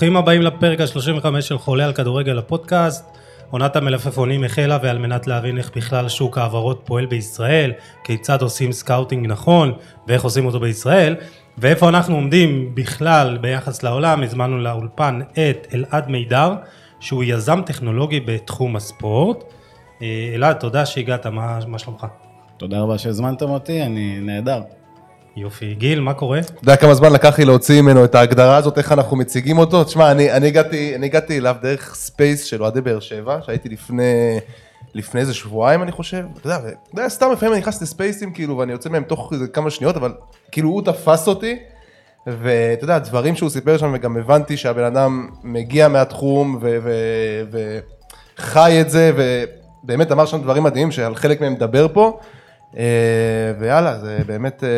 ברוכים הבאים לפרק ה-35 של חולה על כדורגל הפודקאסט. עונת המלפפונים החלה ועל מנת להבין איך בכלל שוק ההעברות פועל בישראל, כיצד עושים scouting נכון ואיך עושים אותו בישראל, ואיפה אנחנו עומדים בכלל ביחס לעולם, הזמנו לאולפן את אלעד מידר, שהוא יזם טכנולוגי בתחום הספורט. אה, אלעד, תודה שהגעת, מה, מה שלומך? תודה רבה שהזמנתם אותי, אני נהדר. יופי. גיל, מה קורה? אתה יודע כמה זמן לקח לי להוציא ממנו את ההגדרה הזאת, איך אנחנו מציגים אותו? תשמע, אני, אני, הגעתי, אני הגעתי אליו דרך space של אוהדי באר שבע, שהייתי לפני, לפני איזה שבועיים אני חושב, אתה יודע, אתה יודע, סתם לפעמים אני נכנס לספייסים כאילו, ואני יוצא מהם תוך איזה כמה שניות, אבל כאילו הוא תפס אותי, ואתה יודע, דברים שהוא סיפר שם, וגם הבנתי שהבן אדם מגיע מהתחום, וחי את זה, ובאמת אמר שם דברים מדהימים, שעל חלק מהם מדבר פה. אה, ויאללה, זה באמת, אה,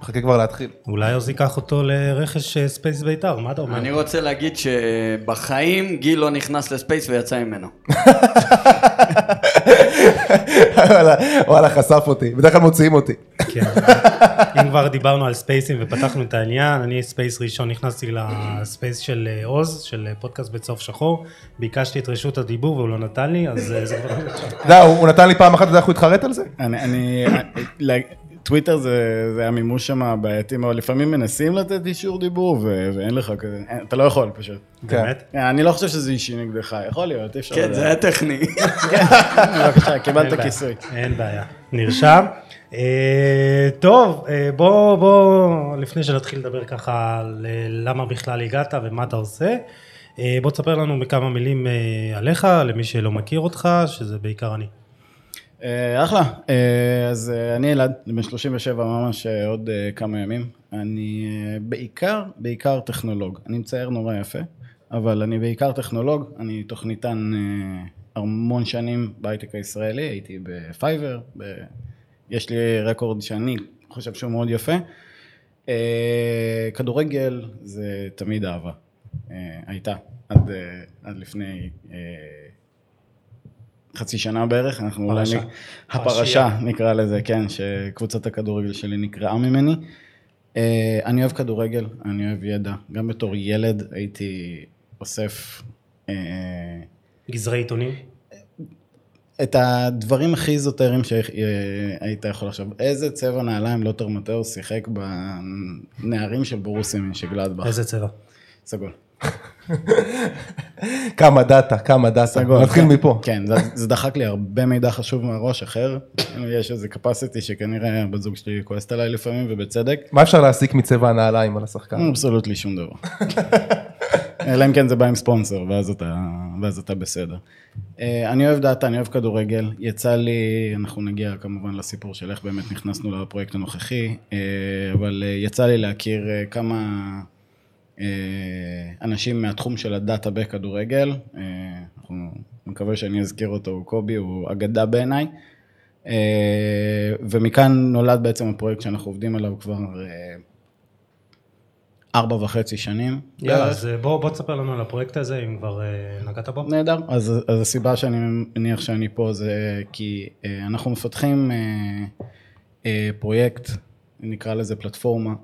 מחכה כבר להתחיל. אולי עוז ייקח אותו לרכש אה, ספייס ביתר, מה אתה אומר? אני רוצה להגיד שבחיים גיל לא נכנס לספייס ויצא ממנו. וואלה, חשף אותי, בדרך כלל מוציאים אותי. כן, אם כבר דיברנו על ספייסים ופתחנו את העניין, אני ספייס ראשון נכנסתי לספייס של אה, עוז, של אה, פודקאסט בצוף שחור, ביקשתי את רשות הדיבור והוא לא נתן לי, אז אה, זה כבר... אתה יודע, הוא נתן לי פעם אחת, אתה יודע איך הוא התחרט על זה? אני, טוויטר זה, זה המימוש שם בעייתי מאוד, לפעמים מנסים לתת אישור דיבור ו- ואין לך כזה, אין- אתה לא יכול פשוט. באמת? אני לא חושב שזה אישי נגדך, יכול להיות, אי אפשר כן, זה היה טכני. בבקשה, אין קיבלת כיסוי. אין בעיה, נרשם. אה, טוב, אה, בוא, בוא, לפני שנתחיל לדבר ככה על אה, למה בכלל הגעת ומה אתה עושה, אה, בוא תספר לנו בכמה מילים אה, עליך, למי שלא מכיר אותך, שזה בעיקר אני. אה, אחלה, אה, אז אה, אני אלעד, אני בן 37 ממש עוד כמה ימים. אני בעיקר, בעיקר טכנולוג. אני מצייר נורא יפה, אבל אני בעיקר טכנולוג, אני תוכניתן המון שנים בהייטק הישראלי, הייתי בפייבר, ב... יש לי רקורד שאני חושב שהוא מאוד יפה. כדורגל זה תמיד אהבה, אה, הייתה, עד, עד לפני חצי שנה בערך, אנחנו אולי... פרשה. נק- הפרשה נקרא לזה, כן, שקבוצת הכדורגל שלי נקראה ממני. אה, אני אוהב כדורגל, אני אוהב ידע, גם בתור ילד הייתי אוסף אה, גזרי עיתונים. את הדברים הכי איזוטריים שהיית יכול לחשוב. איזה צבע נעליים לוטר מטאוס שיחק בנערים של בורוסיה מנשנגלדבך? איזה צבע? סגול. כמה דאטה, כמה דאטה. נתחיל כן. מפה. כן, זה, זה דחק לי הרבה מידע חשוב מהראש אחר. יש איזה capacity שכנראה בת זוג שלי כועסת עליי לפעמים, ובצדק. מה אפשר להסיק מצבע הנעליים על השחקן? absolutely שום דבר. אלא אם כן זה בא עם ספונסר, ואז אתה, ואז אתה בסדר. אה, אני אוהב דאטה, אני אוהב כדורגל. יצא לי, אנחנו נגיע כמובן לסיפור של איך באמת נכנסנו לפרויקט הנוכחי, אה, אבל אה, יצא לי להכיר כמה אנשים מהתחום של הדאטה בכדורגל. אה, אנחנו, אני מקווה שאני אזכיר אותו, הוא קובי, הוא אגדה בעיניי. אה, ומכאן נולד בעצם הפרויקט שאנחנו עובדים עליו כבר אה, ארבע וחצי שנים. יאללה. אז אה, בוא, בוא תספר לנו על הפרויקט הזה, אם כבר אה, נגעת בו. נהדר. אז, אז הסיבה שאני מניח שאני פה זה כי אה, אנחנו מפתחים אה, אה, פרויקט, נקרא לזה פלטפורמה,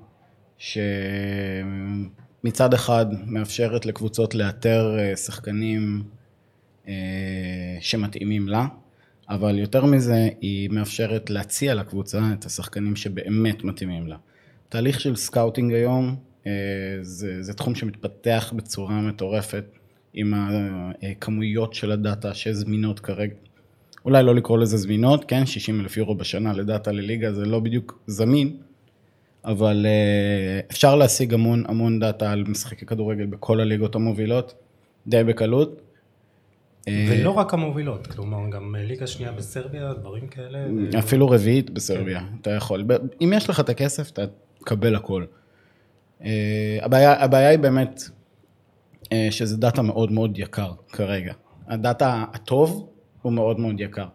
שמצד אחד מאפשרת לקבוצות לאתר אה, שחקנים אה, שמתאימים לה, אבל יותר מזה, היא מאפשרת להציע לקבוצה את השחקנים שבאמת מתאימים לה. תהליך של סקאוטינג היום, אה, זה, זה תחום שמתפתח בצורה מטורפת עם הכמויות של הדאטה שזמינות כרגע. אולי לא לקרוא לזה זמינות, כן, 60 אלף יורו בשנה לדאטה לליגה זה לא בדיוק זמין, אבל אה, אפשר להשיג המון המון דאטה על משחקי כדורגל בכל הליגות המובילות, די בקלות. אה, ולא רק המובילות, כלומר גם אה, ליגה שנייה בסרביה, דברים כאלה. אפילו רביעית בסרביה, אתה יכול. אם יש לך את הכסף, אתה תקבל הכל. הבעיה, הבעיה היא באמת שזה דאטה מאוד מאוד יקר כרגע. הדאטה הטוב הוא מאוד מאוד יקר.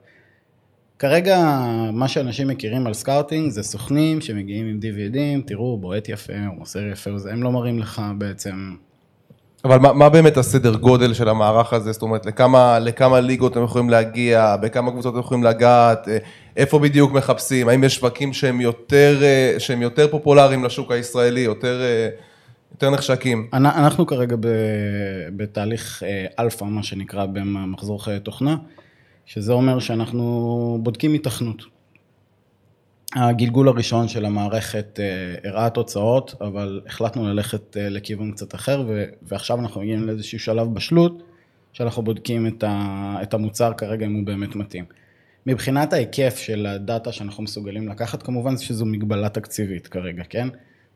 כרגע מה שאנשים מכירים על סקאוטינג זה סוכנים שמגיעים עם DVD ים, תראו, הוא בועט יפה, הוא מוסר יפה, וזה, הם לא מראים לך בעצם. אבל מה, מה באמת הסדר גודל של המערך הזה? זאת אומרת, לכמה, לכמה ליגות הם יכולים להגיע, בכמה קבוצות הם יכולים לגעת, איפה בדיוק מחפשים, האם יש שווקים שהם יותר, אה, שהם יותר פופולריים לשוק הישראלי, יותר, אה, יותר נחשקים. אנ- אנחנו כרגע ב- בתהליך אה, אלפא, מה שנקרא, במחזור חיי תוכנה, שזה אומר שאנחנו בודקים התכנות. הגלגול הראשון של המערכת אה, הראה תוצאות, אבל החלטנו ללכת אה, לכיוון קצת אחר, ועכשיו אנחנו מגיעים לאיזשהו שלב בשלות, שאנחנו בודקים את, ה- את המוצר כרגע, אם הוא באמת מתאים. מבחינת ההיקף של הדאטה שאנחנו מסוגלים לקחת, כמובן שזו מגבלה תקציבית כרגע, כן?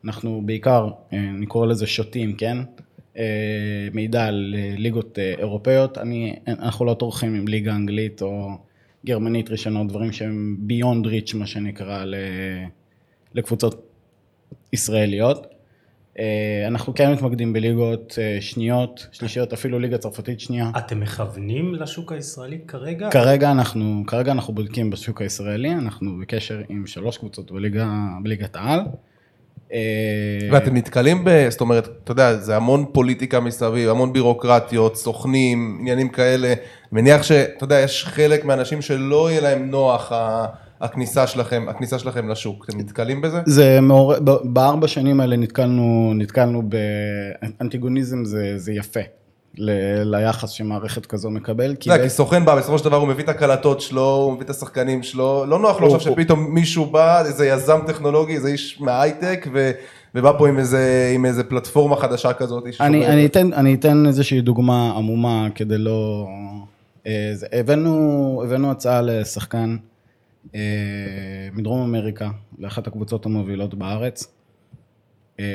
אנחנו בעיקר, אה, נקרא לזה שוטים, כן? אה, מידע על אה, ליגות אה, אירופאיות, אני, אנחנו לא טורחים עם ליגה אנגלית או גרמנית ראשונות, דברים שהם ביונד ריץ' מה שנקרא לקבוצות ישראליות. אנחנו כן מתמקדים בליגות שניות, שלישיות, אפילו ליגה צרפתית שנייה. אתם מכוונים לשוק הישראלי כרגע? כרגע אנחנו, כרגע אנחנו בודקים בשוק הישראלי, אנחנו בקשר עם שלוש קבוצות בליגה, בליגת העל. אה, ואתם נתקלים ב... זאת אומרת, אתה יודע, זה המון פוליטיקה מסביב, המון בירוקרטיות, סוכנים, עניינים כאלה. מניח שאתה יודע, יש חלק מהאנשים שלא יהיה להם נוח הכניסה שלכם, הכניסה שלכם לשוק. אתם נתקלים בזה? זה מעורר, בארבע שנים האלה נתקלנו, נתקלנו באנטיגוניזם זה, זה יפה ל- ליחס שמערכת כזו מקבל, אתה יודע, כי בעצם- סוכן בא, בסופו של דבר הוא מביא את הקלטות שלו, הוא מביא את השחקנים שלו, לא נוח לו עכשיו שפתאום מישהו בא, איזה יזם טכנולוגי, איזה איש מההייטק, ו- ובא פה עם איזה, עם איזה פלטפורמה חדשה כזאת. אני, אני, אתן, אני אתן איזושהי דוגמה עמומה כדי לא... אה, זה, הבאנו, הבאנו הצעה לשחקן אה, מדרום אמריקה, לאחת הקבוצות המובילות בארץ. אה,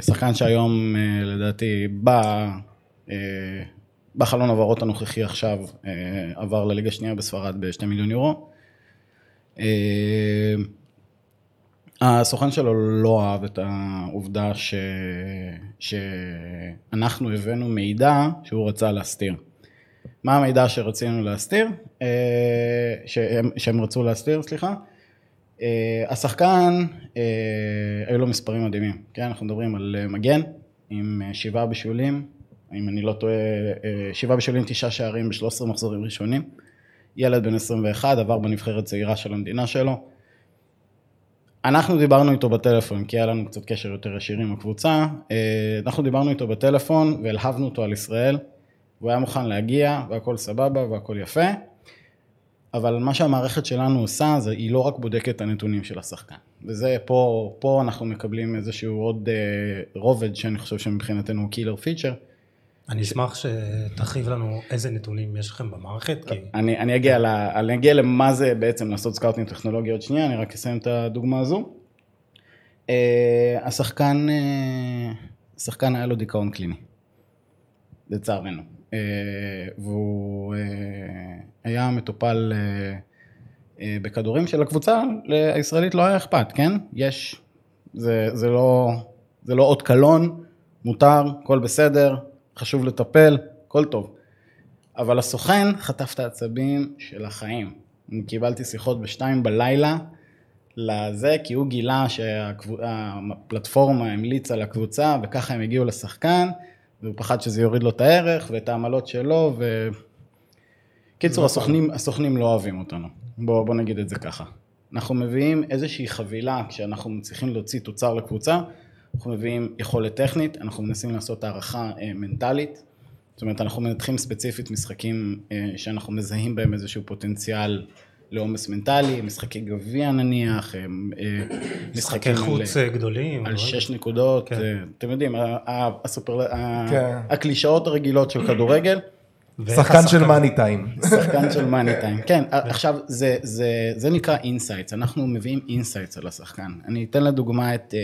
שחקן שהיום אה, לדעתי בא, אה, בחלון העברות הנוכחי עכשיו, אה, עבר לליגה שנייה בספרד ב-2 מיליון יורו. אה, הסוכן שלו לא אהב את העובדה ש... שאנחנו הבאנו מידע שהוא רצה להסתיר. מה המידע שרצינו להסתיר? אה, שהם, שהם רצו להסתיר, סליחה. אה, השחקן, אה, היו לו מספרים מדהימים, כן? אנחנו מדברים על אה, מגן עם אה, שבעה בישולים, אם אני לא טועה, אה, שבעה בישולים, תשעה שערים ב-13 מחזורים ראשונים. ילד בן 21, עבר בנבחרת צעירה של המדינה שלו. אנחנו דיברנו איתו בטלפון, כי היה לנו קצת קשר יותר ישיר עם הקבוצה. אה, אנחנו דיברנו איתו בטלפון והלהבנו אותו על ישראל, והוא היה מוכן להגיע, והכל סבבה והכל יפה. אבל מה שהמערכת שלנו עושה, זה היא לא רק בודקת את הנתונים של השחקן. וזה, פה, פה אנחנו מקבלים איזשהו עוד אה, רובד שאני חושב שמבחינתנו הוא קילר פיצ'ר. אני אשמח שתרחיב לנו איזה נתונים יש לכם במערכת, כי אני, אני, אגיע ל, אני אגיע למה זה בעצם לעשות סקאוטינג טכנולוגי עוד שנייה, אני רק אסיים את הדוגמה הזו. אה, השחקן, אה, השחקן היה לו דיכאון קליני, לצערנו. אה, והוא אה, היה מטופל אה, אה, בכדורים של הקבוצה הישראלית לא היה אכפת, כן? יש, זה, זה, לא, זה לא אות קלון, מותר, הכל בסדר, חשוב לטפל, הכל טוב. אבל הסוכן חטף את העצבים של החיים. אני קיבלתי שיחות בשתיים בלילה לזה, כי הוא גילה שהפלטפורמה המליצה לקבוצה, וככה הם הגיעו לשחקן, והוא פחד שזה יוריד לו את הערך ואת העמלות שלו, ו... קיצור, הסוכנים, הסוכנים לא אוהבים אותנו. בוא, בוא נגיד את זה ככה. אנחנו מביאים איזושהי חבילה, כשאנחנו מצליחים להוציא תוצר לקבוצה, אנחנו מביאים יכולת טכנית, אנחנו מנסים לעשות הערכה אה, מנטלית, זאת אומרת, אנחנו מנתחים ספציפית משחקים אה, שאנחנו מזהים בהם איזשהו פוטנציאל לעומס מנטלי, משחקי גביע נניח, אה, אה, משחקי על- חוץ אה, גדולים. על. שש נקודות, כן. אה, אתם יודעים, הסופר, כן. הקלישאות הרגילות של כדורגל, שחקן של money time. שחקן של money time. כן, עכשיו, זה, זה, זה נקרא insights, אנחנו מביאים insights על השחקן. אני אתן לדוגמה את, אה,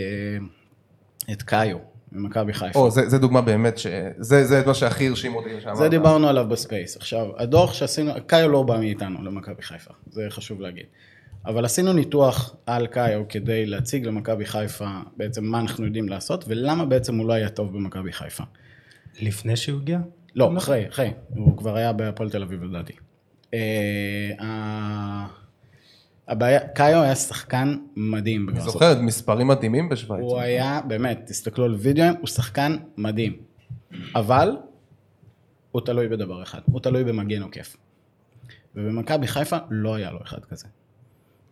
את קאיו, ממכבי חיפה. או, זה זה דוגמה באמת, ש- זה זה מה שהכי הרשים אותי שאמרת. זה דיברנו עליו בספייס. עכשיו, הדוח שעשינו, קאיו לא בא מאיתנו למכבי חיפה, זה חשוב להגיד. אבל עשינו ניתוח על קאיו כדי להציג למכבי חיפה בעצם מה אנחנו יודעים לעשות, ולמה בעצם הוא לא היה טוב במכבי חיפה. לפני שהוא הגיע? לא, אחרי, אחרי, הוא כבר היה בהפועל תל אביב לדעתי. הבעיה, קאיו היה שחקן מדהים אני. זוכר מספרים מדהימים בשוויץ. הוא היה, באמת, תסתכלו על וידאוים, הוא שחקן מדהים. אבל, הוא תלוי בדבר אחד, הוא תלוי במגן עוקף. ובמכבי חיפה לא היה לו אחד כזה.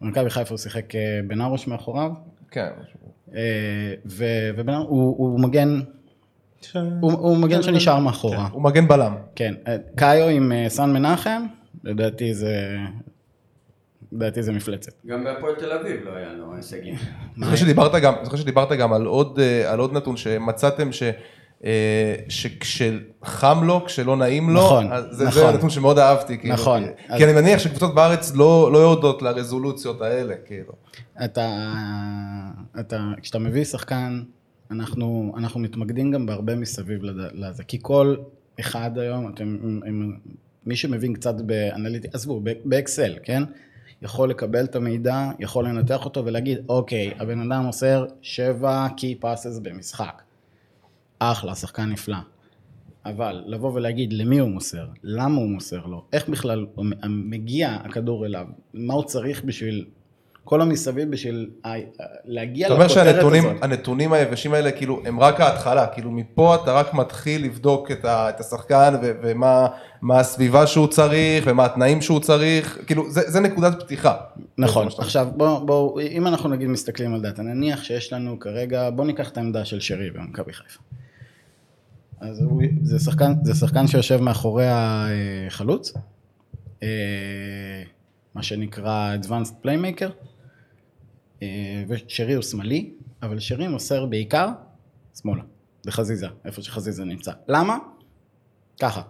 במכבי חיפה הוא שיחק אה, בן ארוש מאחוריו, כן. אה, ו- ובן ארוש, הוא, הוא מגן ש- הוא, הוא מגן שנשאר מאחורה. הוא מגן בלם. כן, אה, קאיו עם סן מנחם, לדעתי זה... לדעתי זה מפלצת. גם בהפועל תל אביב לא היה לו הישגים. אני זוכר שדיברת גם, זוכר שדיברת גם על עוד, אה, על עוד נתון שמצאתם ש... אה, שכשחם לו, כשלא נעים לו, נכון, אז זה, נכון. זה נתון שמאוד אהבתי, כאילו, נכון. כי, אז- אני מניח שקבוצות בארץ לא, לא יורדות לרזולוציות האלה, כאילו. אתה, אתה, כשאתה מביא שחקן, אנחנו, אנחנו מתמקדים גם בהרבה מסביב לזה, כי כל אחד היום, אתם, אם, מי שמבין קצת באנליטי, עזבו, ב- באקסל, כן? יכול לקבל את המידע, יכול לנתח אותו ולהגיד, אוקיי, הבן אדם מוסר שבע קי פאסס במשחק. אחלה, שחקן נפלא. אבל לבוא ולהגיד למי הוא מוסר, למה הוא מוסר לו, איך בכלל מגיע הכדור אליו, מה הוא צריך בשביל, כל המסביב בשביל להגיע אתה אומר לכותרת שהנתונים הזאת. הנתונים היבשים האלה, כאילו, הם רק ההתחלה, כאילו, מפה אתה רק מתחיל לבדוק את, ה, את השחקן ו, ומה מה הסביבה שהוא צריך, ומה התנאים שהוא צריך, כאילו, זה, זה נקודת פתיחה. נכון, עכשיו בואו, בוא, אם אנחנו נגיד מסתכלים על דאטה, נניח שיש לנו כרגע, בואו ניקח את העמדה של שרי במכבי חיפה. אז הוא, זה, שחקן, זה שחקן שיושב מאחורי החלוץ, אה, מה שנקרא Advanced Playmaker, ושרי הוא שמאלי, אבל שרי מוסר בעיקר שמאלה, בחזיזה, איפה שחזיזה נמצא. למה? ככה,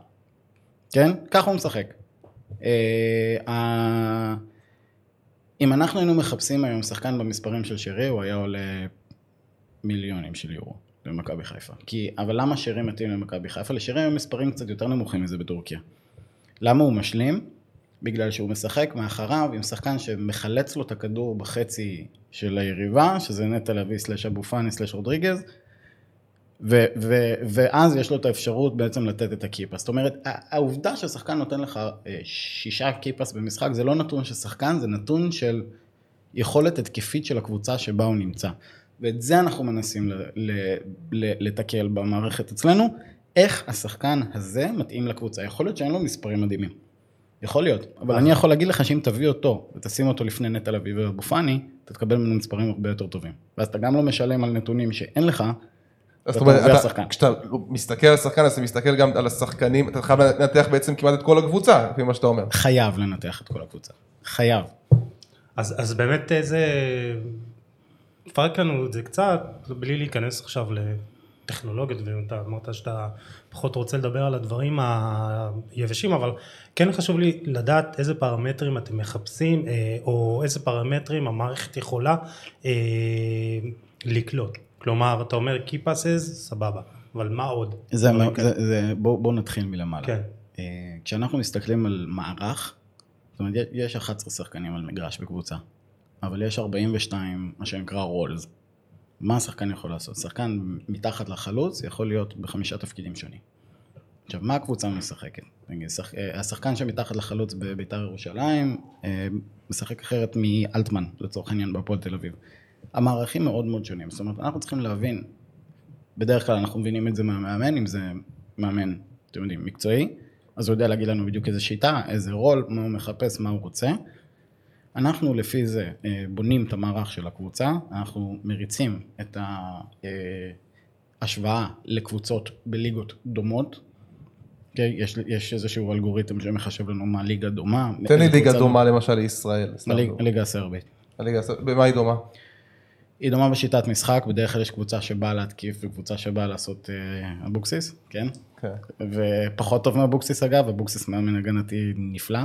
כן? ככה הוא משחק. אה, אם אנחנו היינו מחפשים היום שחקן במספרים של שרי, הוא היה עולה מיליונים של יורו במכבי חיפה. כי, אבל למה שרי מתאים למכבי חיפה? לשרי היום מספרים קצת יותר נמוכים מזה בטורקיה. למה הוא משלים? בגלל שהוא משחק מאחריו עם שחקן שמחלץ לו את הכדור בחצי של היריבה, שזה נטע לביא סלש אבו פאני סלש רודריגז, ו- ו- ואז יש לו את האפשרות בעצם לתת את הקיפס. זאת אומרת, העובדה ששחקן נותן לך אה, שישה קיפס במשחק, זה לא נתון של שחקן, זה נתון של יכולת התקפית של הקבוצה שבה הוא נמצא. ואת זה אנחנו מנסים לתקל במערכת אצלנו, איך השחקן הזה מתאים לקבוצה. יכול להיות שאין לו מספרים מדהימים. יכול להיות, אבל אני יכול להגיד לך שאם תביא אותו ותשים אותו לפני נטע לביא ואבו פאני, אתה תקבל ממנו מספרים הרבה יותר טובים. ואז אתה גם לא משלם על נתונים שאין לך, זאת ואתה אומרת, שחקן. כשאתה מסתכל על השחקן, אז אתה מסתכל גם על השחקנים, אתה חייב לנתח בעצם כמעט את כל הקבוצה, לפי מה שאתה אומר. חייב לנתח את כל הקבוצה. חייב. אז, אז באמת איזה... תפרק לנו את זה קצת, בלי להיכנס עכשיו לטכנולוגיות, ואתה אמרת שאתה פחות רוצה לדבר על הדברים היבשים, אבל כן חשוב לי לדעת איזה פרמטרים אתם מחפשים, אה, או איזה פרמטרים המערכת יכולה אה, לקלוט. כלומר, אתה אומר key passes, סבבה, אבל מה עוד? זה, דברים זה, כאלה. זה, בואו בוא נתחיל מלמעלה. כן. אה, כשאנחנו מסתכלים על מערך, זאת אומרת, יש 11 שחקנים על מגרש בקבוצה, אבל יש 42, מה שנקרא רולס. מה השחקן יכול לעשות? שחקן מתחת לחלוץ יכול להיות בחמישה תפקידים שונים. עכשיו, מה הקבוצה משחקת? אה, השחקן שמתחת לחלוץ בביתר ירושלים אה, משחק אחרת מאלטמן, לצורך העניין, בהפועל תל אביב. המערכים מאוד מאוד שונים, זאת אומרת, אנחנו צריכים להבין, בדרך כלל אנחנו מבינים את זה מהמאמן, אם זה מאמן, אתם יודעים, מקצועי, אז הוא יודע להגיד לנו בדיוק איזה שיטה, איזה רול, מה הוא מחפש, מה הוא רוצה. אנחנו לפי זה אה, בונים את המערך של הקבוצה, אנחנו מריצים את ההשוואה לקבוצות בליגות דומות. אוקיי? יש, יש איזשהו אלגוריתם שמחשב לנו מה ליגה דומה. תן לי ליגה דומה למשל לישראל. הליגה הסרבית. הליגה הסרבית, במה היא דומה? היא דומה בשיטת משחק, בדרך כלל יש קבוצה שבאה להתקיף וקבוצה שבאה לעשות אה, אבוקסיס, כן? כן. ופחות טוב מאבוקסיס אגב, אבוקסיס מאמן הגנתי נפלא.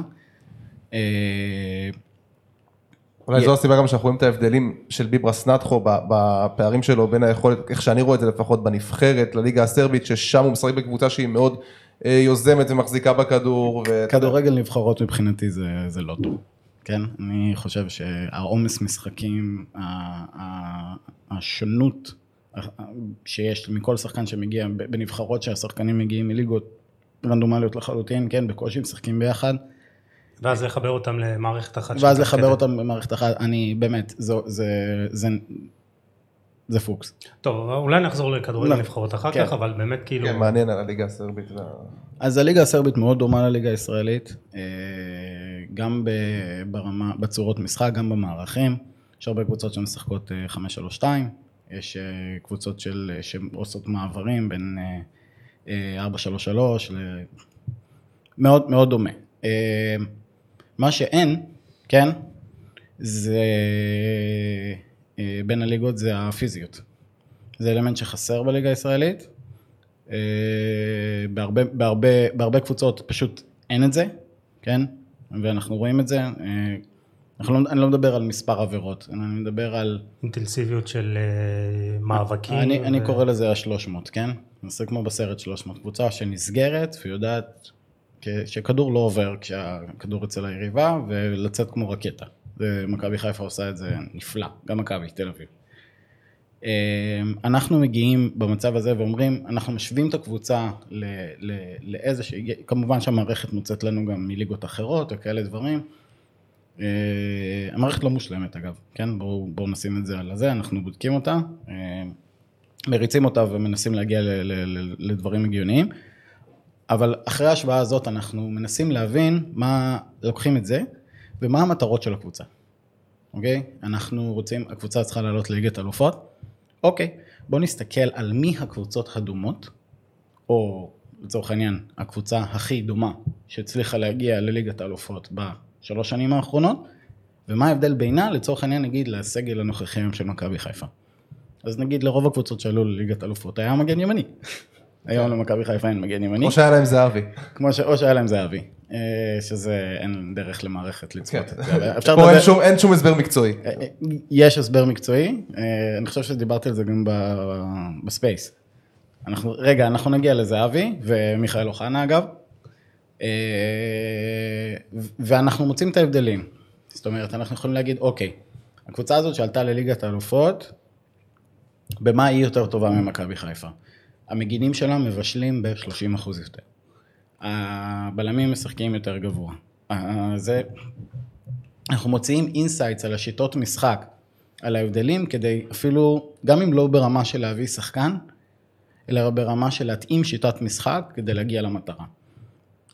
אה, אולי זו הסיבה גם שאנחנו רואים את ההבדלים של ביברס נאתכו ב- בפערים שלו בין היכולת, איך שאני רואה את זה לפחות בנבחרת, לליגה הסרבית, ששם הוא משחק בקבוצה שהיא מאוד אה, יוזמת ומחזיקה בכדור. ו- כדורגל נבחרות מבחינתי זה, זה לא טוב, כן? אני חושב שהעומס משחקים, השונות ה- שיש מכל שחקן שמגיע בנבחרות שהשחקנים מגיעים מליגות רנדומליות לחלוטין, כן? בקושי משחקים ביחד. ואז לחבר אותם למערכת אחת. ואז. לחבר אותם במערכת אחת, אני באמת, זו, זה, זה, זה פוקס. טוב, אולי נחזור לכדורגל לא. נבחרות אחר כן. כך, אבל באמת כאילו... כן, מעניין על הליגה הסרבית. אז הליגה הסרבית מאוד דומה לליגה הישראלית, אה, גם ב- ברמה, בצורות משחק, גם במערכים. יש הרבה קבוצות שמשחקות אה, 5-3-2, יש אה, קבוצות של, אה, שעושות מעברים בין אה, אה, 433 ל... מאוד מאוד דומה. מה שאין, כן, זה אה, בין הליגות זה הפיזיות. זה אלמנט שחסר בליגה הישראלית. אה, בהרבה, בהרבה, בהרבה קבוצות פשוט אין את זה, כן? ואנחנו רואים את זה. אה, אנחנו לא, אני לא מדבר על מספר עבירות, אני מדבר על... אינטנסיביות של מאבקים. אני, אני ו- קורא לזה ה-300, כן? זה כמו בסרט 300, קבוצה שנסגרת ויודעת כ- שכדור לא עובר כשהכדור אצל היריבה ולצאת כמו רקטה. ומכבי חיפה עושה את זה נפלא, גם מכבי תל אביב. אה, אנחנו מגיעים במצב הזה ואומרים, אנחנו משווים את הקבוצה לאיזה ש... כמובן שהמערכת מוצאת לנו גם מליגות אחרות וכאלה דברים. אה, המערכת לא מושלמת אגב, כן? בואו בוא נשים את זה על הזה, אנחנו בודקים אותה, אה, מריצים אותה ומנסים להגיע לדברים הגיוניים, אבל אחרי ההשוואה הזאת אנחנו מנסים להבין מה, לוקחים את זה ומה המטרות של הקבוצה, אוקיי? אנחנו רוצים, הקבוצה צריכה לעלות לליגת אלופות, אוקיי, בואו נסתכל על מי הקבוצות הדומות, או לצורך העניין, הקבוצה הכי דומה שהצליחה להגיע לליגת האלופות בשלוש שנים האחרונות, ומה ההבדל בינה, לצורך העניין נגיד, לסגל הנוכחי היום של מכבי חיפה. אז נגיד לרוב הקבוצות שעלו לליגת אלופות היה מגן ימני. היום למכבי חיפה אין מגן ימני, כמו שהיה להם זהבי. כמו ש... או שהיה להם זהבי, אה, שזה אין דרך למערכת לצפות את זה. אפשר פה אין שום- אין שום הסבר מקצועי. אה, אה, יש הסבר מקצועי, אני חושב שדיברתי על זה גם ב- בספייס. אנחנו, רגע, אנחנו נגיע לזהבי ומיכאל אוחנה אגב, ואנחנו מוצאים את ההבדלים. זאת אומרת, אנחנו יכולים להגיד, אוקיי, הקבוצה הזאת שעלתה לליגת האלופות, במה היא יותר טובה ממכבי חיפה? המגינים שלה מבשלים ב-30% יותר. הבלמים משחקים יותר גבוה. אה, זה, אנחנו מוציאים insights על השיטות משחק, על ההבדלים, כדי אפילו, גם אם לא ברמה של להביא שחקן, אלא ברמה של להתאים שיטת משחק כדי להגיע למטרה.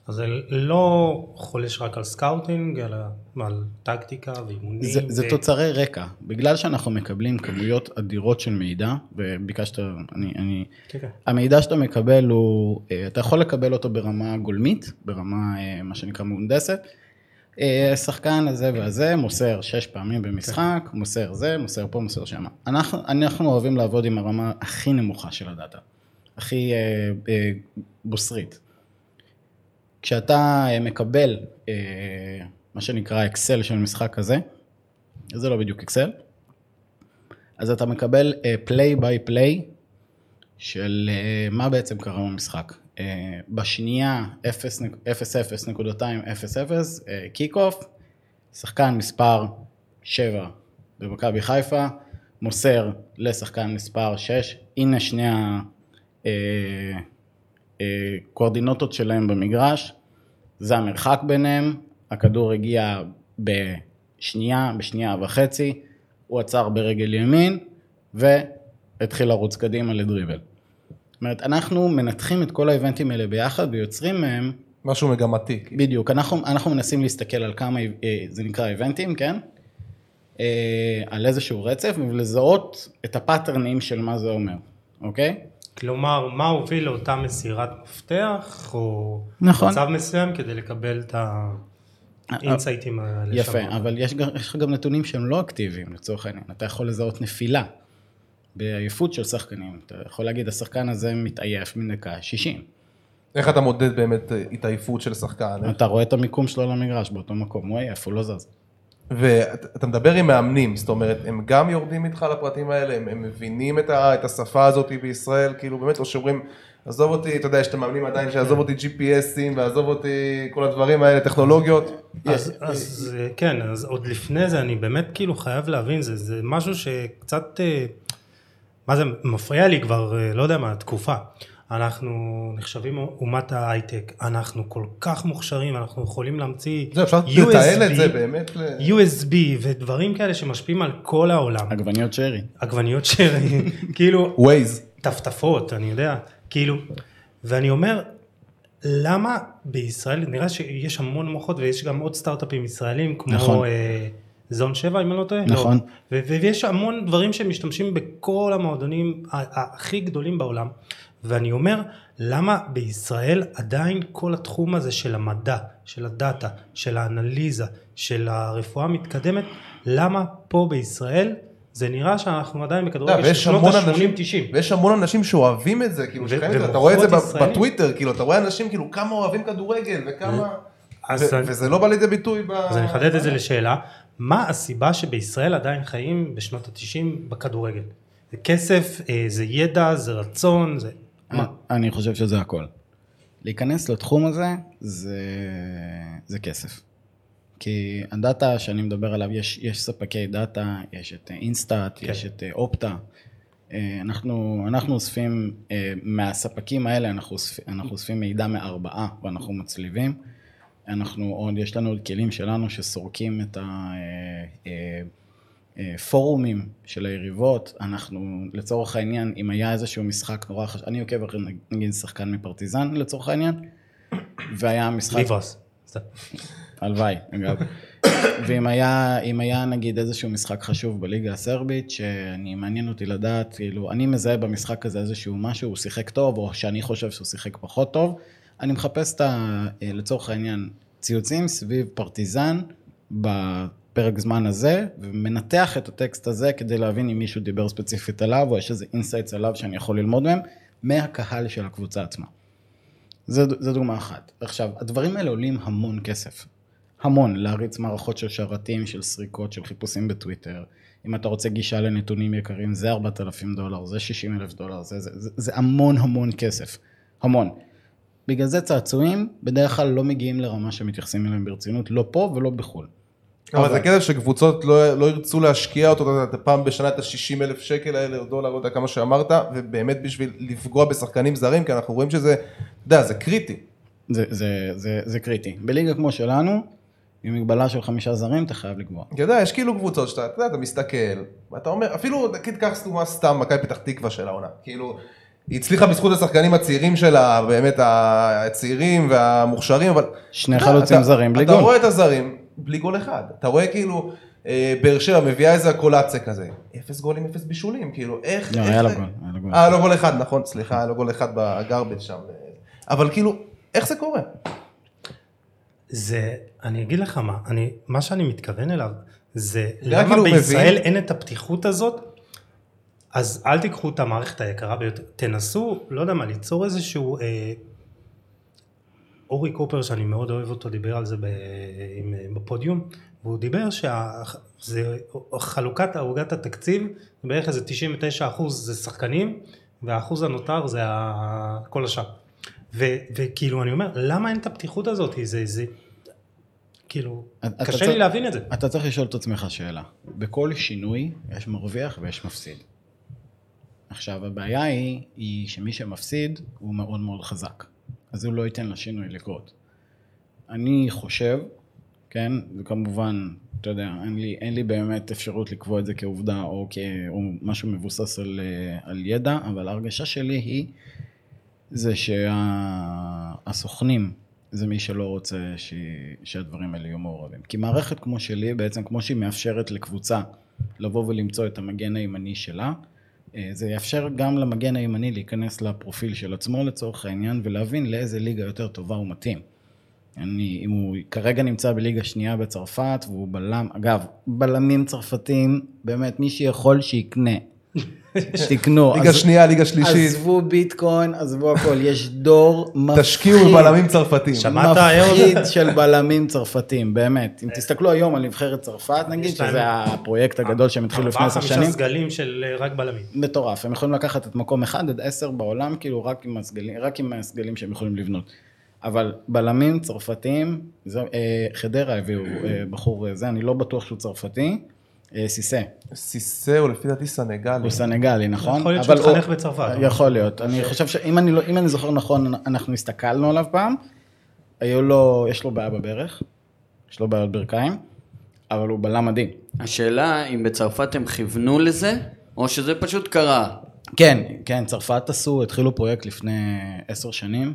אז זה לא חולש רק על סקאוטינג, אלא על טקטיקה ואימונים. זה, זה ו- תוצרי רקע, בגלל שאנחנו מקבלים כמויות אדירות של מידע, וביקשת, אני, אני, כן, כן. המידע שאתה מקבל הוא, אה, אתה יכול לקבל אותו ברמה גולמית, ברמה אה, מה שנקרא מהונדסת. אה, שחקן הזה והזה מוסר שש פעמים במשחק, מוסר זה, מוסר פה, מוסר שם. אנחנו, אנחנו אוהבים לעבוד עם הרמה הכי נמוכה של הדאטה, הכי אה, אה, בוסרית. כשאתה אה, מקבל אה, מה שנקרא אקסל של משחק כזה, זה לא בדיוק אקסל, אז אתה מקבל play by play של אה, מה בעצם קרה במשחק. בשנייה 0.2.00 kick off, שחקן מספר 7 במכבי חיפה, מוסר לשחקן מספר 6, הנה שני הקואורדינטות שלהם במגרש, זה המרחק ביניהם, הכדור הגיע בשנייה, בשנייה וחצי, הוא עצר ברגל ימין והתחיל לרוץ קדימה לדריבל. זאת אומרת, אנחנו מנתחים את כל האיבנטים האלה ביחד ויוצרים מהם, משהו מגמתי. כאילו. בדיוק, אנחנו, אנחנו מנסים להסתכל על כמה, אה, זה נקרא איבנטים, כן? אה, על איזשהו רצף ולזהות את הפאטרנים של מה זה אומר, אוקיי? כלומר, מה הוביל לאותה מסירת מפתח, או נכון. מצב מסוים כדי לקבל את האינסייטים האלה יפה, שם. אבל יש, גם- יש לך גם נתונים שהם לא אקטיביים לצורך העניין. אתה יכול לזהות נפילה בעייפות של שחקנים. אתה יכול להגיד, השחקן הזה מתעייף מדקה 60. איך אתה מודד באמת אה, התעייפות של שחקן? אתה רואה את המיקום שלו על המגרש באותו מקום, הוא עייף, הוא לא זז. ואתה מדבר עם מאמנים, זאת אומרת, הם גם יורדים איתך לפרטים האלה, הם, הם מבינים את, ה, את השפה הזאת בישראל, כאילו באמת, או שאומרים, עזוב אותי, אתה יודע, יש את המאמנים עדיין, שעזוב אותי GPSים, ועזוב אותי כל הדברים האלה, טכנולוגיות. אז, אז כן, אז עוד לפני זה אני באמת כאילו חייב להבין, זה, זה משהו שקצת, אה, מה זה, מפריע לי כבר, אה, לא יודע מה, תקופה. אנחנו נחשבים אומת ההייטק, אנחנו כל כך מוכשרים, אנחנו יכולים להמציא זה, אפשר לתעל את זה באמת. ל- USB ודברים כאלה שמשפיעים על כל העולם. עגבניות שרי. עגבניות שרי, כאילו, ווייז. טפטפות, אני יודע, כאילו, ואני אומר, למה בישראל, נראה שיש המון מוחות ויש גם עוד סטארט-אפים ישראלים, כמו נכון. אה, זון 7 אם אני לא טועה? נכון. לא. ויש המון דברים שמשתמשים בכל המועדונים הכי גדולים בעולם. ואני אומר, למה בישראל עדיין כל התחום הזה של המדע, של הדאטה, של האנליזה, של הרפואה המתקדמת, למה פה בישראל זה נראה שאנחנו עדיין בכדורגל של ויש שנות המון אנשים, ה-80-90. ויש המון אנשים שאוהבים את זה, כאילו, שחיים את זה, אתה רואה את זה. בטוויטר, כאילו, אתה רואה אנשים, כאילו, כמה אוהבים כדורגל, וכמה... אז ו- אני- וזה לא בא לידי ביטוי ב... אז אני אחדד את זה לשאלה, מה הסיבה שבישראל עדיין חיים בשנות ה-90 בכדורגל? זה כסף, אה, זה ידע, זה רצון, זה... מה? אני חושב שזה הכל. להיכנס לתחום הזה, זה, זה כסף. כי הדאטה שאני מדבר עליו, יש, יש ספקי דאטה, יש את אינסטאט, כן. יש את אה, אופטה. אה, אנחנו, אנחנו אוספים, אה, מהספקים האלה אנחנו אוספים, אנחנו אוספים מידע מארבעה ואנחנו מצליבים. אנחנו עוד, יש לנו עוד כלים שלנו שסורקים את הפורומים של היריבות. אנחנו, לצורך העניין, אם היה איזשהו משחק נורא חשוב, אני עוקב אחרי נגיד שחקן מפרטיזן לצורך העניין, והיה משחק... ליברס. הלוואי, אגב. ואם היה, היה נגיד איזשהו משחק חשוב בליגה הסרבית, שאני מעניין אותי לדעת, כאילו, אני מזהה במשחק הזה איזשהו משהו, הוא שיחק טוב, או שאני חושב שהוא שיחק פחות טוב, אני מחפש את ה... אה, לצורך העניין, ציוצים סביב פרטיזן בפרק זמן הזה, ומנתח את הטקסט הזה כדי להבין אם מישהו דיבר ספציפית עליו, או יש איזה insights עליו שאני יכול ללמוד מהם, מהקהל של הקבוצה עצמה. זה דוגמה אחת. עכשיו, הדברים האלה עולים המון כסף. המון, להריץ מערכות של שרתים, של סריקות, של חיפושים בטוויטר. אם אתה רוצה גישה לנתונים יקרים, זה 4,000 דולר, זה 60 אלף דולר, זה, זה, זה, זה המון המון כסף. המון. בגלל זה צעצועים בדרך כלל לא מגיעים לרמה שמתייחסים אליהם ברצינות, לא פה ולא בחו"ל. אבל זה כסף שקבוצות לא, לא ירצו להשקיע אותו, אתה יודע, פעם בשנה את ה-60 אלף שקל האלה, או דולר, לא יודע כמה שאמרת, ובאמת בשביל לפגוע בשחקנים זרים, כי אנחנו רואים שזה, אתה יודע, זה קריטי. זה, זה, זה, זה קריטי. בליגה כמו שלנו, עם מגבלה של חמישה זרים, אתה חייב לקבוע. אתה יודע, יש כאילו קבוצות שאתה, אתה יודע, אתה מסתכל, ואתה אומר, אפילו, נגיד, קח דוגמה סתם, מכבי פתח תקווה של העונה, כאילו, היא הצליחה בזכות השחקנים הצעירים שלה, באמת הצעירים והמוכשרים, אבל... שני אתה חלוצים אתה- זרים בלי אתה גול. רואה את הזרים בלי גול אחד. אתה רואה כאילו, אה, באר שבע מביאה איזה קולציה כזה, אפס גולים, אפס בישולים, כאילו, איך... לא, איך- היה לו גול, היה לו גול. אה, לא גול אחד, נכון, סליחה, היה לו גול אחד בגרבג' שם. אבל כאילו, איך זה קורה? זה, אני אגיד לך מה, אני, מה שאני מתכוון אליו, זה למה כאילו בישראל מבין- אין את הפתיחות הזאת, אז אל תיקחו את המערכת היקרה ביותר, תנסו, לא יודע מה, ליצור איזשהו, אה, אורי קופר שאני מאוד אוהב אותו, דיבר על זה ב, עם, בפודיום, והוא דיבר שחלוקת ערוגת התקציב, בערך איזה 99 אחוז זה שחקנים, והאחוז הנותר זה ה, כל השאר. ו- וכאילו אני אומר, למה אין את הפתיחות הזאת? זה, זה, כאילו, אתה קשה צריך- לי להבין את זה. אתה צריך לשאול את עצמך שאלה. בכל שינוי יש מרוויח ויש מפסיד. עכשיו, הבעיה היא, היא שמי שמפסיד הוא מאוד מאוד חזק. אז הוא לא ייתן לשינוי לקרות. אני חושב, כן, וכמובן, אתה יודע, אין לי, אין לי באמת אפשרות לקבוע את זה כעובדה או, כ, או משהו מבוסס על, אה, על ידע, אבל ההרגשה שלי היא, זה שהסוכנים זה מי שלא רוצה ש... שהדברים האלה יהיו מעורבים. כי מערכת כמו שלי, בעצם כמו שהיא מאפשרת לקבוצה לבוא ולמצוא את המגן הימני שלה, זה יאפשר גם למגן הימני להיכנס לפרופיל של עצמו לצורך העניין ולהבין לאיזה ליגה יותר טובה הוא מתאים. אני, אם הוא כרגע נמצא בליגה שנייה בצרפת והוא בלם, אגב, בלמים צרפתים, באמת מי שיכול שיקנה. תקנו. ליגה שנייה, ליגה שלישית, עזבו ביטקוין, עזבו הכל, יש דור מפחיד. תשקיעו בבלמים צרפתים. שמעת, אהוד? מפחיד של בלמים צרפתים, באמת. אם תסתכלו היום על נבחרת צרפת, נגיד, שזה הפרויקט הגדול שהם התחילו לפני עשר ארבעה שנים, חמישה סגלים של אה, רק בלמים. מטורף. הם יכולים לקחת את מקום אחד עד עשר בעולם, כאילו רק עם הסגלים, רק עם הסגלים שהם יכולים לבנות. אבל בלמים צרפתיים, זה, אה, חדרה הביאו אה, בחור זה, אני לא בטוח שהוא צרפתי, סיסא, סיסא הוא לפי דעתי סנגלי. הוא סנגלי, נכון? יכול להיות אבל שהוא הוא- התחנך בצרפת. יכול להיות. אני חושב שאם אני, לא, אם אני זוכר נכון, אנחנו הסתכלנו עליו פעם, היו לו, יש לו בעיה בברך, יש לו בעיות ברכיים, אבל הוא בלם מדהים. השאלה אם בצרפת הם כיוונו לזה, או שזה פשוט קרה. כן, כן, צרפת עשו, התחילו פרויקט לפני עשר שנים,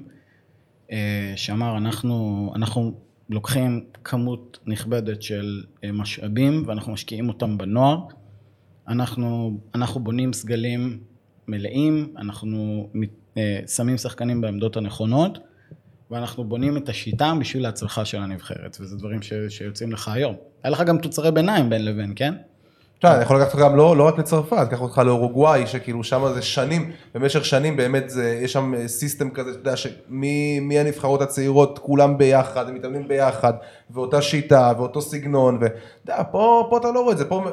אה, שאמר, אנחנו, אנחנו לוקחים כמות נכבדת של אה, משאבים ואנחנו משקיעים אותם בנוער. אנחנו, אנחנו בונים סגלים מלאים, אנחנו אה, שמים שחקנים בעמדות הנכונות, ואנחנו בונים את השיטה בשביל ההצלחה של הנבחרת, וזה דברים ש, שיוצאים לך היום. היה לך גם תוצרי ביניים בין לבין, כן? תשמע, אני יכול לקחת אותך גם לא, לא רק לצרפת, קח אותך לאורוגוואי, שכאילו שם זה שנים, במשך שנים באמת זה, יש שם אה, סיסטם כזה, אתה יודע, שמהנבחרות הצעירות כולם ביחד, הם מתאמנים ביחד, ואותה שיטה, ואותו סגנון, ואתה יודע, פה, פה אתה לא רואה את זה, פה,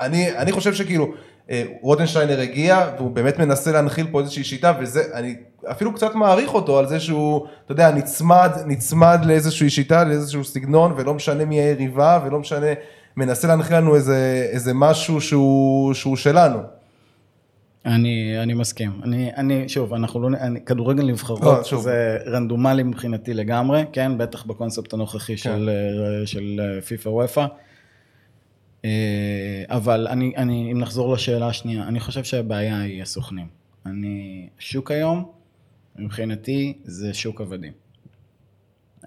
אני, אני חושב שכאילו, אה, רוטנשטיינר הגיע, והוא באמת מנסה להנחיל פה איזושהי שיטה, וזה, אני אפילו קצת מעריך אותו על זה שהוא, אתה יודע, נצמד, נצמד לאיזושהי שיטה, לאיזשהו סגנון, ולא משנה מי היריבה, ולא משנה, מנסה להנחיל לנו איזה, איזה משהו שהוא, שהוא שלנו. אני, אני מסכים. אני, אני, שוב, אנחנו לא, אני, כדורגל לא, נבחרות, שוב. זה רנדומלי מבחינתי לגמרי, כן? בטח בקונספט הנוכחי של, אה, של אה, פיפא וופא. אה, אבל אני, אני, אם נחזור לשאלה השנייה, אני חושב שהבעיה היא הסוכנים. אני, שוק היום, מבחינתי, זה שוק עבדים.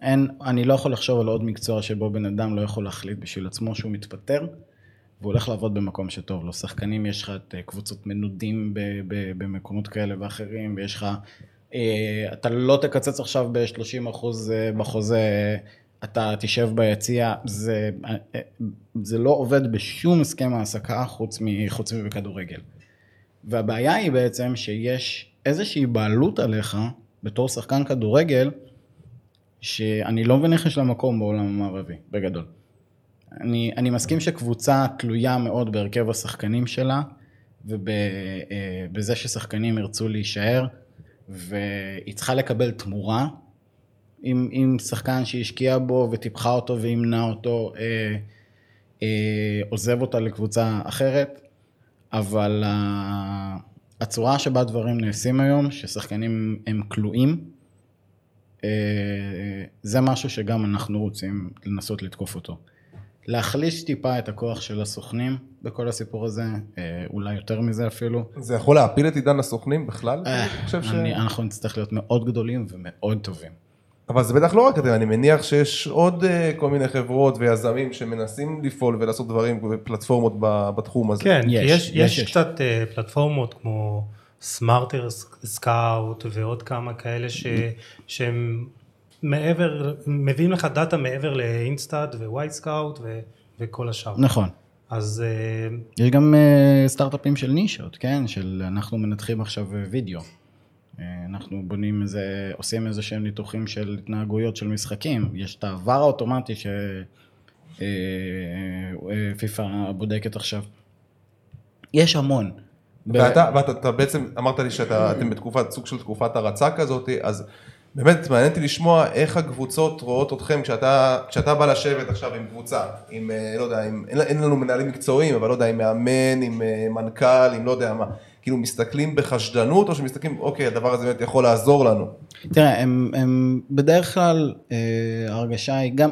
אין, אני לא יכול לחשוב על עוד מקצוע שבו בן אדם לא יכול להחליט בשביל עצמו שהוא מתפטר, והוא הולך לעבוד במקום שטוב לו. שחקנים, יש לך את אה, קבוצות מנודים ב- ב- במקומות כאלה ואחרים, ויש לך, אה, אתה לא תקצץ עכשיו ב-30 אחוז אה, בחוזה, אתה תשב ביציע, זה, אה, אה, זה לא עובד בשום הסכם העסקה חוץ, חוץ מבכדורגל. והבעיה היא בעצם שיש איזושהי בעלות עליך, בתור שחקן כדורגל, שאני לא מבין איך יש לה מקום בעולם המערבי, בגדול. אני, אני מסכים שקבוצה תלויה מאוד בהרכב השחקנים שלה, ובזה ששחקנים ירצו להישאר, והיא צריכה לקבל תמורה. אם, אם שחקן שהשקיע בו וטיפחה אותו וימנע אותו, אה, אה, עוזב אותה לקבוצה אחרת, אבל הצורה שבה דברים נעשים היום, ששחקנים הם כלואים, אה, זה משהו שגם אנחנו רוצים לנסות לתקוף אותו. להחליש טיפה את הכוח של הסוכנים בכל הסיפור הזה, אה, אולי יותר מזה אפילו. זה יכול להפיל את עידן הסוכנים בכלל? אה, אני חושב ש... אני, אנחנו נצטרך להיות מאוד גדולים ומאוד טובים. אבל זה בטח לא רק אתם, אני מניח שיש עוד אה, כל מיני חברות ויזמים שמנסים לפעול ולעשות דברים ופלטפורמות בתחום הזה. כן, יש, יש, יש, יש. קצת אה, פלטפורמות כמו Smarter Scout ועוד כמה כאלה ש, שהם מעבר, מביאים לך דאטה מעבר ל InStat ו-Wyscout ו- וכל השאר. נכון. אז אה, יש גם אה, סטארט-אפים של נישות, כן? של אנחנו מנתחים עכשיו אה, וידאו. אנחנו בונים איזה, עושים איזה שהם ניתוחים של התנהגויות של משחקים. יש את העבר האוטומטי שפיפ"א בודקת עכשיו. יש המון. ואתה, ואתה אתה בעצם אמרת לי שאתם בתקופת, סוג של תקופת הרצה כזאת, אז באמת מעניין אותי לשמוע איך הקבוצות רואות אתכם כשאתה, כשאתה בא לשבת עכשיו עם קבוצה, עם, אה, לא יודע, עם, אין, אין לנו מנהלים מקצועיים, אבל לא יודע, עם מאמן, עם אה, מנכ"ל, עם לא יודע מה, כאילו מסתכלים בחשדנות, או שמסתכלים, אוקיי, הדבר הזה באמת יכול לעזור לנו. תראה, הם, הם בדרך כלל, אה, ההרגשה היא גם...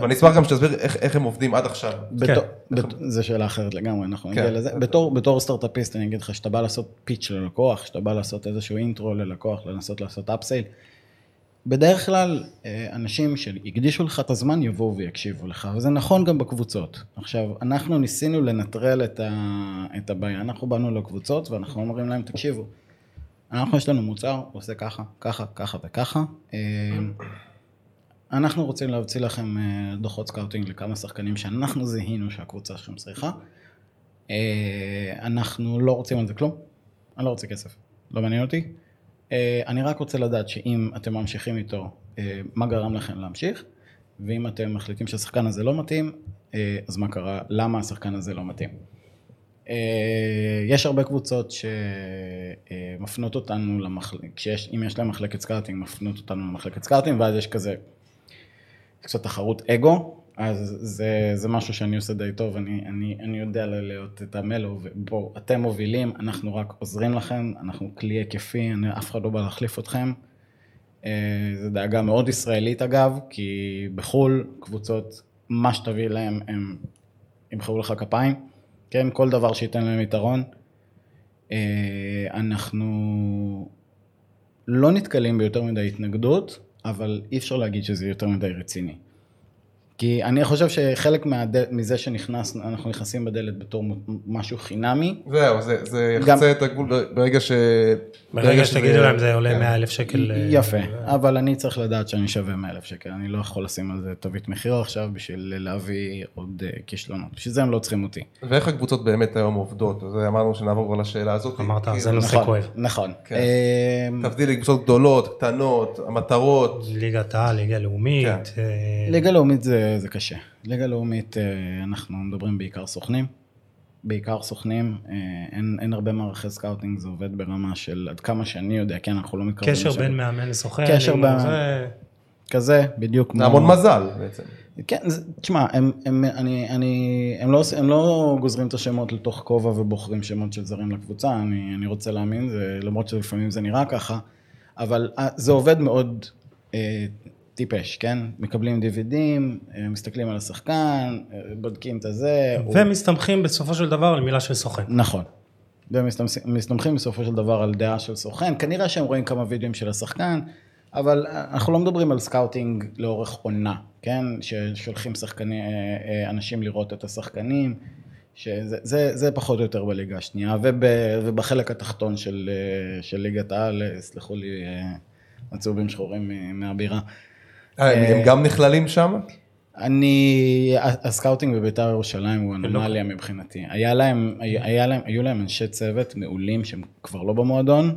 ואני אשמח גם שתסביר איך, איך הם עובדים עד עכשיו. בתור, בת, זו שאלה אחרת לגמרי, אנחנו נגיע כן. לזה. בתור, בתור סטארט-אפיסט אני אגיד לך, שאתה בא לעשות פיץ' ללקוח, שאתה בא לעשות איזשהו אינטרו ללקוח, לנסות לעשות אפסייל, בדרך כלל אה, אנשים שהקדישו לך את הזמן יבואו ויקשיבו לך, וזה נכון גם בקבוצות. עכשיו, אנחנו ניסינו לנטרל את, ה, את הבעיה, אנחנו באנו לקבוצות ואנחנו אומרים להם, תקשיבו, אנחנו יש לנו מוצר, הוא עושה ככה, ככה, ככה וככה. אה, אנחנו רוצים להוציא לכם אה, דוחות scouting לכמה שחקנים שאנחנו זיהינו שהקבוצה שלכם צריכה. אנחנו לא רוצים על זה כלום, אני לא רוצה כסף, לא מעניין אותי. אה, אני רק רוצה לדעת שאם אתם ממשיכים איתו, אה, מה גרם לכם להמשיך, ואם אתם מחליטים שהשחקן הזה לא מתאים, אה, אז מה קרה, למה השחקן הזה לא מתאים. יש הרבה קבוצות שמפנות אותנו למחלקת, כשיש, אם יש להם מחלקת scouting, מפנות אותנו למחלקת scouting, ואז יש כזה קצת תחרות אגו, אז זה, זה משהו שאני עושה די טוב, אני, אני, אני יודע להיות את ה mellow, ובואו, אתם מובילים, אנחנו רק עוזרים לכם, אנחנו כלי היקפי, אני, אף אחד לא בא להחליף אתכם. אה, זו דאגה מאוד ישראלית אגב, כי בחו"ל קבוצות, מה שתביא להם, הם ימחאו לך כפיים, כן, כל דבר שייתן להם יתרון. אה, אנחנו לא נתקלים ביותר מדי התנגדות, אבל אי אפשר להגיד שזה יותר מדי רציני. כי אני חושב שחלק מהד... מזה שנכנס, אנחנו נכנסים בדלת בתור משהו חינמי, זהו, זה, זה גם- יחצה את הגבול ברגע ש... ברגע שתגידו להם זה עולה כן. 100 אלף שקל. אה, יפה, אבל אני צריך לדעת שאני שווה 100 אלף שקל, אני לא יכול לשים על זה תווית מחיר עכשיו בשביל להביא עוד אה, כישלונות, בשביל זה הם לא צריכים אותי. ואיך הקבוצות באמת היום עובדות? אז אמרנו שנעבור כבר לשאלה הזאת. אמרת, זה נושא נכון, כואב. נכון. כן. אה, תבדיל לקבוצות גדולות, קטנות, המטרות. ליגת העל, ליגה לאומית. כן. אה, ליגה לאומית זה, זה קשה. ליגה לאומית, אה, אנחנו מדברים בעיקר סוכנים. בעיקר סוכנים, אה, אין, אין הרבה מערכי scouting, זה עובד ברמה של עד כמה שאני יודע, כן, אנחנו לא מתקרבים קשר לשם. בין מאמן לסוכן. קשר בין- זה- כזה, בדיוק זה המון מזל בעצם. כן, זה- תשמע, הם, הם, אני, אני, הם, לא, הם לא גוזרים את השמות לתוך כובע ובוחרים שמות של זרים לקבוצה, אני, אני רוצה להאמין, זה, למרות שלפעמים זה נראה ככה, אבל אה, זה עובד מאוד אה, טיפשי, כן? מקבלים DVD ים, אה, מסתכלים על השחקן, אה, בודקים את הזה. הוא- ומסתמכים בסופו של דבר על מילה של סוכן. נכון. ומסתמכים בסופו של דבר על דעה של סוכן, כנראה שהם רואים כמה וידאוים של השחקן, אבל אנחנו לא מדברים על scouting לאורך עונה, כן? ששולחים שחקנים, אה, אה, אנשים לראות את השחקנים, שזה זה, זה פחות או יותר בליגה השנייה, וב, ובחלק התחתון של, אה, של ליגת העל, אה, סלחו לי, אה, הצהובים שחורים אה, מהבירה. אה, הם- הם גם נכללים שם? אני, ה scouting בביתר ירושלים הוא אנומליה מבחינתי. היה להם, היה להם, היו להם אנשי צוות מעולים שהם כבר לא במועדון.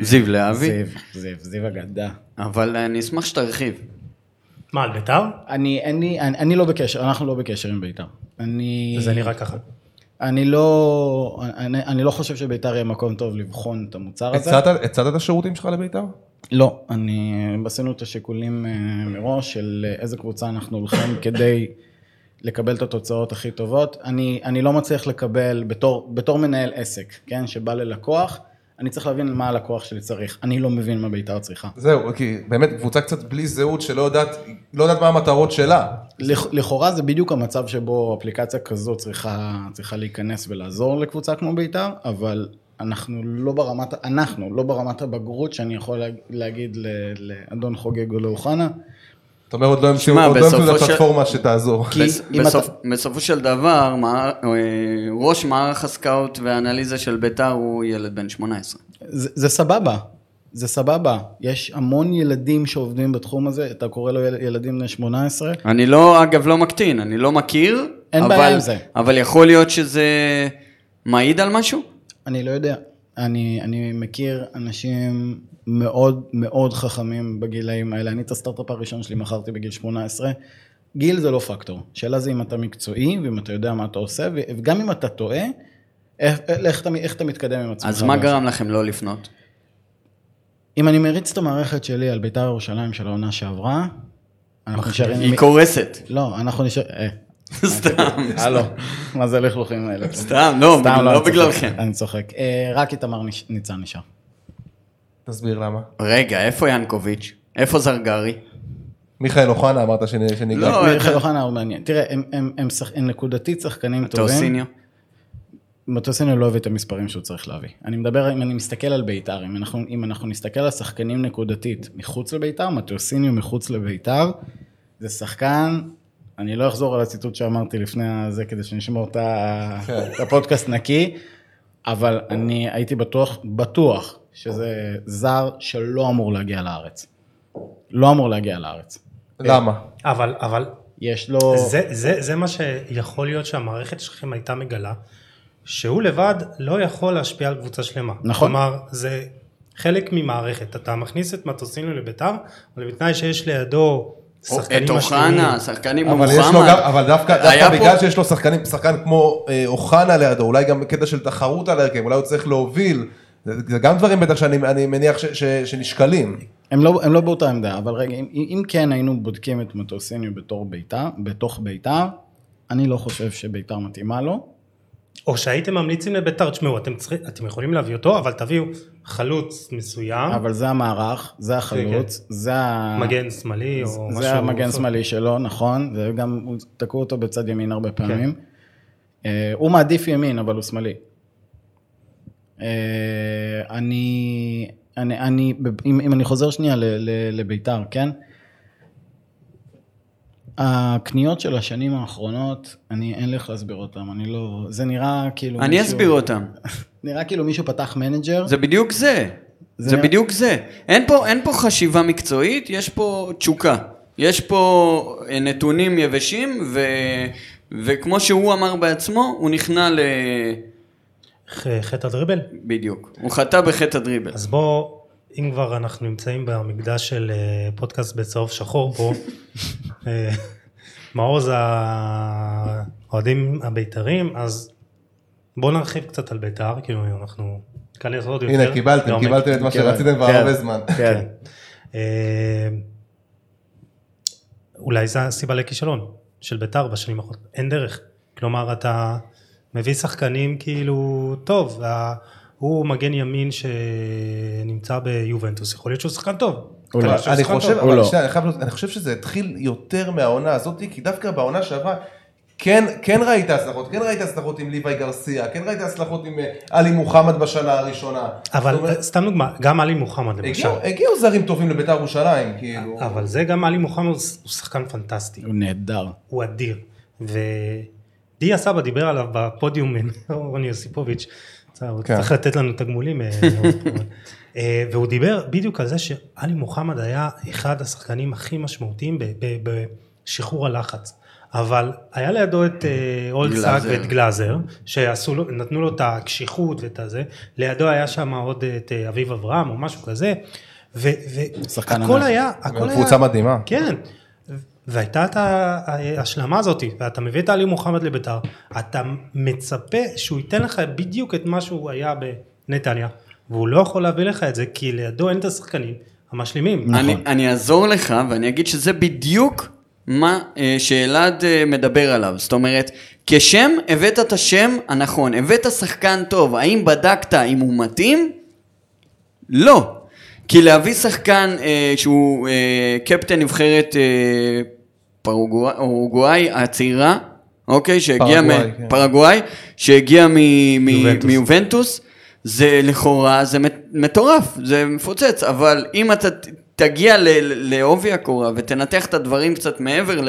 זיו להבי. זיו, זיו, זיו אגדה. אבל אני אשמח שתרחיב. מה, על ביתר? אני, לי, אני, אני לא בקשר, אנחנו לא בקשר עם ביתר. אני, זה נראה ככה. אני לא, אני, אני לא חושב שביתר יהיה מקום טוב לבחון את המוצר הזה. הצעת הצעת את השירותים שלך לבית"ר? לא, אני, עשינו את השיקולים אה, מראש של אה, איזה קבוצה אנחנו הולכים כדי לקבל את התוצאות הכי טובות. אני, אני לא מצליח לקבל בתור, בתור מנהל עסק, כן, שבא ללקוח, אני צריך להבין מה הלקוח שלי צריך. אני לא מבין מה בית"ר צריכה. זהו, כי באמת קבוצה קצת בלי זהות שלא יודעת, לא יודעת מה המטרות שלה. לכ- לכאורה זה בדיוק המצב שבו אפליקציה כזו צריכה, צריכה להיכנס ולעזור לקבוצה כמו בית"ר, אבל אנחנו לא ברמת, אנחנו לא ברמת הבגרות שאני יכול לה- להגיד ל- לאדון חוגג או לאוחנה. זאת אומרת, עוד לא המציאו לא המציאו את בסופו של- הפלטפורמה שתעזור. כי אתה- בסופו של דבר, אה, ראש מערך הסקאוט והאנליזה של ביתר הוא ילד בן 18. זה, זה סבבה, זה סבבה. יש המון ילדים שעובדים בתחום הזה, אתה קורא לו יל- ילדים בני 18? אני לא, אגב, לא מקטין, אני לא מכיר. אין אבל, בעיה עם זה. אבל יכול להיות שזה מעיד על משהו? אני לא יודע. אני, אני מכיר אנשים מאוד מאוד חכמים בגילאים האלה. אני את הסטארט-אפ הראשון שלי מכרתי בגיל 18. גיל זה לא פקטור. שאלה זה אם אתה מקצועי ואם אתה יודע מה אתה עושה, וגם אם אתה טועה, איך, איך, אתה, איך אתה מתקדם עם עצמך. אז מה. גרם לכם לא לפנות? אם אני מריץ את המערכת שלי על בית"ר ירושלים של העונה שעברה, אנחנו נשארים... היא קורסת. לא, אנחנו נשאר... אה, סתם. הלו, מה זה הלכלוכים האלה? סתם, לא, לא אני צוחק, בגללכם. אני צוחק. אה, רק איתמר ניצן נשאר. תסביר למה. רגע, איפה ינקוביץ'? איפה זרגרי? מיכאל אוחנה אמרת שנ- שניגע. לא, מיכאל אוחנה הוא מעניין. תראה, הם- נקודתית שחקנים טובים. טוסיניו? מטוסיניו לא הביא את המספרים שהוא צריך להביא. אני מדבר, אם אני מסתכל על בית"ר, אם אנחנו, אם אנחנו נסתכל על שחקנים נקודתית מחוץ לבית"ר, מטוסיניו מחוץ לבית"ר, זה שחקן, אני לא אחזור על הציטוט שאמרתי לפני הזה, כדי שנשמור את ה- את הפודקאסט נקי, אבל אני הייתי בטוח, בטוח, שזה זר שלא אמור להגיע לארץ. לא אמור להגיע לארץ. למה? אבל, אבל יש לו... זה, זה, זה מה שיכול להיות שהמערכת שלכם הייתה מגלה, שהוא לבד לא יכול להשפיע על קבוצה שלמה. נכון. כלומר, זה חלק ממערכת. אתה מכניס את מטוסינו לביתר, אבל בתנאי שיש לידו את אוחנה, שחקנים כמו אבל יש לו גם, מוחמד. אבל דווקא, דווקא בגלל שיש לו שחקנים, שחקן כמו אה, אוחנה לידו, אולי גם קטע של תחרות על ההרכב, אולי הוא צריך להוביל, זה, גם דברים בטח שאני אני מניח ש, ש, שנשקלים. הם לא, הם לא באותה עמדה, אבל רגע, אם, אם כן היינו בודקים את מטוסיניו בתור ביתר, בתוך ביתר, אני לא חושב שביתר מתאימה לו. או שהייתם ממליצים לביתר, תשמעו, אתם, אתם יכולים להביא אותו, אבל תביאו חלוץ מסוים, אבל זה המערך, זה החלוץ, זה, ה... מגן שמאלי או משהו. זה המגן שמאלי שלו, נכון, וגם תקעו אותו בצד ימין הרבה פעמים. אה, הוא מעדיף ימין, אבל הוא שמאלי. אה, אני, אני, אני, אם, אם אני חוזר שנייה ל- ל- לביתר, כן? הקניות של השנים האחרונות, אני, אין לי איך להסביר אותם, אני לא, זה נראה כאילו אני מישהו- אסביר אותם. נראה כאילו מישהו פתח מנג'ר, זה בדיוק זה. זה זה נראה- בדיוק זה. אין פה, אין פה חשיבה מקצועית, יש פה תשוקה. יש פה אה, נתונים יבשים, ו, וכמו שהוא אמר בעצמו, הוא נכנע ל... חטא הדריבל? בדיוק. הוא חטא בחטא הדריבל. אז בוא, אם כבר אנחנו נמצאים במקדש של אה, פודקאסט בצהוב שחור פה, אה, מעוז האוהדים הבית"רים, אז בוא נרחיב קצת על בית"ר, כאילו אנחנו ניכנס עוד יותר. הנה, קיבלתם, לעומק. קיבלתם את מה כן, שרציתם כבר כן. הרבה זמן. כן. אה, אולי זו הסיבה לכישלון של בית"ר בשנים האחרונות, אין דרך. כלומר, אתה מביא שחקנים כאילו, טוב, הוא מגן ימין שנמצא ביובנטוס, יכול להיות שהוא שחקן טוב. לא. לא. אני חושב שזה התחיל יותר מהעונה הזאת, כי דווקא בעונה שעברה, כן, כן ראית הצלחות, כן ראית הצלחות עם ליוואי גרסיה, כן ראית הצלחות עם אה, עלי מוחמד בשנה הראשונה. אבל אומרת, אה, סתם דוגמה, גם עלי מוחמד למשל. הגיעו- הגיעו זרים טובים לבית"ר ירושלים, כאילו. אבל זה גם עלי מוחמד הוא שחקן פנטסטי, הוא נהדר. הוא אדיר. ודיה סבא דיבר עליו בפודיום עם רוני יוסיפוביץ', כן. צריך לתת לנו תגמולים. אה, והוא דיבר בדיוק על זה שעלי מוחמד היה אחד השחקנים הכי משמעותיים בשחרור הלחץ. אבל היה לידו את אה, אולדסאק גלאזר. ואת גלאזר, שעשו לו, נתנו לו את הקשיחות ואת הזה, לידו היה שם עוד את אה, אביב אברהם או משהו כזה, והכל. היה, הכל היה, קבוצה מדהימה. כן, והייתה את ההשלמה הזאת, ואתה מביא את עלי מוחמד לביתר, אתה מצפה שהוא ייתן לך בדיוק את מה שהוא היה בנתניה, והוא לא יכול להביא לך את זה, כי לידו אין את השחקנים המשלימים. נכון. אני, אני אעזור לך ואני אגיד שזה בדיוק מה אה, שאלעד אה, מדבר עליו. זאת אומרת, כשם הבאת את השם הנכון, הבאת שחקן טוב, האם בדקת אם הוא מתאים? לא. כי להביא שחקן אה, שהוא אה, קפטן נבחרת אה, פרגוואי, אורוגוואי הצעירה, אוקיי, שהגיע פרגוואי, מ- כן. פרגוואי, שהגיע מ- יובנטוס. מיובנטוס, זה לכאורה, זה מט- מטורף, זה מפוצץ, אבל אם אתה תגיע לעובי הקורה ותנתח את הדברים קצת מעבר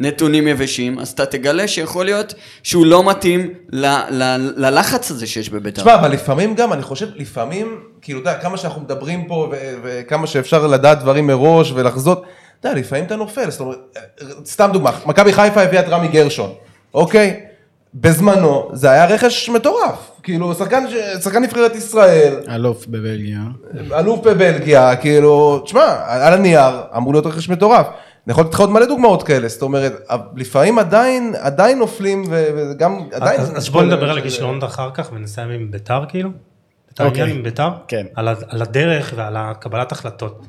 לנתונים יבשים, אז אתה תגלה שיכול להיות שהוא לא מתאים ל- ל- ללחץ הזה שיש בבית"ר. תשמע, אבל לפעמים גם, אני חושב, לפעמים, כאילו, אתה יודע, כמה שאנחנו מדברים פה, וכמה שאפשר לדעת דברים מראש ולחזות, אתה יודע, לפעמים אתה נופל, זאת אומרת, סתם דוגמה, מכבי חיפה הביאה את רמי גרשון, אוקיי? בזמנו, זה היה רכש מטורף, כאילו, שחקן, שחקן נבחרת ישראל, אלוף בבלגיה. אלוף בבלגיה, כאילו, תשמע, על הנייר אמור להיות רכש מטורף. אני יכול לתת לך עוד מלא דוגמאות כאלה, זאת אומרת, לפעמים עדיין, עדיין נופלים, ו- וגם, עדיין... אז, אז בוא נדבר על הכישלון אחר כך ונסיים עם ביתר כאילו. את העניין אוקיי. עם ביתר, כן. על, על הדרך ועל הקבלת החלטות.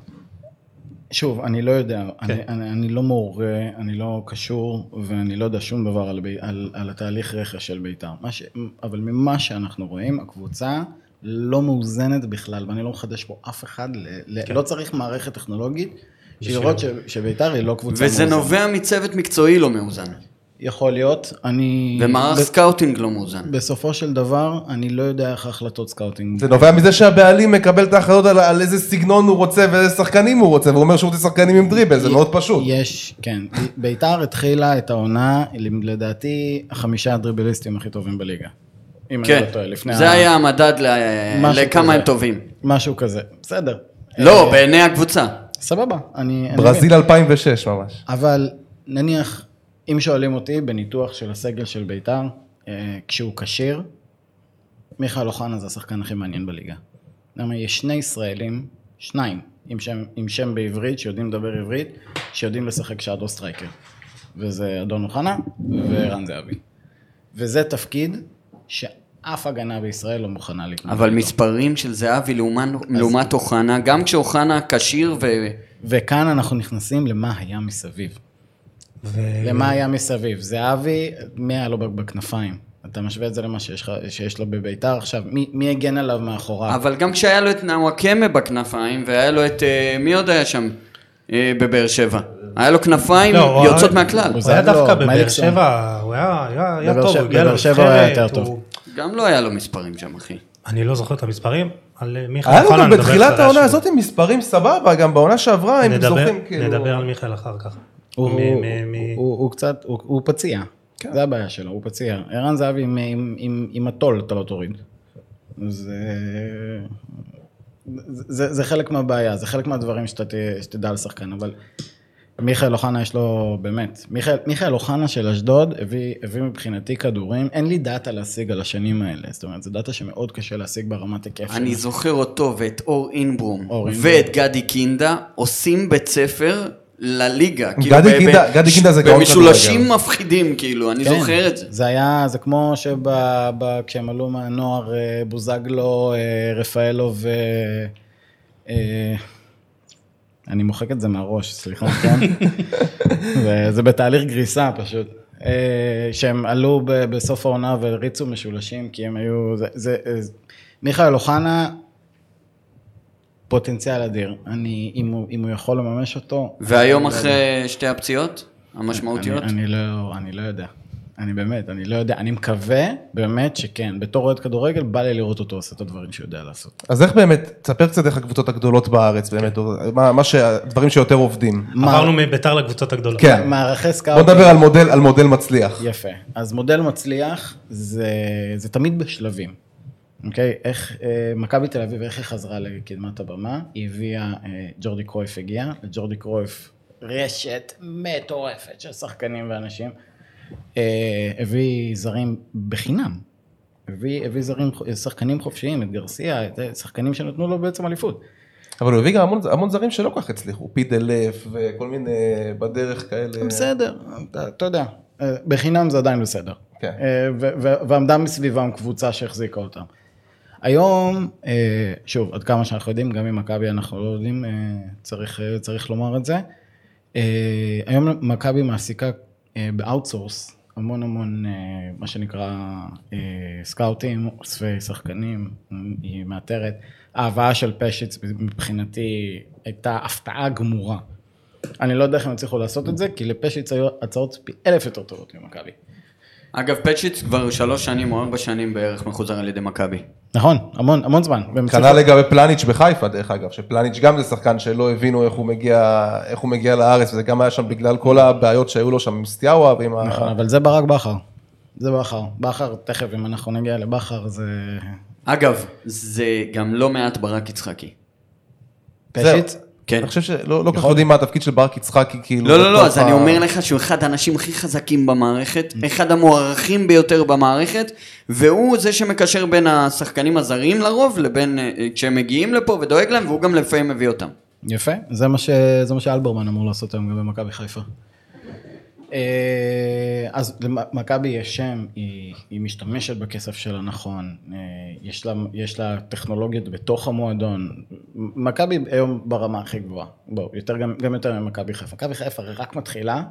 שוב, אני לא יודע, כן. אני, אני, אני לא מורה, אני לא קשור, ואני לא יודע שום דבר על, על, על התהליך רכש של בית"ר. ש, אבל ממה שאנחנו רואים, הקבוצה לא מאוזנת בכלל, ואני לא מחדש פה אף אחד, ל, כן. לא צריך מערכת טכנולוגית, בשביל לראות ש, שבית"ר היא לא קבוצה וזה מאוזנת. נובע מצוות מקצועי לא מאוזן. יכול להיות, אני... ומערך scouting לא מאוזן. בסופו של דבר, אני לא יודע איך ההחלטות scouting. זה נובע מזה שהבעלים מקבל את ההחלטות על, על איזה סגנון הוא רוצה ואיזה שחקנים הוא רוצה, והוא אומר שהוא רוצה שחקנים עם דריבל, זה מאוד פשוט. יש, כן. ביתר התחילה את העונה, לדעתי, החמישה הדריבליסטים הכי טובים בליגה. אם אני כן, לא טועה, לפני זה ה- היה המדד ל- לכמה כזה. הם טובים. משהו כזה. בסדר. לא, אה, בעיני הקבוצה. סבבה. אני... אני ברזיל 2006 ממש. אבל נניח, אם שואלים אותי בניתוח של הסגל של ביתר, אה, כשהוא כשיר, מיכאל אוחנה זה השחקן הכי מעניין בליגה. למה יש שני ישראלים, שניים, עם שם, עם שם בעברית, שיודעים לדבר עברית, שיודעים לשחק shadow striker. וזה אדון אוחנה וערן זהבי. וזה תפקיד שאף הגנה בישראל לא מוכנה להתמודד. אבל. מספרים של זהבי לעומת אוחנה, גם כשאוחנה כשיר ו... וכאן אנחנו נכנסים למה היה מסביב. ו... למה היה מסביב? זהבי, מי היה לו בכנפיים? אתה משווה את זה למה שיש, שיש לו בביתר עכשיו, מי, מי הגן עליו מאחוריו? אבל גם כשהיה לו את נאוואקמה בכנפיים, והיה לו את... אה, מי עוד היה שם אה, בבאר שבע? היה לו כנפיים לא, הוא יוצאות היה- מהכלל. הוא הוא היה לא, דווקא בבאר. שבע, הוא היה, היה, היה טוב, הוא הגיע בבאר שבע הוא היה יותר הוא- גם לא היה לו מספרים שם, אחי. אני לא זוכר את המספרים, על אה, מיכאל היה לו אוחנה גם נדבר בתחילת העונה. הזאת עם מספרים סבבה, גם בעונה שעברה, אם נדבר, זוכרים, כאילו... נדבר על מיכאל אחר כך. הוא, קצת, הוא, פציע, כן. זה הבעיה שלו, הוא פציע. ערן זהבי עם, הטול אתה לא תוריד. זה, חלק מהבעיה, זה חלק מהדברים שתדע על שחקן, אבל מיכאל אוחנה יש לו, באמת, מיכאל, מיכאל אוחנה של אשדוד הביא, הביא מבחינתי כדורים, אין לי דאטה להשיג על השנים האלה, זאת אומרת, זו דאטה שמאוד קשה להשיג ברמת היקף אני שלה. זוכר אותו ואת אור אינברום אור אינברום. ואת גדי קינדה עושים בית ספר לליגה. כאילו, גדי קינדה- ב- גדי קינדה זה גאון במשולשים כדורגל. מפחידים, כאילו, אני כן, זוכר את זה. זה היה, זה כמו שכשהם עלו מהנוער, אה, בוזגלו, אה, רפאלו ו... אה, אני מוחק את זה מהראש, סליחה, כן? זה- בתהליך גריסה פשוט. שהם עלו בסוף העונה והריצו משולשים, כי הם היו... זה, זה, מיכאל אוחנה, פוטנציאל אדיר. אני, אם הוא, אם הוא יכול לממש אותו... והיום לא. אחרי שתי הפציעות המשמעותיות? אני, אני, לא, אני לא יודע. אני באמת, אני לא יודע. אני מקווה באמת שכן. בתור אוהד כדורגל, בא לי לראות אותו עושה את הדברים שהוא יודע לעשות. אז איך באמת, תספר קצת איך הקבוצות הגדולות בארץ, באמת, מה, מה שהדברים שיותר עובדים. עברנו מביתר לקבוצות הגדולות. כן. מערכי בוא scouting. נדבר על מודל, על מודל מצליח. יפה. אז מודל מצליח זה, זה תמיד בשלבים. אוקיי? איך אה, מכבי תל אביב, איך היא חזרה לקדמת הבמה? היא הביאה, אה, ג'ורדי קרויף הגיע, לג'ורדי קרויף רשת מטורפת של שחקנים ואנשים. אה, הביא זרים בחינם. הביא, הביא זרים, שחקנים חופשיים, את גרסיה, את, אה, שחקנים שנתנו לו בעצם אליפות. אבל הוא הביא גם המון, המון זרים שלא כל כך הצליחו, פידלף וכל מיני בדרך כאלה. בסדר, אתה, אתה יודע, אה, בחינם זה עדיין בסדר. כן. אה, ועמדה מסביבם קבוצה שהחזיקה אותם. היום, אה, שוב, עד כמה שאנחנו יודעים, גם עם מכבי אנחנו לא יודעים, אה, צריך, אה, צריך לומר את זה. היום מכבי מעסיקה ב outsource המון המון, מה שנקרא, סקאוטים, אוספי שחקנים, היא מאתרת. ההבאה של פשיץ מבחינתי הייתה הפתעה גמורה. אני לא יודע איך הם הצליחו לעשות את זה, כי לפשיץ היו הצעות פי אלף יותר טובות ממכבי. אגב, פשיץ כבר שלוש שנים או ארבע שנים בערך מחוזר על ידי מכבי. נכון, המון, המון זמן. כנ"ל לגבי פלניץ' בחיפה דרך אגב, שפלניץ' גם זה שחקן שלא הבינו איך הוא מגיע, איך הוא מגיע לארץ, וזה גם היה שם בגלל כל הבעיות שהיו לו שם עם סטיאאווה ועם ה... נכון, אבל זה ברק בכר. זה בכר. בכר, תכף, אם אנחנו נגיע לבכר, זה... אגב, זה גם לא מעט ברק יצחקי. פשיץ? כן. אני חושב שלא לא כל כך יודעים מה התפקיד של ברק יצחקי, כאילו... לא, לא, לא, אז אני אומר לך שהוא אחד האנשים הכי חזקים במערכת, אחד המוערכים ביותר במערכת, והוא זה שמקשר בין השחקנים הזרים לרוב, לבין אה, כשהם מגיעים לפה ודואג להם, והוא גם לפעמים מביא אותם. יפה, זה מה, ש... זה מה שאלברמן אמור לעשות היום גם במכבי חיפה. אה, אז למכבי יש שם, היא, היא משתמשת בכסף שלה נכון, אה, יש לה, יש לה טכנולוגיות בתוך המועדון. מכבי היום ברמה הכי גבוהה, בואו, יותר, גם, גם יותר ממכבי חיפה. מכבי חיפה רק מתחילה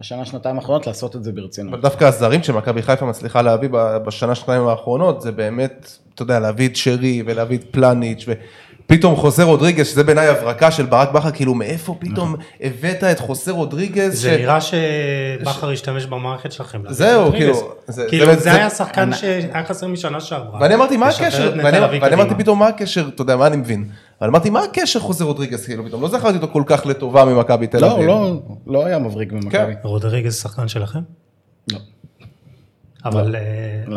בשנה, שנתיים האחרונות לעשות את זה ברצינות. אבל דווקא הזרים שמכבי חיפה מצליחה להביא בשנה, שנתיים האחרונות, זה באמת, אתה יודע, להביא את שרי ולהביא את פלניץ' ופתאום חוסה רודריגז, שזה בעיניי הברקה של ברק בכר, כאילו מאיפה פתאום הבאת את חוסה רודריגז? זה ש- נראה שבכר השתמש במערכת שלכם. זהו. כאילו, זה- כאילו, זה- היה שחקן שהיה חסר משנה שעברה. ואני אמרתי, מה הקשר? ואני אמרתי. פתאום, מה הקשר? אתה יודע, מה אני מבין? אבל אמרתי, מה הקשר חוסה רודריגז, כאילו, פתאום? לא זכרתי אותו כל כך לטובה ממכבי תל לא, אביב. לא, לא היה מבריק במכבי. כן. רודריגז שחקן שלכם? לא. אבל אה,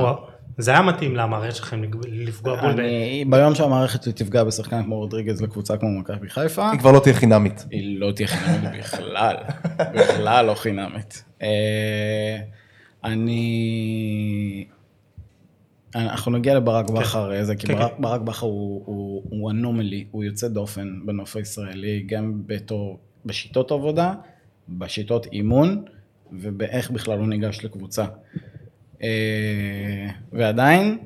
וואו, זה היה מתאים למערכת שלכם לפגוע בול. ביום שהמערכת תפגע בשחקן כמו רודריגז לקבוצה כמו מכבי חיפה, היא כבר לא תהיה חינמית. היא לא תהיה חינמית בכלל, בכלל לא חינמית. אה, אני... אנחנו נגיע לברק בכר, איזה, כי כן, ברק, כן. ברק בכר הוא, הוא, הוא אנומלי, הוא יוצא דופן בנוף הישראלי, גם בתור, בשיטות עבודה, בשיטות אימון, ובאיך בכלל הוא ניגש לקבוצה. אה, ועדיין,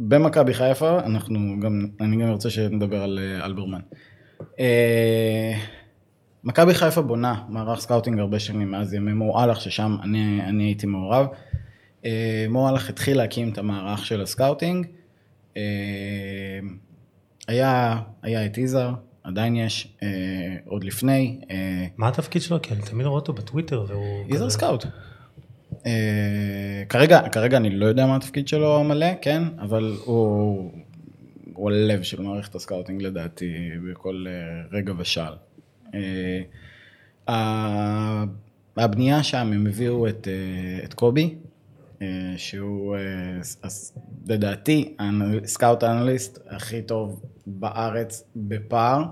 במכבי חיפה, אנחנו גם, אני גם רוצה שנדבר על אה, אלברמן. אה, מכבי חיפה בונה מערך סקאוטינג הרבה שנים, מאז ימי מו אלאך, ששם אני, אני הייתי מעורב. אה, מו אלאך התחיל להקים את המערך של הסקאוטינג. אה, היה, היה את יזהר, עדיין יש, אה, עוד לפני. אה, מה התפקיד שלו? כי אני תמיד רואה אותו בטוויטר והוא... יזהר סקאוט. אה, כרגע, כרגע אני לא יודע מה התפקיד שלו המלא, כן, אבל הוא, הוא הלב של מערכת הסקאוטינג לדעתי בכל אה, רגע ושעל. אה, הבנייה שם, הם הביאו את, את קובי, שהוא לדעתי סקאוט האנליסט הכי טוב בארץ בפער,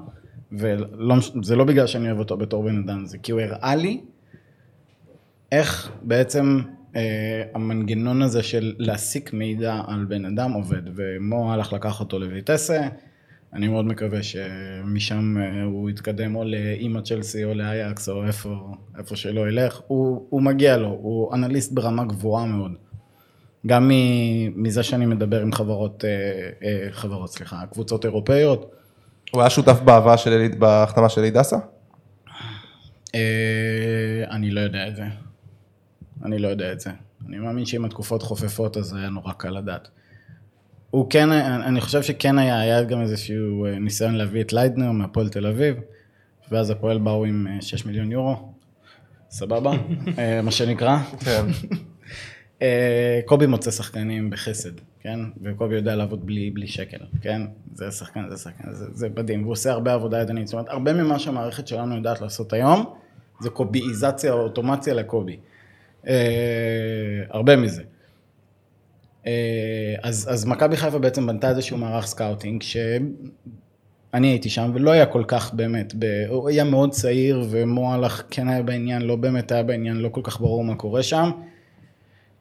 וזה לא בגלל שאני אוהב אותו בתור בן אדם, זה כי הוא הראה לי איך בעצם אה, המנגנון הזה של להסיק מידע על בן אדם עובד, ומו הלך לקח אותו לויטסה, אני מאוד מקווה שמשם אה, הוא יתקדם או לאימא צ'לסי או לאייקס או איפה, איפה שלא ילך, הוא, הוא מגיע לו, הוא אנליסט ברמה גבוהה מאוד. גם מזה שאני מדבר עם חברות, אה, אה, חברות, סליחה, קבוצות אירופאיות, הוא היה שותף בהבאה של אלי, בהחתמה של אלי דסה? אני לא יודע את זה. אני לא יודע את זה. אני מאמין שאם התקופות חופפות אז היה נורא קל לדעת. הוא כן, אני חושב שכן היה, היה גם איזשהו אה, ניסיון להביא את ליידנר מהפועל תל אביב, ואז הפועל באו עם אה, 6 מיליון יורו, סבבה, אה, מה שנקרא. כן. אה, קובי מוצא שחקנים בחסד, כן? וקובי יודע לעבוד בלי, בלי שקל, כן? זה שחקן, זה שחקן, זה, זה מדהים. והוא עושה הרבה עבודה ידנית. זאת אומרת, הרבה ממה שהמערכת שלנו יודעת לעשות היום, זה קוביזציה או אוטומציה לקובי. אה, הרבה מזה. אה, אז, אז מכבי חיפה בעצם בנתה איזשהו מערך סקאוטינג, שאני הייתי שם ולא היה כל כך באמת, ב... הוא היה מאוד צעיר ומו אלאך כן היה בעניין, לא באמת היה בעניין, לא כל כך ברור מה קורה שם.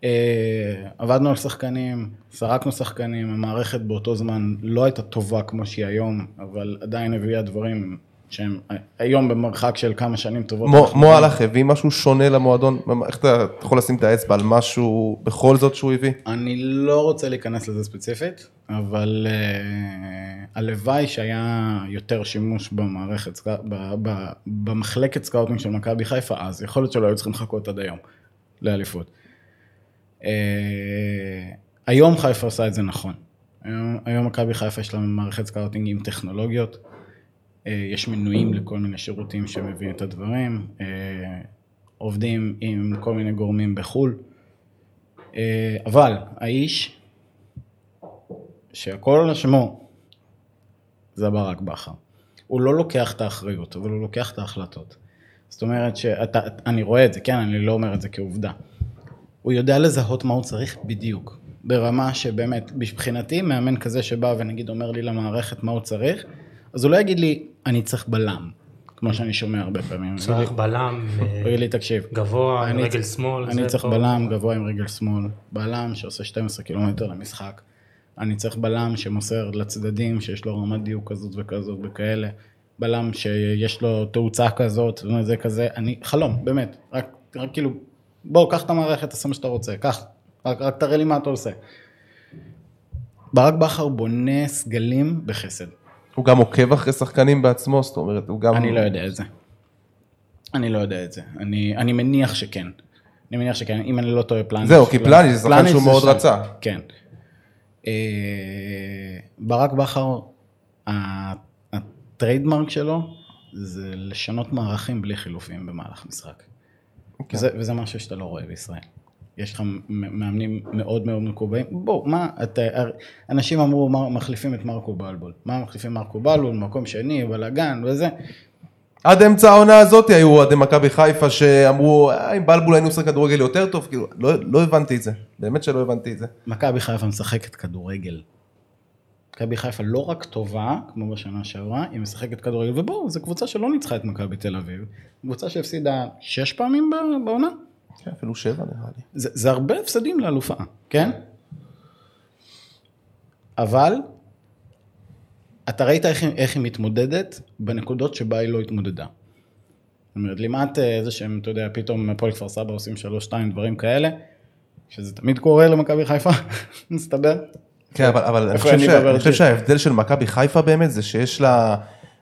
אה, עבדנו על שחקנים, סרקנו שחקנים, המערכת באותו זמן לא הייתה טובה כמו שהיא היום, אבל עדיין הביאה דברים שהם היום במרחק של כמה שנים טובות. מו אלאך הביא משהו שונה למועדון? איך אתה יכול לשים את האצבע על משהו בכל זאת שהוא הביא? אני לא רוצה להיכנס לזה ספציפית, אבל אה, הלוואי שהיה יותר שימוש במערכת, סקא- ב- ב- במחלקת סקאוטינג של מכבי חיפה אז, יכול להיות שלא היו צריכים לחכות עד היום לאליפות. אה, היום חיפה עושה את זה נכון. היום, היום מכבי חיפה יש לה מערכת סקאוטינג עם טכנולוגיות, יש מנויים לכל מיני שירותים שמביאים את הדברים, אה, עובדים עם כל מיני גורמים בחו"ל. אה, אבל האיש שהכל על שמו זה ברק בכר. הוא לא לוקח את האחריות, אבל הוא לוקח את ההחלטות. זאת אומרת שאתה, אני רואה את זה, כן, אני לא אומר את זה כעובדה. הוא יודע לזהות מה הוא צריך בדיוק. ברמה שבאמת, מבחינתי, מאמן כזה שבא ונגיד אומר לי למערכת מה הוא צריך, אז הוא לא יגיד לי, אני צריך בלם, כמו שאני שומע הרבה פעמים. צריך בלם הוא יגיד לי, תקשיב, גבוה, עם רגל שמאל. אני צריך. בלם גבוה עם רגל שמאל, בלם שעושה 12 קילומטר למשחק. אני צריך בלם שמוסר לצדדים, שיש לו רמת דיוק כזאת וכזאת וכאלה. בלם שיש לו תאוצה כזאת, זה כזה, אני, חלום, באמת. רק, רק כאילו, בוא, קח את המערכת, תעשה מה שאתה רוצה, קח. רק, רק תראה לי מה אתה עושה. ברק בכר בונה סגלים בחסד. הוא גם עוקב אחרי שחקנים בעצמו, זאת אומרת, הוא גם... אני לא יודע את זה. אני לא יודע את זה. אני, אני מניח שכן. אני מניח שכן, אם אני לא טועה פלניש. זהו, כי פלניש זה שחקן שהוא מאוד. רצה. כן. אה, ברק בכר, הטריידמרק שלו זה לשנות מערכים בלי חילופים במהלך משחק. אוקיי. וזה, וזה משהו שאתה לא רואה בישראל. יש לך מאמנים מאוד מאוד מקובעים. בוא, מה, אתה, אנשים אמרו, מה, מחליפים את מרקו בלבול. מה מחליפים מרקו בלבול, מקום שני, בלאגן וזה. עד אמצע העונה הזאת היו אוהדי מכבי חיפה שאמרו, "אה, אם בלבול היינו עושים כדורגל יותר טוב, כאילו, לא, לא הבנתי את זה, באמת שלא הבנתי את זה. מכבי חיפה משחקת כדורגל. מכבי חיפה לא רק טובה, כמו בשנה שעברה, היא משחקת כדורגל, ובואו, זו קבוצה שלא ניצחה את מכבי תל אביב. קבוצה שהפסידה שש פעמים בעונה. כן, אפילו שבע נראה לי. זה, זה הרבה הפסדים לאלופה, כן? אבל, אתה ראית איך, איך היא מתמודדת בנקודות שבה היא לא התמודדה. זאת אומרת, לימדת איזה שהם, אתה יודע, פתאום הפועל כפר סבא עושים שלוש, שתיים, דברים כאלה, שזה תמיד קורה למכבי חיפה, מסתבר. כן, אבל, אבל אני, חושב ש... אני חושב שההבדל של מכבי חיפה באמת זה שיש לה,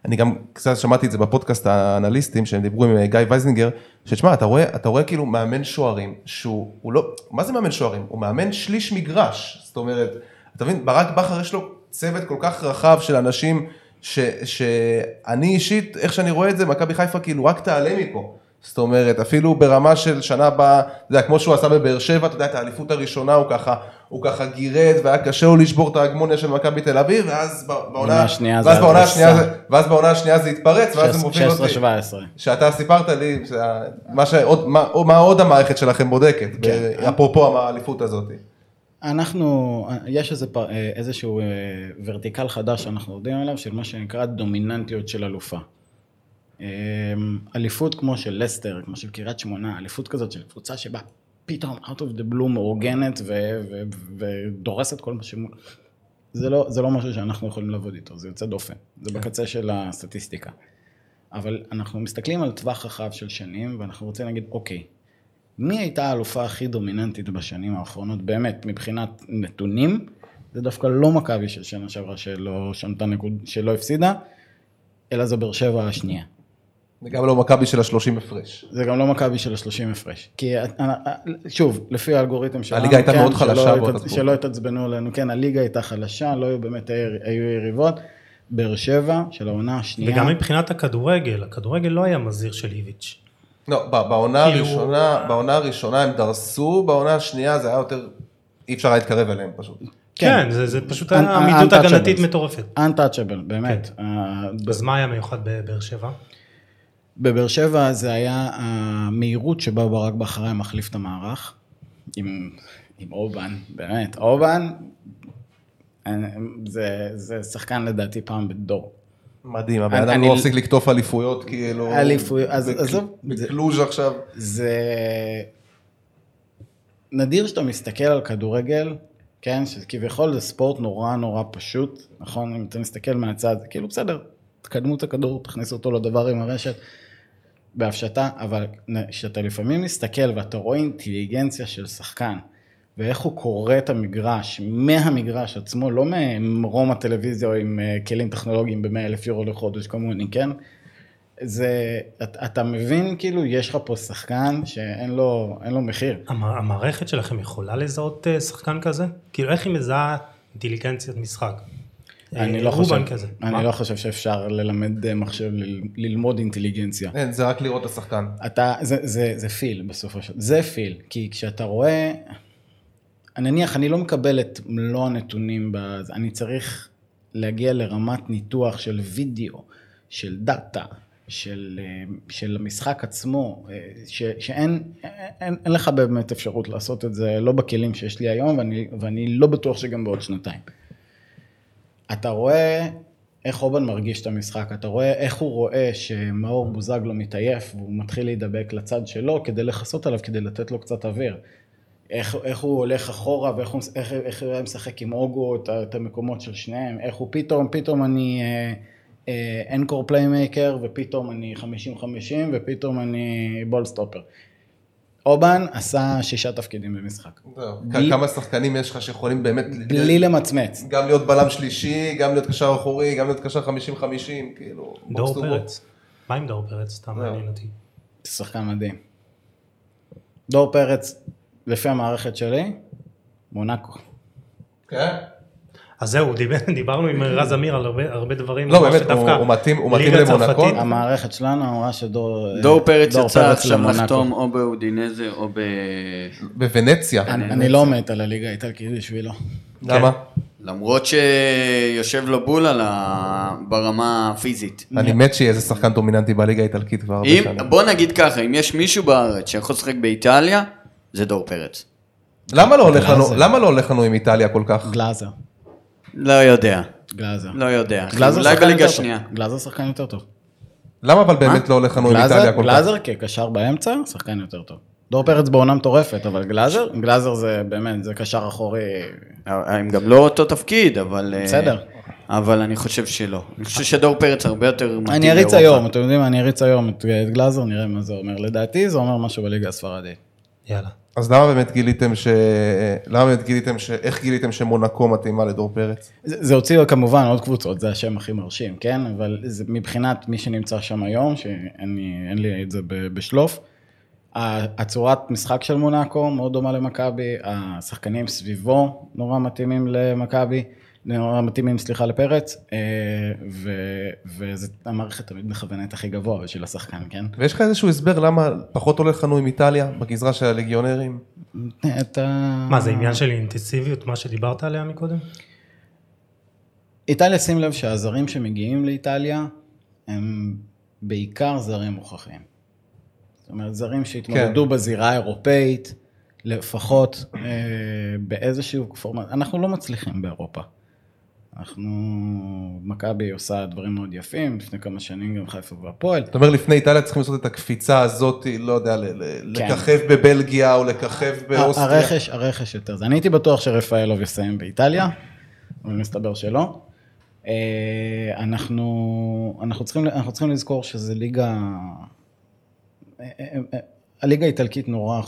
אני גם קצת שמעתי את זה בפודקאסט האנליסטים שהם דיברו עם אה, גיא וייזנגר, שתשמע, אתה רואה, אתה רואה כאילו מאמן שוערים, שהוא הוא לא, מה זה מאמן שוערים? הוא מאמן שליש מגרש, זאת אומרת, אתה מבין, ברק בכר יש לו צוות כל כך רחב של אנשים, ש, שאני אישית, איך שאני רואה את זה, מכבי חיפה כאילו רק תעלה מפה. זאת אומרת, אפילו ברמה של שנה הבאה, אתה יודע, כמו שהוא עשה בבאר שבע, אתה יודע, את האליפות הראשונה, הוא ככה הוא ככה גירד והיה קשה לו לשבור את ההגמוניה של מכבי תל אביב, ואז בעונה השנייה ואז בעונה. השנייה זה- ואז בעונה השנייה זה התפרץ, ואז זה מוביל אותי. 16-17. שאתה סיפרת לי, מה שעוד- מה מה עוד המערכת שלכם בודקת, כן. אפרופו האליפות הזאת. אנחנו, יש איזה, פ- איזשהו אה, ורטיקל חדש שאנחנו עובדים עליו, של מה שנקרא דומיננטיות של אלופה. אה, אליפות כמו של לסטר, כמו של קריית שמונה, אליפות כזאת של קבוצה שבאה פתאום out of the blue מאורגנת ו- ו- ודורסת כל מה ש... זה לא, זה לא משהו שאנחנו יכולים לעבוד איתו, זה יוצא דופן, זה בקצה של הסטטיסטיקה. אבל אנחנו מסתכלים על טווח רחב של שנים, ואנחנו רוצים להגיד, אוקיי, מי הייתה האלופה הכי דומיננטית בשנים האחרונות, באמת, מבחינת נתונים? זה דווקא לא מכבי של שנה שעברה שלא שמתה נקוד, שלא הפסידה, אלא זו באר שבע השנייה. וגם לא מכבי של השלושים הפרש. זה גם לא מכבי של ה-30 הפרש. כי אה, אה, שוב, לפי האלגוריתם שלנו, הליגה הייתה כן, מאוד חלשה באותה תקופה. שלא התעצבנו עלינו, כן, הליגה הייתה חלשה, לא היו באמת היו יריבות. באר שבע של העונה השנייה. וגם מבחינת הכדורגל, הכדורגל לא היה מזהיר של איביץ'. לא, בעונה כאילו- הראשונה, בעונה הראשונה הם דרסו, בעונה השנייה זה היה יותר, אי אפשר היה להתקרב אליהם פשוט. כן, זה, זה פשוט היה עמידות. הגנתית מטורפת. untouchable, באמת. כן. אה, אז מה היה מיוחד בבאר שבע? בבאר שבע זה היה המהירות שבה ברק בכר היה מחליף את המערך, עם, עם אובן, באמת, אובן, זה, זה שחקן לדעתי פעם בדור. מדהים, הבן אדם לא מפסיק לקטוף אליפויות, כאילו... אליפויות, אז עזוב, בקלוז' עכשיו. זה נדיר שאתה מסתכל על כדורגל, כן, שכביכול זה ספורט נורא נורא פשוט, נכון? אם אתה מסתכל מהצד, כאילו בסדר, תקדמו את הכדור, תכניסו אותו לדבר עם הרשת בהפשטה, אבל כשאתה לפעמים מסתכל ואתה רואה אינטליגנציה של שחקן, ואיך הוא קורא את המגרש, מהמגרש עצמו, לא ממרום הטלוויזיה או עם אה, כלים טכנולוגיים ב-100 אלף יורו לחודש כמוני, כן? זה, אתה, אתה מבין, כאילו, יש לך פה שחקן שאין לו, לו מחיר. המ- המערכת שלכם יכולה לזהות אה, שחקן כזה? כאילו, איך היא מזהה אינטליגנציית משחק? אני אה, לא חושב, כזה. אני מה? לא חושב שאפשר ללמד אה, מחשב ל- ללמוד אינטליגנציה. אין, זה רק לראות את השחקן. אתה, זה, זה, זה פיל בסופו של דבר, זה פיל, כי כשאתה רואה, נניח אני לא מקבל את מלוא הנתונים, בזה, אני צריך להגיע לרמת ניתוח של וידאו, של דאטה, של, אה, של המשחק עצמו, ש, שאין אין, אין לך באמת אפשרות לעשות את זה, לא בכלים שיש לי היום, ואני, ואני לא בטוח שגם בעוד שנתיים. אתה רואה איך אובן מרגיש את המשחק, אתה רואה איך הוא רואה שמאור בוזגלו מתעייף והוא מתחיל להידבק לצד שלו כדי לכסות עליו, כדי לתת לו קצת אוויר. איך, איך הוא הולך אחורה ואיך הוא, איך, איך היה משחק עם אוגו את, את המקומות של שניהם, איך הוא פתאום, פתאום אני anchor playmaker ופתאום אני 50-50 ופתאום אני ball stopper. אובן עשה שישה תפקידים במשחק. בלי- כמה שחקנים יש לך שיכולים באמת... בלי למצמץ. גם להיות בלם שלישי, גם להיות קשר אחורי, גם להיות קשר 50-50, כאילו... דור פרץ. מה עם דור פרץ? סתם. מעניין אותי. שחקן מדהים. דור פרץ, לפי המערכת שלי, מונקו. כן? אז זהו, דיבר- דיברנו עם רז אמיר על הרבה- הרבה דברים. לא, באמת, הוא- הוא מתאים- הוא מתאים למונקו. המערכת שלנו אמרה שדור דור פרץ יצא עכשיו. לחתום או באודינזה או ב... בוונציה. אני אני לא מת על הליגה האיטלקית בשבילו. למה? למרות שיושב לו בול על ה... ברמה הפיזית. אני מת שיהיה איזה שחקן דומיננטי בליגה האיטלקית כבר הרבה אם, שנים. בוא נגיד ככה, אם יש מישהו בארץ שיכול לשחק באיטליה, זה דור פרץ. למה לא הולך. למה לא הולך לנו עם איטליה כל כך? גלאזר. לא יודע, גלאזר. לא יודע. אולי בליגה שנייה. גלאזר שחקן יותר טוב. למה אבל באמת לא הולך לנו עם איטליה כל כך? גלאזר כקשר באמצע, שחקן יותר טוב. דור פרץ בעונה מטורפת, אבל גלאזר, גלאזר זה באמת, זה קשר אחורי. הם גם לא אותו תפקיד, אבל... אה, בסדר. אבל אני חושב שלא. אני חושב שדור פרץ הרבה יותר מתאים אני אריץ לאירופה. היום, אתם יודעים מה, אני אריץ היום את גלאזר, נראה מה זה אומר. לדעתי זה אומר משהו בליגה הספרדית. יאללה. אז למה באמת גיליתם ש... למה באמת גיליתם ש... איך גיליתם שמונקו מתאימה לדור פרץ? זה, זה הוציא כמובן עוד קבוצות, זה השם הכי מרשים, כן? אבל זה מבחינת מי שנמצא שם היום, שאין לי, את זה בשלוף, הצורת משחק של מונאקו מאוד דומה למכבי, השחקנים סביבו נורא מתאימים למכבי, נורא מתאימים, סליחה, לפרץ, אה, ו- וזה המערכת תמיד מכוונת הכי גבוה בשביל השחקן, כן? ויש לך איזשהו הסבר למה פחות הולך לנו עם איטליה, בגזרה של הליגיונרים? אתה... מה, זה עניין של אינטנסיביות, מה שדיברת עליה מקודם? איטליה, שים לב שהזרים שמגיעים לאיטליה הם בעיקר זרים מוכחים. זאת אומרת, זרים שהתמודדו כן. בזירה האירופאית, לפחות אה, באיזשהו פורמט. אנחנו לא מצליחים באירופה. אנחנו, מכבי עושה דברים מאוד יפים, לפני כמה שנים גם חיפה והפועל. אתה אומר לפני איטליה צריכים לעשות את הקפיצה הזאת, לא יודע, כן. לככב בבלגיה או לככב באוסטריה. הרכש, הרכש יותר זה. אני הייתי בטוח שרפאלוב יסיים באיטליה, אבל מסתבר שלא. אה, אנחנו, אנחנו, צריכים, אנחנו צריכים לזכור שזה ליגה, אה, אה, הליגה האיטלקית נורא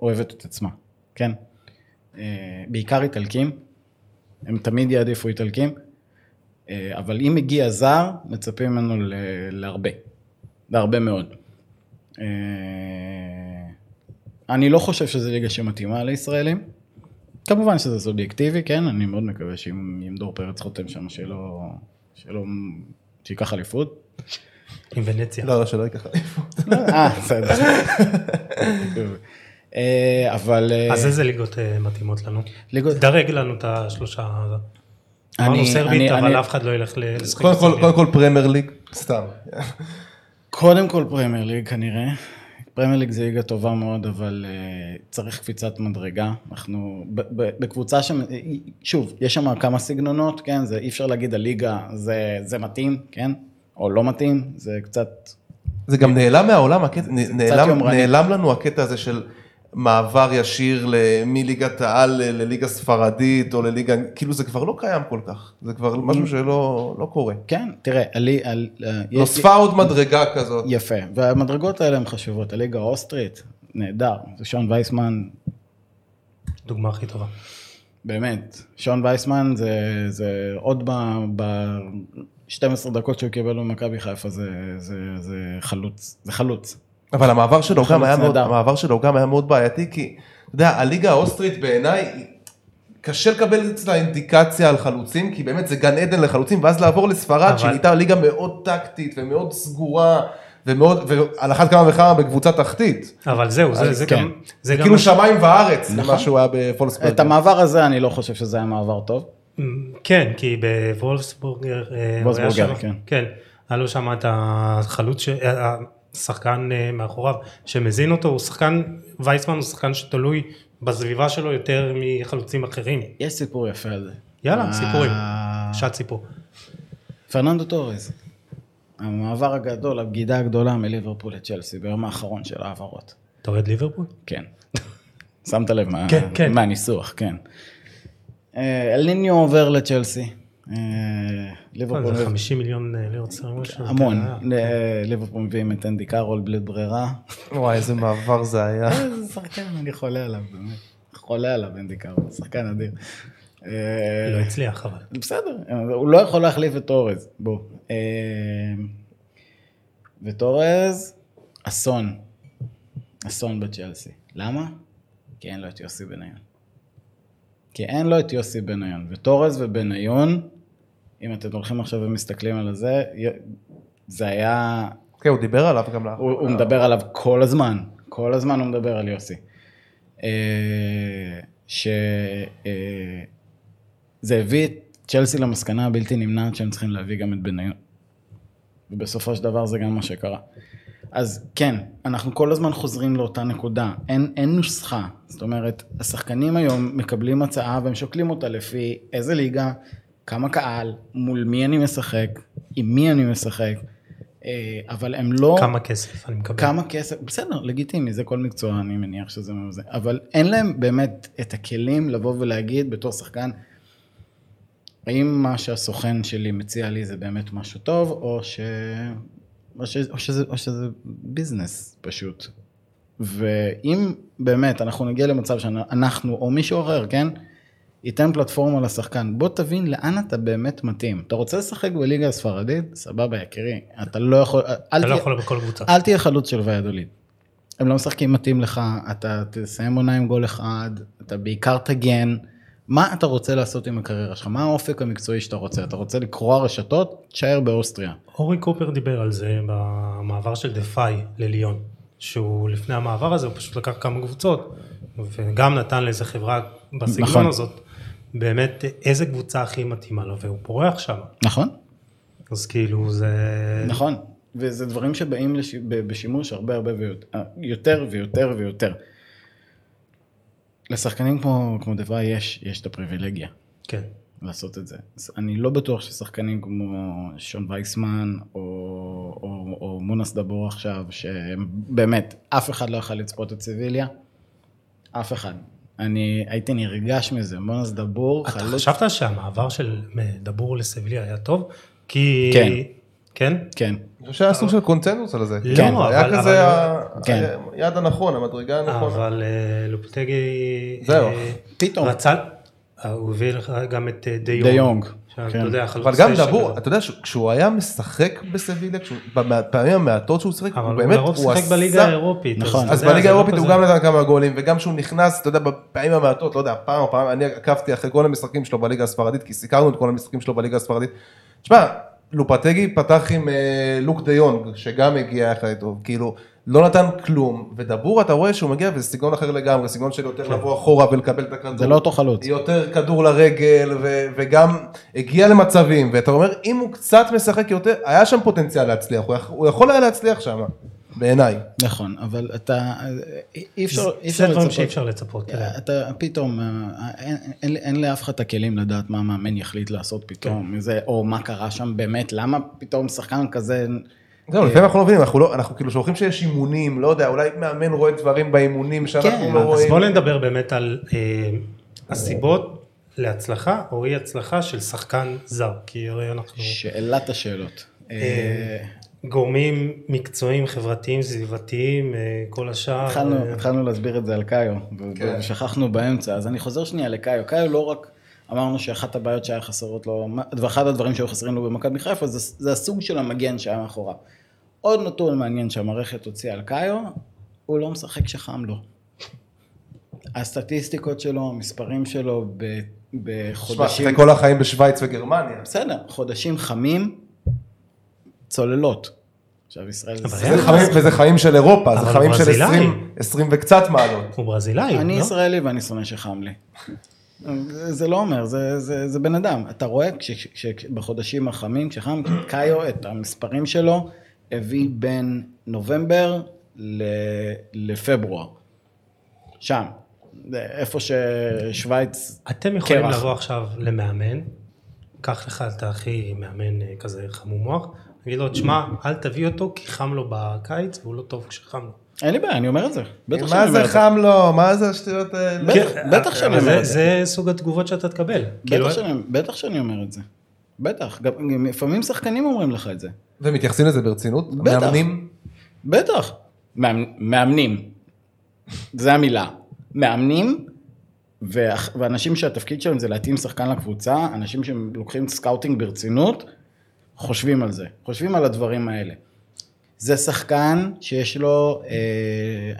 אוהבת את עצמה, כן? בעיקר איטלקים, הם תמיד יעדיפו איטלקים, אה, אבל אם מגיע זר, מצפים ממנו ל- להרבה, להרבה מאוד. אה, אני לא חושב שזו ליגה שמתאימה לישראלים. כמובן שזה סובייקטיבי, כן? אני מאוד מקווה שאם אם דור פרץ חותם שם, שלא... שלא... שייקח אליפות. עם ונציה. לא, לא, שלא ייקח אליפות. אה, בסדר. אה, אבל... אה, אז איזה ליגות אה, מתאימות לנו? ליגות- דרג לנו את השלושה. אני- אמרנו סרבית, אבל אני- אף אחד לא ילך. לשחק קודם כל, פרמייר ליג, סתם. קודם כל פרמייר ליג כנראה. פרמייר ליג זה ליגה טובה מאוד, אבל אה, צריך קפיצת מדרגה. אנחנו בקבוצה ש... שוב, יש שם כמה סגנונות, כן? זה אי אפשר להגיד הליגה זה, זה מתאים, כן? או לא מתאים, זה קצת... זה גם נעלם מהעולם, הקטע, נעלם. נעלם לנו הקטע הזה של מעבר ישיר מליגת העל לליגה ספרדית או לליגה, כאילו זה כבר לא קיים כל כך, זה כבר משהו שלא לא קורה. כן, תראה, הלי... על, אה, נוספה עוד מדרגה כזאת. יפה, והמדרגות האלה הן חשובות. הליגה האוסטרית, נהדר. זה שון וייסמן, דוגמה הכי טובה. באמת. שון וייסמן זה, זה עוד ב-12 דקות שהוא קיבל במכבי חיפה, זה, זה, זה חלוץ. זה חלוץ. אבל המעבר שלו חלוץ גם היה מאוד. המעבר שלו גם היה מאוד בעייתי, כי, אתה יודע, הליגה האוסטרית בעיניי, קשה לקבל אצלה אינדיקציה על חלוצים, כי באמת זה גן עדן לחלוצים, ואז לעבור לספרד, אבל- שנהייתה ליגה מאוד טקטית ומאוד סגורה, ומאוד, ועל אחת כמה וכמה בקבוצה תחתית. אבל זהו, זה- זה כן. גם... זה גם כאילו מה ש- שמיים וארץ, נכון. למה שהוא היה בפולסבורג. את המעבר הזה אני לא חושב שזה היה מעבר טוב. כן, כי בוולפסבורגר, אה, וולפסבורגר, שם- כן. כן, היה לו שם את החלוץ, ש- אה, מאחוריו שמזין אותו, הוא שחקן, וייסמן הוא שחקן שתלוי בסביבה שלו יותר מחלוצים אחרים. יש סיפור יפה על זה. יאללה, אה, סיפורים, שעת סיפור. פרננדו טורז. המעבר הגדול, הבגידה הגדולה מליברפול לצ'לסי ביום האחרון של ההעברות. אתה אוהד ליברפול? כן. שמת לב מה- כן, כן. מהניסוח, כן. אה, אליניו עובר לצ'לסי. אה, מה, ליברפול... זה 50 מיליון אה, לירות משהו? המון. ל- ליברפול מביאים את אנדי קארול בלי ברירה. וואי, איזה מעבר זה היה. איזה שחקן, אני חולה עליו, באמת. חולה עליו אנדי קארול, שחקן אדיר. אה, לא הצליח אבל. בסדר, הוא לא יכול להחליף את תורז, בוא. אה, ותורז, אסון. אסון בצ'לסי. למה? כי אין לו את יוסי בניון. כי אין לו את יוסי בניון. ותורז ובניון, אם אתם הולכים עכשיו ומסתכלים על זה, זה היה... כן, הוא דיבר עליו גם לאחרונה. הוא, הוא מדבר עליו כל הזמן, כל הזמן הוא מדבר על יוסי. אה, ש... אה, הביא את צ'לסי למסקנה הבלתי נמנעת שהם צריכים להביא גם את בניון. ובסופו של דבר זה גם מה שקרה. אז כן, אנחנו כל הזמן חוזרים לאותה נקודה, אין, אין נוסחה. זאת אומרת, השחקנים היום מקבלים הצעה והם שוקלים אותה לפי איזה ליגה, כמה קהל, מול מי אני משחק, עם מי אני משחק, אה, אבל הם לא... כמה כסף אני מקבל. כמה כסף, בסדר, לגיטימי, זה כל מקצוע, אני מניח שזה זה, אבל אין להם באמת את הכלים לבוא ולהגיד בתור שחקן, האם מה שהסוכן שלי מציע לי זה באמת משהו טוב, או, ש... או, ש... או, שזה... או שזה ביזנס פשוט. ואם באמת אנחנו נגיע למצב שאנחנו, או מישהו אחר, כן, ייתן פלטפורמה לשחקן, בוא תבין לאן אתה באמת מתאים. אתה רוצה לשחק בליגה הספרדית? סבבה, יקירי. אתה לא יכול... אל אתה לא תהיה- יכול בכל קבוצה. אל תהיה חלוץ של ויאדוליד. הם לא משחקים מתאים לך, אתה תסיים עונה עם גול אחד, אתה בעיקר תגן, מה אתה רוצה לעשות עם הקריירה שלך? מה האופק המקצועי שאתה רוצה? אתה רוצה לקרוע רשתות? תשאר באוסטריה. אורי קופר דיבר על זה במעבר של דה פאי לליון, שהוא לפני המעבר הזה הוא פשוט לקח כמה קבוצות וגם נתן לאיזה חברה בסגנון נכון. הזאת, באמת איזה קבוצה הכי מתאימה לו והוא פורח שם, נכון? אז כאילו זה... נכון. וזה דברים שבאים לש... בשימוש הרבה הרבה ויותר, יותר ויותר ויותר. לשחקנים כמו, כמו דווי יש, יש את הפריבילגיה כן. לעשות את זה. אז אני לא בטוח ששחקנים כמו שון וייסמן או, או, או מונס דבור עכשיו, שהם באמת, אף אחד לא יכול לצפות את סיביליה, אף אחד. אני הייתי נרגש מזה, מונס דבור, אתה חלוץ, חשבת שהמעבר של דבור לסביליה היה טוב? כי... כן. כן? כן, אני חושב שהיה סוג של קונצנזוס על זה. לא, כן, אבל- היה אבל- כזה כן. היד הנכון, המדרגה הנכונה. אבל אה, לופטגי... זהו. אה, פתאום. רצה... אה, הוא הביא לך גם את די די יונג. כן. חלוץ אבל גם דבור. אתה יודע, שהוא- כשהוא היה משחק בסביליה, בפעמים המעטות שהוא שיחק, אבל הוא הוא באמת, לרוב הוא שיחק בליגה עשה- האירופית. נכון. אז בליגה לא האירופית הוא גם נתן כמה גולים, וגם כשהוא נכנס, אתה יודע, בפעמים המעטות, לא יודע, פעם או פעם, אני עקבתי אחרי כל המשחקים שלו בליגה הספרדית, כי סיקרנו את כל המשחקים שלו בליגה הספרדית. תשמע, לופטגי פתח עם אה, לוק דה יונג, שגם הגיע יחד איתו, כאילו, לא נתן כלום, ודבור אתה רואה שהוא מגיע וזה סגנון אחר לגמרי, סגנון של יותר לבוא אחורה ולקבל את הכדור. זה לא אותו חלוץ. יותר כדור לרגל, ו- וגם הגיע למצבים, ואתה אומר, אם הוא קצת משחק יותר, היה שם פוטנציאל להצליח, הוא, יכ- הוא יכול היה להצליח שם, בעיניי. נכון, אבל אתה, אי אפשר, אי אפשר זה דברים לצפות. שאי אפשר לצפות. כן. אתה פתאום, אה, אין, אין, אין לאף אחד את הכלים לדעת מה המאמן יחליט לעשות פתאום, כן. זה, או מה קרה שם באמת, למה פתאום שחקן כזה, זהו, לפעמים אנחנו לא מבינים, אנחנו לא, אנחנו כאילו שולחים שיש אימונים, לא יודע, אולי מאמן רואה דברים באימונים שאנחנו כן, לא אז רואים. בואו נדבר באמת על אה, הסיבות להצלחה או אי הצלחה של שחקן זר, כי הרי אנחנו שאלת השאלות. אה, אה, גורמים מקצועיים, חברתיים, סביבתיים, אה, כל השאר. התחלנו, אה, התחלנו להסביר את זה על קאיו, כן. ושכחנו באמצע, אז אני חוזר שנייה לקאיו. קאיו לא רק, אמרנו שאחת הבעיות שהיה חסרות לו, ואחד הדברים שהיו חסרים לו במכבי חיפה, זה, זה הסוג של המגן שהיה מאחוריו. עוד נתון מעניין שהמערכת הוציאה על קאיו, הוא לא משחק כשחם לו. הסטטיסטיקות שלו, המספרים שלו ב- תשמע, בחודשים... אחרי כל החיים בשוויץ וגרמניה. בסדר, חודשים חמים, צוללות. עכשיו ישראל... חיים, וזה חיים של אירופה, זה חיים של ברזילאי. 20, 20 וקצת מעלות. הוא ברזילאי, אני לא? ישראלי ואני שונא שחם לי. זה, לא אומר, זה, זה, זה בן אדם. אתה רואה שבחודשים החמים, כשחם, קאיו, את המספרים שלו, הביא בין נובמבר ל, לפברואר. שם. איפה ששוויץ... אתם יכולים קרח. לבוא עכשיו למאמן, קח לך את הכי מאמן אה, כזה חמום מוח, תגיד לו, תשמע, אל תביא אותו כי חם לו בקיץ והוא לא טוב כשחם לו. אין לי בעיה, אני אומר את זה. בטח שאני מה אומר זה את זה. חם לו? מה זה השטויות האלה? בטח, בטח שאני אומר זה- את זה. זה סוג התגובות שאתה תקבל. כאילו, בטח שאני, בטח שאני אומר את זה. בטח. לפעמים שחקנים אומרים לך את זה. ומתייחסים לזה ברצינות? בטח. מאמנים? בטח. מאמ- מאמנים. זה המילה. מאמנים, ואנשים שהתפקיד שלהם זה להתאים שחקן לקבוצה, אנשים שלוקחים סקאוטינג ברצינות, חושבים על זה. חושבים על הדברים האלה. זה שחקן שיש לו, אה,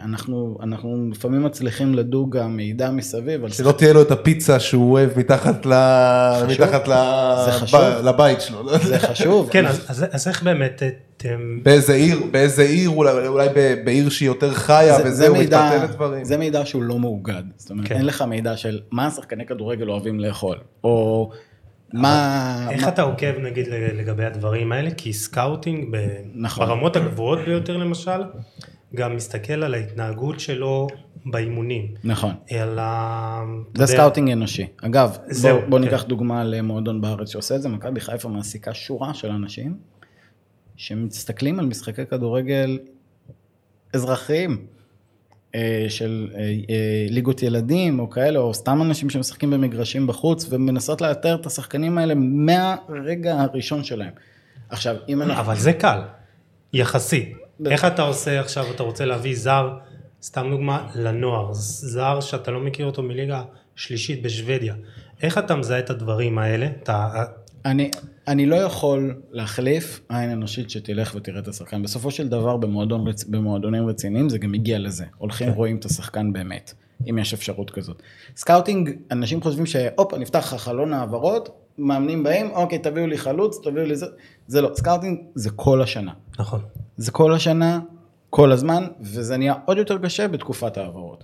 אנחנו, אנחנו לפעמים מצליחים לדוג גם מידע מסביב שלא תהיה לו את הפיצה שהוא אוהב מתחת ל... מתחת ל... ב- לבית שלו. זה חשוב. כן, אז- אז אז איך באמת אתם... באיזה עיר, באיזה עיר, אולי, אולי ב- בעיר שהיא יותר חיה, זה- וזה, זה הוא מידע- מתפתה לדברים. זה מידע שהוא לא מאוגד. זאת אומרת, כן. אין לך מידע של מה השחקני כדורגל אוהבים לאכול, או מה... איך מה- אתה עוקב נגיד לגבי הדברים האלה? כי סקאוטינג ב- נכון. ברמות הגבוהות ביותר למשל, גם מסתכל על ההתנהגות שלו באימונים. נכון. על ה... זה יודע, סקאוטינג אנושי. אגב, זהו, בוא, בוא כן. ניקח דוגמה למועדון בארץ שעושה את זה, מכבי חיפה מעסיקה שורה של אנשים שמסתכלים על משחקי כדורגל אזרחיים, אה, של אה, אה, ליגות ילדים או כאלה, או סתם אנשים שמשחקים במגרשים בחוץ, ומנסות לאתר את השחקנים האלה מהרגע הראשון שלהם. עכשיו, אם אנחנו... אבל זה קל, יחסי. איך אתה עושה עכשיו, אתה רוצה להביא זר, סתם דוגמה, לנוער, זר שאתה לא מכיר אותו מליגה שלישית בשוודיה. איך אתה מזהה את הדברים האלה? אתה... אני, אני לא יכול להחליף עין אנושית שתלך ותראה את השחקן. בסופו של דבר במועדון, רצ- במועדונים רציניים זה גם מגיע לזה. הולכים רואים את השחקן באמת. אם יש אפשרות כזאת. סקאוטינג, אנשים חושבים שהופה, נפתח לך חלון העברות, מאמנים באים, אוקיי, תביאו לי חלוץ, תביאו לי זה, זה לא, סקאוטינג זה כל השנה. נכון. זה כל השנה, כל הזמן, וזה נהיה עוד יותר קשה בתקופת העברות.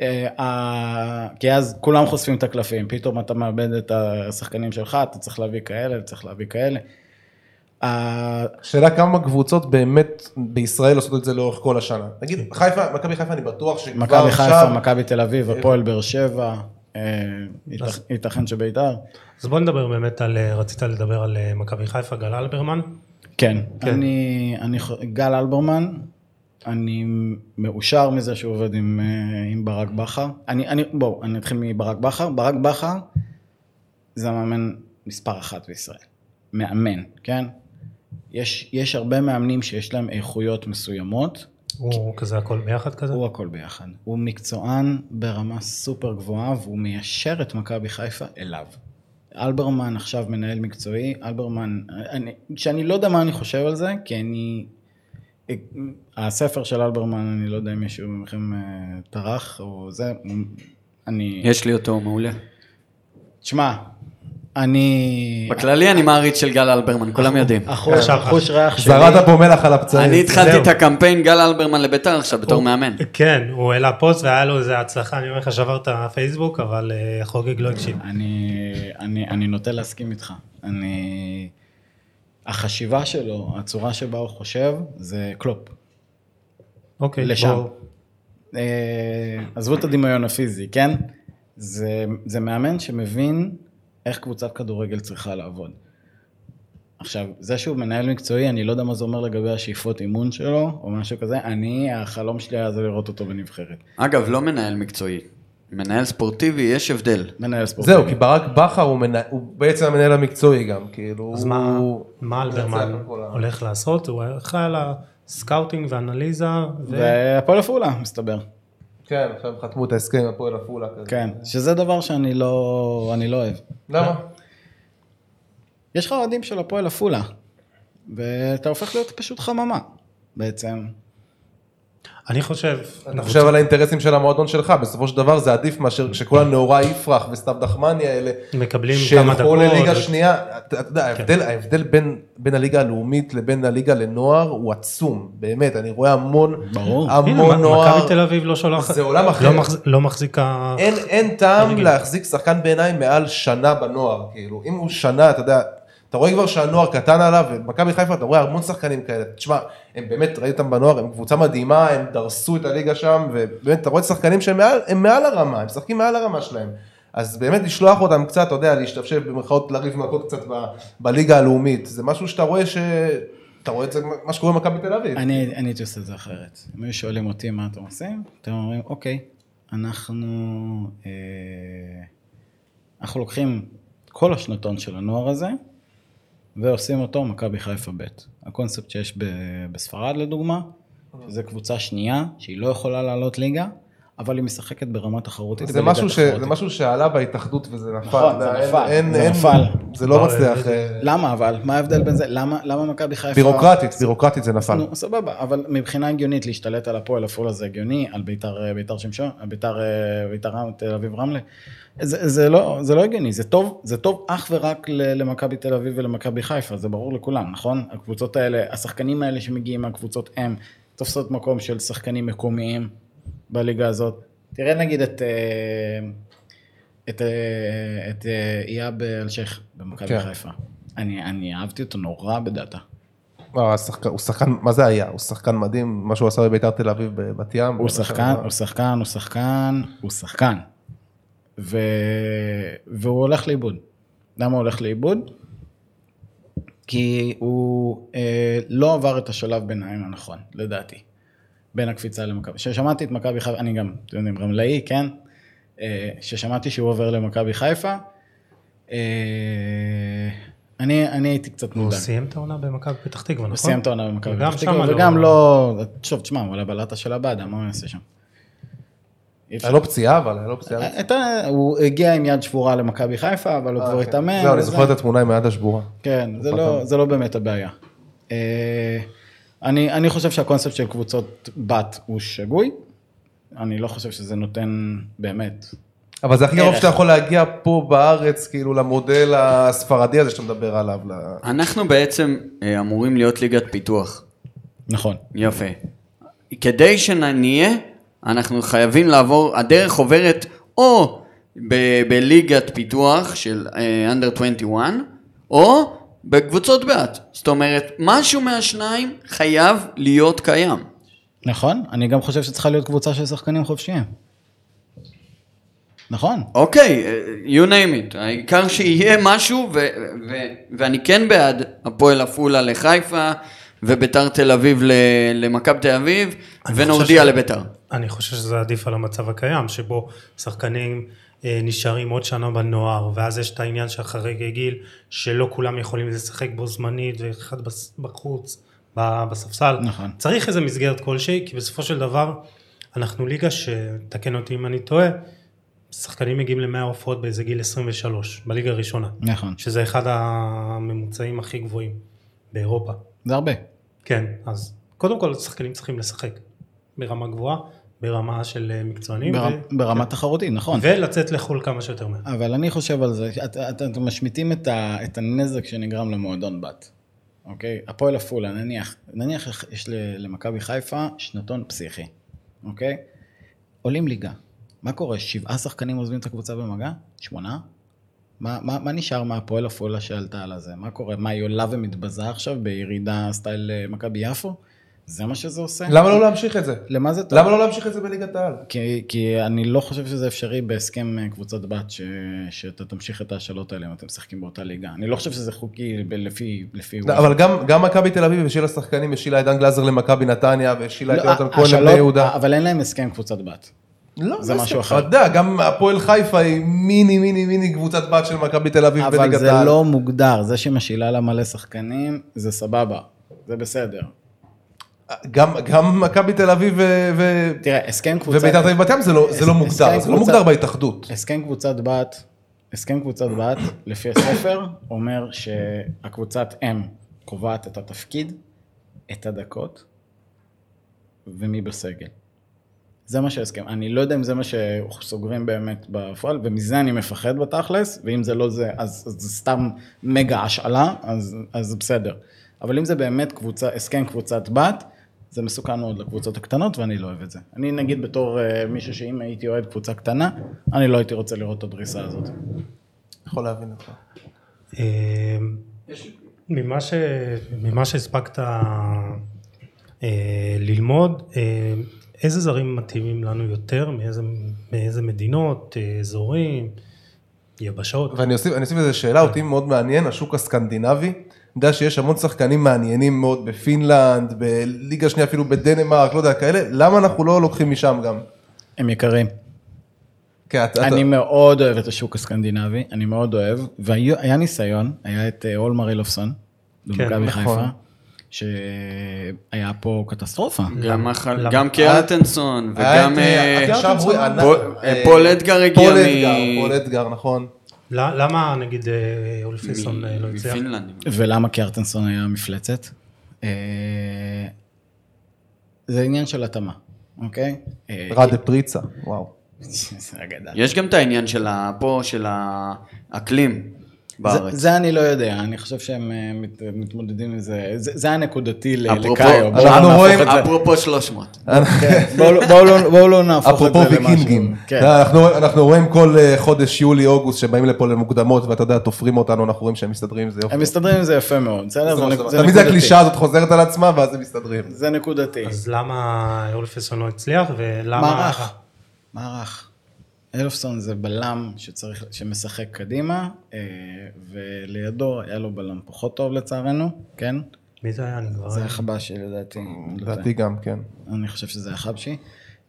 אה, כי אז כולם חושפים את הקלפים, פתאום אתה מאבד את השחקנים שלך, אתה צריך להביא כאלה, אתה צריך להביא כאלה. השאלה כמה קבוצות באמת בישראל עושות את זה לאורך כל השנה. נגיד חיפה, מכבי חיפה אני בטוח שכבר מכבי חיפה, עכשיו, מכבי תל אביב, הפועל באר שבע, אה, ייתכ- ייתכן שביתר. אז בוא נדבר באמת על, אה, רצית לדבר על אה, מכבי חיפה, גל אלברמן. כן, כן. אני, גל אלברמן, אני מאושר מזה שהוא עובד עם, אה, עם ברק בכר. אני, אני, בואו, אני אתחיל מברק בכר. ברק בכר זה המאמן מספר אחת בישראל. מאמן, כן? יש, יש הרבה מאמנים שיש להם איכויות מסוימות, הוא כזה הכל ביחד כזה? הוא הכל ביחד. הוא מקצוען ברמה סופר גבוהה והוא מיישר את מכבי חיפה אליו. אלברמן עכשיו מנהל מקצועי, אלברמן, אני, שאני לא יודע מה אני חושב על זה, כי אני... הספר של אלברמן, אני לא יודע אם מישהו מכם אה, טרח או זה, אני... יש לי אותו, מעולה. תשמע, אני... בכללי אני מעריץ של גל אלברמן, כולם יודעים. החוש, ריח שלי... זרעת פה מלח על הפצעים. אני התחלתי. את הקמפיין גל אלברמן לביתר עכשיו בתור מאמן. כן, הוא העלה פוסט והיה לו איזה הצלחה, אני אומר לך, שבר את הפייסבוק, אבל אה, חוגג לא הקשיב. אני, אני, אני נוטה להסכים איתך. אני... החשיבה שלו, הצורה שבה הוא חושב, זה קלופ. אוקיי, לשם. בוא- אה, עזבו את הדמיון הפיזי, כן? זה, זה מאמן שמבין איך קבוצת כדורגל צריכה לעבוד. עכשיו, זה שהוא מנהל מקצועי, אני לא יודע מה זה אומר לגבי השאיפות אימון שלו, או משהו כזה, אני, החלום שלי היה זה לראות אותו בנבחרת. אגב, לא מנהל מקצועי. מנהל ספורטיבי, יש הבדל. מנהל ספורטיבי. זהו, כי ברק בכר הוא, מנה, הוא בעצם המנהל המקצועי גם, כאילו, אז מה, הוא... מה אלברמן הולך לעשות? הוא אחראי על הסקאוטינג ואנליזה, ו... והפועל עפולה, מסתבר. כן, עכשיו חתמו את ההסכם עם הפועל עפולה כזה. כן, שזה דבר שאני לא, אני לא אוהב. למה? יש לך אוהדים של הפועל עפולה, ואתה הופך להיות פשוט חממה, בעצם. אני חושב, אתה חושב על האינטרסים של המועדון שלך, בסופו של דבר זה עדיף מאשר כשכל הנאורה יפרח וסתיו דחמני האלה, מקבלים כמה שילכו דקות. לליגה ו- שנייה, אתה יודע, ההבדל, ההבדל בין, בין הליגה הלאומית לבין הליגה לנוער הוא עצום, באמת, אני רואה המון, ברור. הנה, המון מ- נוער, מכבי תל אביב לא שולחת, זה עולם אחר. לא מחז- לא מחזיקה, אין, אין טעם הליגה. להחזיק שחקן בעיניי מעל שנה בנוער, כאילו, אם הוא שנה, אתה יודע, אתה רואה כבר שהנוער קטן עליו, ומכבי חיפה, אתה רואה המון שחקנים כאלה, תשמע, הם באמת, ראיתי אותם בנוער, הם קבוצה מדהימה, הם דרסו את הליגה שם, ובאמת, אתה רואה שחקנים שהם מעל, הם מעל הרמה, הם משחקים מעל הרמה שלהם. אז באמת לשלוח אותם קצת, אתה יודע, להשתפשף במרכאות, לריב מכות קצת ב, בליגה הלאומית, זה משהו שאתה רואה ש... אתה רואה את זה, מה שקורה במכבי תל אביב. אני הייתי עושה את זה אחרת. אם היו שואלים אותי מה אתם עושים, אתם אומרים, אוקיי, אנחנו, אה, אנחנו לוקחים כל השנתון של הנוער הזה, ועושים אותו מכבי חיפה ב'. הקונספט שיש ב- בספרד לדוגמה, שזה קבוצה שנייה, שהיא לא יכולה לעלות ליגה, אבל היא משחקת ברמה תחרותית. זה משהו, ש... זה משהו שעלה בהתאחדות וזה נפל. נכון, זה נפל, אין, זה אין, נפל. זה לא לא, מצליח. אה, אה, למה אבל? מה ההבדל בין זה? למה, למה מכבי חיפה... בירוקרטית, בירוקרטית זה נפל. נו, סבבה, אבל מבחינה הגיונית להשתלט על הפועל עפולה זה הגיוני, על ביתר, ביתר שמשון, על ביתר, ביתר רם- תל אביב רמלה. זה, זה, לא, זה לא הגיוני, זה טוב, זה טוב אך ורק למכבי תל אביב ולמכבי חיפה, זה ברור לכולם, נכון? הקבוצות האלה, השחקנים האלה שמגיעים מהקבוצות הם תופסות מקום של שחקנים מקומיים בליגה הזאת. תראה נגיד את, אה, את, אה, את אה, איאב אלשיך במכבי כן. חיפה. אני, אני אהבתי אותו נורא בדאטה. לא, השחקן- הוא שחקן, מה זה היה? הוא שחקן מדהים, מה שהוא עשה בביתר תל אביב בבת ים. הוא שחקן, הוא שחקן, הוא שחקן, הוא שחקן. ו... והוא הולך לאיבוד. למה הוא הולך לאיבוד? כי הוא אה, לא עבר את השלב ביניים הנכון, לדעתי. בין הקפיצה למכבי. כששמעתי את מכבי חיפה, אני גם, אתם יודעים, רמלאי, כן? אה, כששמעתי שהוא עובר למכבי חיפה, אה, אני, אני הייתי קצת הוא מודאג. סיים את העונה במכבי פתח תקווה, הוא נכון? סיים את העונה במכבי פתח תקווה, לא- וגם לא... תשוב, תשמע, הוא בלטה של הבאדה, מה הוא יעשה שם? היה לו פציעה, אבל היה לו פציעה. הייתה- הוא הגיע עם יד שבורה למכבי חיפה, אבל הוא כבר אה, כן. התאמן. זהו, אני. זוכר את התמונה עם היד השבורה. כן, זה לא, זה לא באמת הבעיה. אה, אני, אני חושב שהקונספט של קבוצות בת הוא שגוי, אני לא חושב שזה נותן באמת. אבל זה הכי קרוב. שאתה יכול להגיע פה בארץ, כאילו, למודל הספרדי הזה שאתה מדבר עליו. אנחנו בעצם אה, אמורים להיות ליגת פיתוח. נכון. יפה. כדי שנהיה, אנחנו חייבים לעבור, הדרך עוברת או ב- בליגת פיתוח של אה, under 21, או בקבוצות בת. זאת אומרת, משהו מהשניים חייב להיות קיים. נכון, אני גם חושב שצריכה להיות קבוצה של שחקנים חופשיים. נכון. אוקיי, אה, you name it, העיקר שיהיה משהו, ו- ו- ואני כן בעד הפועל עפולה לחיפה, וביתר תל אביב למכבי תל אביב, ונורדיה ש- לביתר. אני חושב שזה עדיף על המצב הקיים, שבו שחקנים אה, נשארים עוד שנה בנוער, ואז יש את העניין של חריגי גיל, שלא כולם יכולים לשחק בו זמנית, ואחד בחוץ, בספסל. נכון. צריך איזה מסגרת כלשהי, כי בסופו של דבר, אנחנו ליגה שתקן אותי אם אני טועה, שחקנים מגיעים ל-100 הופעות באיזה גיל 23, בליגה הראשונה. נכון. שזה אחד הממוצעים הכי גבוהים באירופה. זה הרבה. כן, אז קודם כל שחקנים צריכים לשחק ברמה גבוהה, ברמה של אה, מקצוענים, בר... ו... ברמה תחרותית, נכון. ולצאת לחו"ל כמה שיותר מהר. אבל אני חושב על זה, את- את- אתם משמיטים את, ה, את הנזק שנגרם למועדון בת, אוקיי? הפועל עפולה, נניח, נניח יש למכבי חיפה שנתון פסיכי, אוקיי? עולים ליגה. מה קורה? שבעה שחקנים עוזבים את הקבוצה במגע? שמונה? מה, מה, מה נשאר מהפועל עפולה שעלתה על הזה? מה קורה? מה, היא עולה ומתבזה עכשיו בירידה סטייל אה, מכבי יפו? זה מה שזה עושה? למה לא להמשיך את זה? למה זה טוב? למה לא להמשיך את זה בליגת העל? כי, כי אני לא חושב שזה אפשרי בהסכם אה, קבוצת בת ש, שאתה תמשיך את ההשאלות האלה אם אתם משחקים באותה ליגה. אני לא חושב שזה חוקי ב- לפי... לפי לא, אבל גם, גם מכבי תל אביב השאילה שחקנים, השאילה את דן גלזר למכבי נתניה, והשאילה את לא, יונתן כהן לבני יהודה. אבל אין להם הסכם קבוצת בת. לא, זה משהו. אחר. אתה יודע, גם הפועל חיפה היא מיני מיני מיני קבוצת בת של מכבי תל אביב אבל בליגת זה העל. לא מוגדר, זה שמשאילה לה מלא שחקנים, זה סבבה, זה בסדר. גם, גם מכבי תל אביב ו... תראה, הסכם קבוצת... וביתר תל אביב בת ים זה לא, זה לא מוגדר, זה לא מוגדר בהתאחדות. הסכם קבוצת בת, הסכם קבוצת בת, לפי הספר, אומר שהקבוצת אם קובעת את התפקיד, את הדקות, ומי בסגל. זה מה שההסכם. אני לא יודע אם זה מה שסוגרים באמת בפועל, ומזה אני מפחד בתכלס, ואם זה לא זה, אז, אז זה סתם מגה השאלה, אז, אז בסדר. אבל אם זה באמת קבוצה, הסכם קבוצת בת, זה מסוכן מאוד לקבוצות הקטנות, ואני לא אוהב את זה. אני נגיד בתור uh, מישהו שאם הייתי אוהד קבוצה קטנה, אני לא הייתי רוצה לראות את הדריסה הזאת. יכול להבין אותך. אה, ממה, ש... ממה שהספקת אה, ללמוד, אה, איזה זרים מתאימים לנו יותר, מאיזה, מאיזה מדינות, אה, אזורים, יבשות? ואני אוסיף, אני אוסיף איזה שאלה, אותי מאוד מעניין, השוק הסקנדינבי. אני יודע שיש המון שחקנים מעניינים מאוד בפינלנד, בליגה שנייה אפילו בדנמרק, לא יודע, כאלה, למה אנחנו לא לוקחים משם גם? הם יקרים. כן, אתה- אני אתה- מאוד אוהב את השוק הסקנדינבי, אני מאוד אוהב, והיה ניסיון, היה את אה, אולמר אילופסון, במכבי נכון. חיפה, שהיה פה קטסטרופה. גם וגם אה, הוא- קרטנסון? פול- פול אדגר הגיע מ- פול אדגר, נכון. למה נגיד אה, אולפיסון אה, לא הצליח? מפינלנד. ולמה קרטנסון היה מפלצת? אה, זה עניין של התאמה, אוקיי? רדה פריצה, וואו. יש גם את העניין של פה, של האקלים בארץ. זה, זה אני לא יודע, אני חושב שהם אה, מת, מתמודדים עם זה, זה, זה היה נקודתי אפרופו- לקאיו, בואו אנחנו לא רואים-. אפרופו 300. כן, בואו לא- לא- בואו לא נהפוך את אפרופו זה למשהו. ויקינגים, כן. אנחנו, אנחנו רואים כל אה, חודש יולי-אוגוסט שבאים לפה למוקדמות ואתה יודע, תופרים אותנו, אנחנו רואים שהם מסתדרים, זה יופי. הם מסתדרים עם זה יפה מאוד, בסדר? תמיד. הקלישה הזאת חוזרת על עצמה ואז הם מסתדרים. זה נקודתי. אז למה אולפיסון לא הצליח, ולמה... מערך. מערך. אלפסון זה בלם שצריך, שמשחק קדימה, אה, ולידו היה לו בלם פחות טוב לצערנו, כן? מי זה היה? אני כבר... זה היה חבשי לדעתי. לא טועה. לדעתי גם, כן. אני חושב שזה היה חבשי.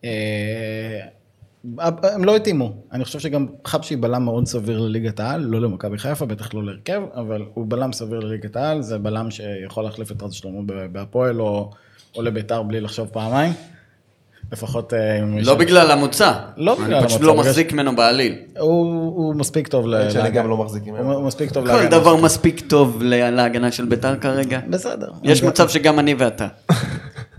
אה, הם לא התאימו, אני חושב שגם חבשי בלם מאוד סביר לליגת העל, לא למכבי חיפה, בטח לא להרכב, אבל הוא בלם סביר לליגת העל, זה בלם שיכול להחליף את רז שלמה בהפועל או, או לביתר בלי לחשוב פעמיים. לפחות... אה, לא בגלל המוצא. לא בגלל אני פשוט לא מחזיק ממנו בעליל. הוא, הוא מספיק טוב ל... שאני גם לא מחזיק ממנו. הוא מספיק טוב כל להגנה. דבר מספיק טוב להגנה של ביתר כרגע. בסדר. יש מצב שגם אני ואתה.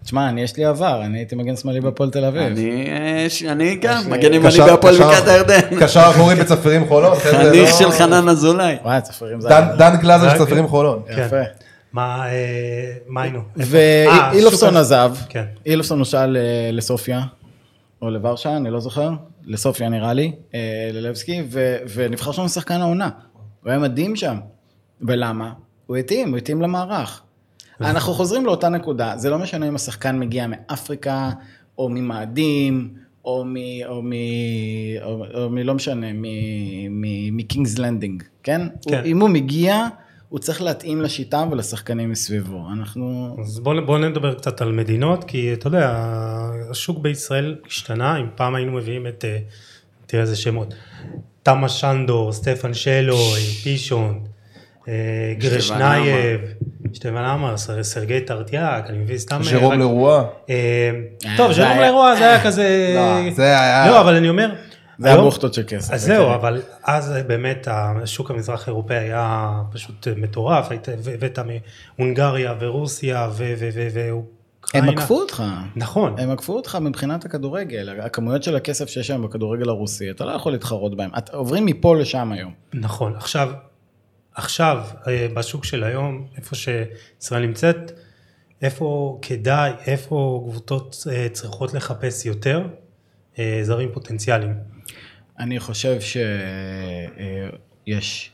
תשמע, אני יש לי עבר, אני הייתי מגן שמאלי בהפועל תל אביב. אני, אה, ש- אני גם, מגן ימני בהפועל בקעת הירדן. קשר אחורי בצפירים חולון. חניך לא- של חנן אזולאי. וואי, צפרים זה... דן- דן גלאזר של צפירים חולון. כן. יפה. מה, אה, היינו? אה, ואילופסון שוק- עזב, כן. אילופסון הושאל ל- לסופיה, או לוורשה, אני לא זוכר, לסופיה נראה לי, אה, ללבסקי, ונבחר שם שחקן העונה. הוא היה מדהים שם. ולמה? הוא התאים, הוא התאים למערך. אנחנו חוזרים לאותה נקודה, זה לא משנה אם השחקן מגיע מאפריקה, או ממאדים, או מ... או מ... או, או מ... לא משנה, מ... מ... מקינגס לנדינג, כן? כן. הוא, אם הוא מגיע, הוא צריך להתאים לשיטה ולשחקנים מסביבו. אנחנו... אז בואו בוא נדבר קצת על מדינות, כי אתה יודע, השוק בישראל השתנה, אם פעם היינו מביאים את, אה, תראה איזה שמות, תמה שנדור, סטפן שלו, פישון, אה, גרשנייב, שטבן עמר, סר- סרגי טרטיאק, אני מבין סתם... אה, ז'רום לרואה. אה, אה, טוב, ז'רום לרוע זה היה כזה... לא, זה היה- לא, אבל אני אומר... זה היה היום- בוכטות של כסף. אז זהו, אוקיי. אבל אז באמת השוק המזרח אירופאי היה פשוט מטורף, היית- הבאת מהונגריה ורוסיה ו- ו- ו- הם. עקפו אותך. נכון, הם עקפו אותך מבחינת הכדורגל, הכמויות של הכסף שיש היום בכדורגל הרוסי, אתה לא יכול להתחרות בהם. את- עוברים מפה לשם היום. נכון. עכשיו, עכשיו, אה, בשוק של היום, איפה שישראל נמצאת, איפה כדאי, איפה קבוצות אה, צריכות לחפש יותר אה, זרים פוטנציאליים. אני חושב שיש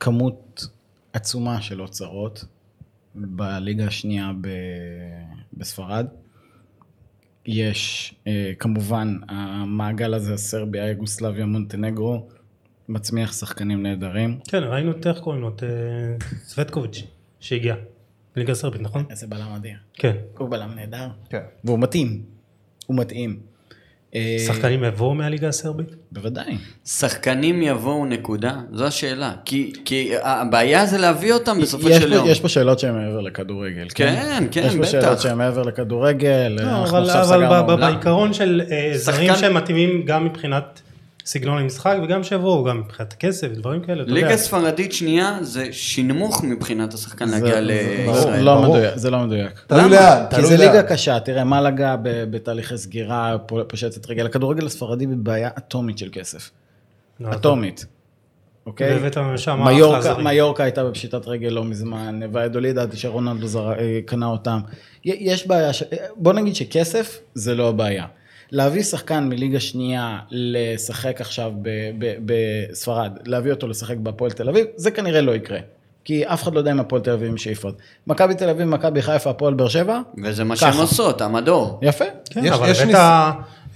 כמות עצומה של אוצרות בליגה השנייה ב- בספרד. יש אה, כמובן המעגל הזה, סרביה, יוגוסלביה, מונטנגרו, מצמיח שחקנים נהדרים. כן, ראינו את איך קוראים לו, את אה, סווטקוביץ' שהגיע. ליגה הסרבית, נכון? איזה בלם אדיר. כן. הוא בלם נהדר. כן. והוא מתאים. הוא מתאים. אה, שחקנים יבואו מהליגה הסרבית? בוודאי. שחקנים יבואו נקודה? זו השאלה. כי, כי הבעיה זה להביא אותם בסופו של יום. יש פה שאלות שהן מעבר לכדורגל. כן, כן, יש פה בטח. שאלות שהן מעבר לכדורגל. לא, אבל, אבל בעיקרון של אה, זרים שחקן- שמתאימים גם מבחינת סגנון המשחק וגם שיבואו גם מבחינת כסף ודברים כאלה. ליגה ספרדית שנייה זה שנמוך מבחינת השחקן להגיע זה- לישראל. זה לא. מדויק, זה לא מדויק. תלוי? לאן, כי זה. ליגה קשה, תראה, מלאגה ב- בתהליכי סגירה, פושטת רגל. הכדורגל הספרדי בבעיה אטומית של כסף. לא, אטומית. אוקיי? והבאת מיורקה, הייתה בפשיטת רגל לא מזמן, והדוליד עד שרונלדו אה, קנה אותם. יש בעיה, ש- בוא נגיד שכסף זה לא הבעיה. להביא שחקן מליגה שנייה לשחק עכשיו ב- ב- בספרד, להביא אותו לשחק בהפועל תל אביב, זה כנראה לא יקרה. כי אף אחד לא יודע אם הפועל תל אביב עם שאיפות. מכבי תל אביב, מכבי חיפה, הפועל באר שבע, וזה מה. שהן עושות, המדור. יפה. כן, יש- אבל יש הבאת, ניס-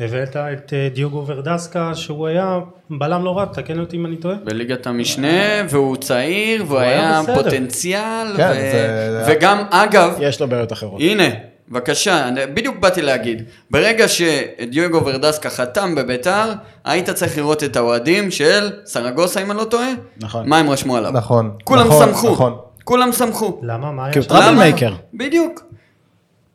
הבאת את אה, דיוגו ורדסקה שהוא היה בלם לא רע, תקן אותי אם אני טועה. בליגת המשנה, והוא צעיר, והוא היה היה. פוטנציאל, כן, ו- זה- וגם, אגב, יש לו בעיות אחרות. הנה, בבקשה, אני- בדיוק באתי להגיד, ברגע שדיוגו ורדסקה חתם בביתר, היית צריך לראות את האוהדים של סרגוסה, אם אני לא טועה, נכון. מה הם רשמו עליו. נכון, כולם נכון, שמחו, נכון. כולם שמחו. למה? מה כי הוא? trouble? maker. בדיוק.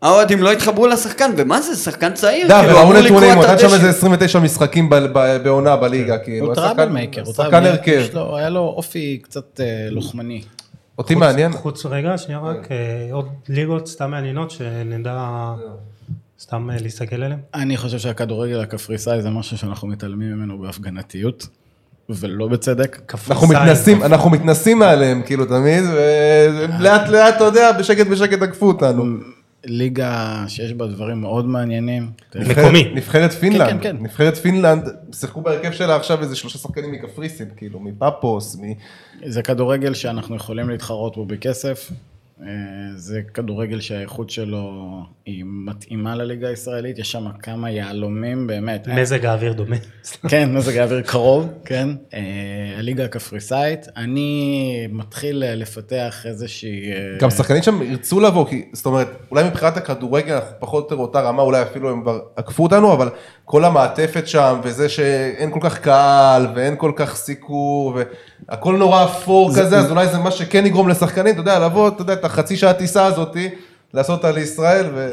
האוהדים לא התחברו לשחקן, ומה זה, שחקן צעיר, דה, כאילו, אמור נתונים, לקרוע הוא את נתן שם. איזה 29 משחקים ב- ב- בעונה בליגה, כאילו. הוא שחקן- trouble maker. הוא שחקן trouble- הרכב. היה לו אופי קצת אה, לוחמני. אותי מעניין, חוץ רגע, שנייה רק, אה, עוד ליגות סתם מעניינות שנדע סתם אה, להסתכל עליהן. אני חושב שהכדורגל הקפריסאי זה משהו שאנחנו מתעלמים ממנו בהפגנתיות, ולא בצדק. אנחנו מתנשאים, אנחנו מתנשאים מעליהם, כאילו, תמיד, ולאט לאט, אתה יודע, בשקט בשקט עקפו אותנו. ליגה שיש בה דברים מאוד מעניינים. מקומי. נבחרת פינלנד, כן, כן. נבחרת פינלנד, שיחקו בהרכב שלה עכשיו איזה שלושה שחקנים מקפריסין, כאילו, מפאפוס, מ... זה כדורגל שאנחנו יכולים להתחרות בו בכסף. אה, זה כדורגל שהאיכות שלו היא מתאימה לליגה הישראלית, יש שם כמה יהלומים באמת. מזג האוויר דומה. כן, מזג האוויר קרוב, כן. אה, הליגה הקפריסאית. אני מתחיל אה, לפתח איזושהי... אה, גם שחקנים שם ירצו לבוא, כי זאת אומרת, אולי מבחינת הכדורגל אנחנו פחות או יותר אותה רמה, אולי אפילו הם כבר עקפו אותנו, אבל כל המעטפת שם, וזה שאין כל כך קהל, ואין כל כך סיקור, והכל נורא אפור כזה, אז אולי זה מה שכן יגרום לשחקנים, אתה יודע, לבוא, אתה יודע, את החצי שעה טיסה הזאתי, לעשות אותה לישראל, ו...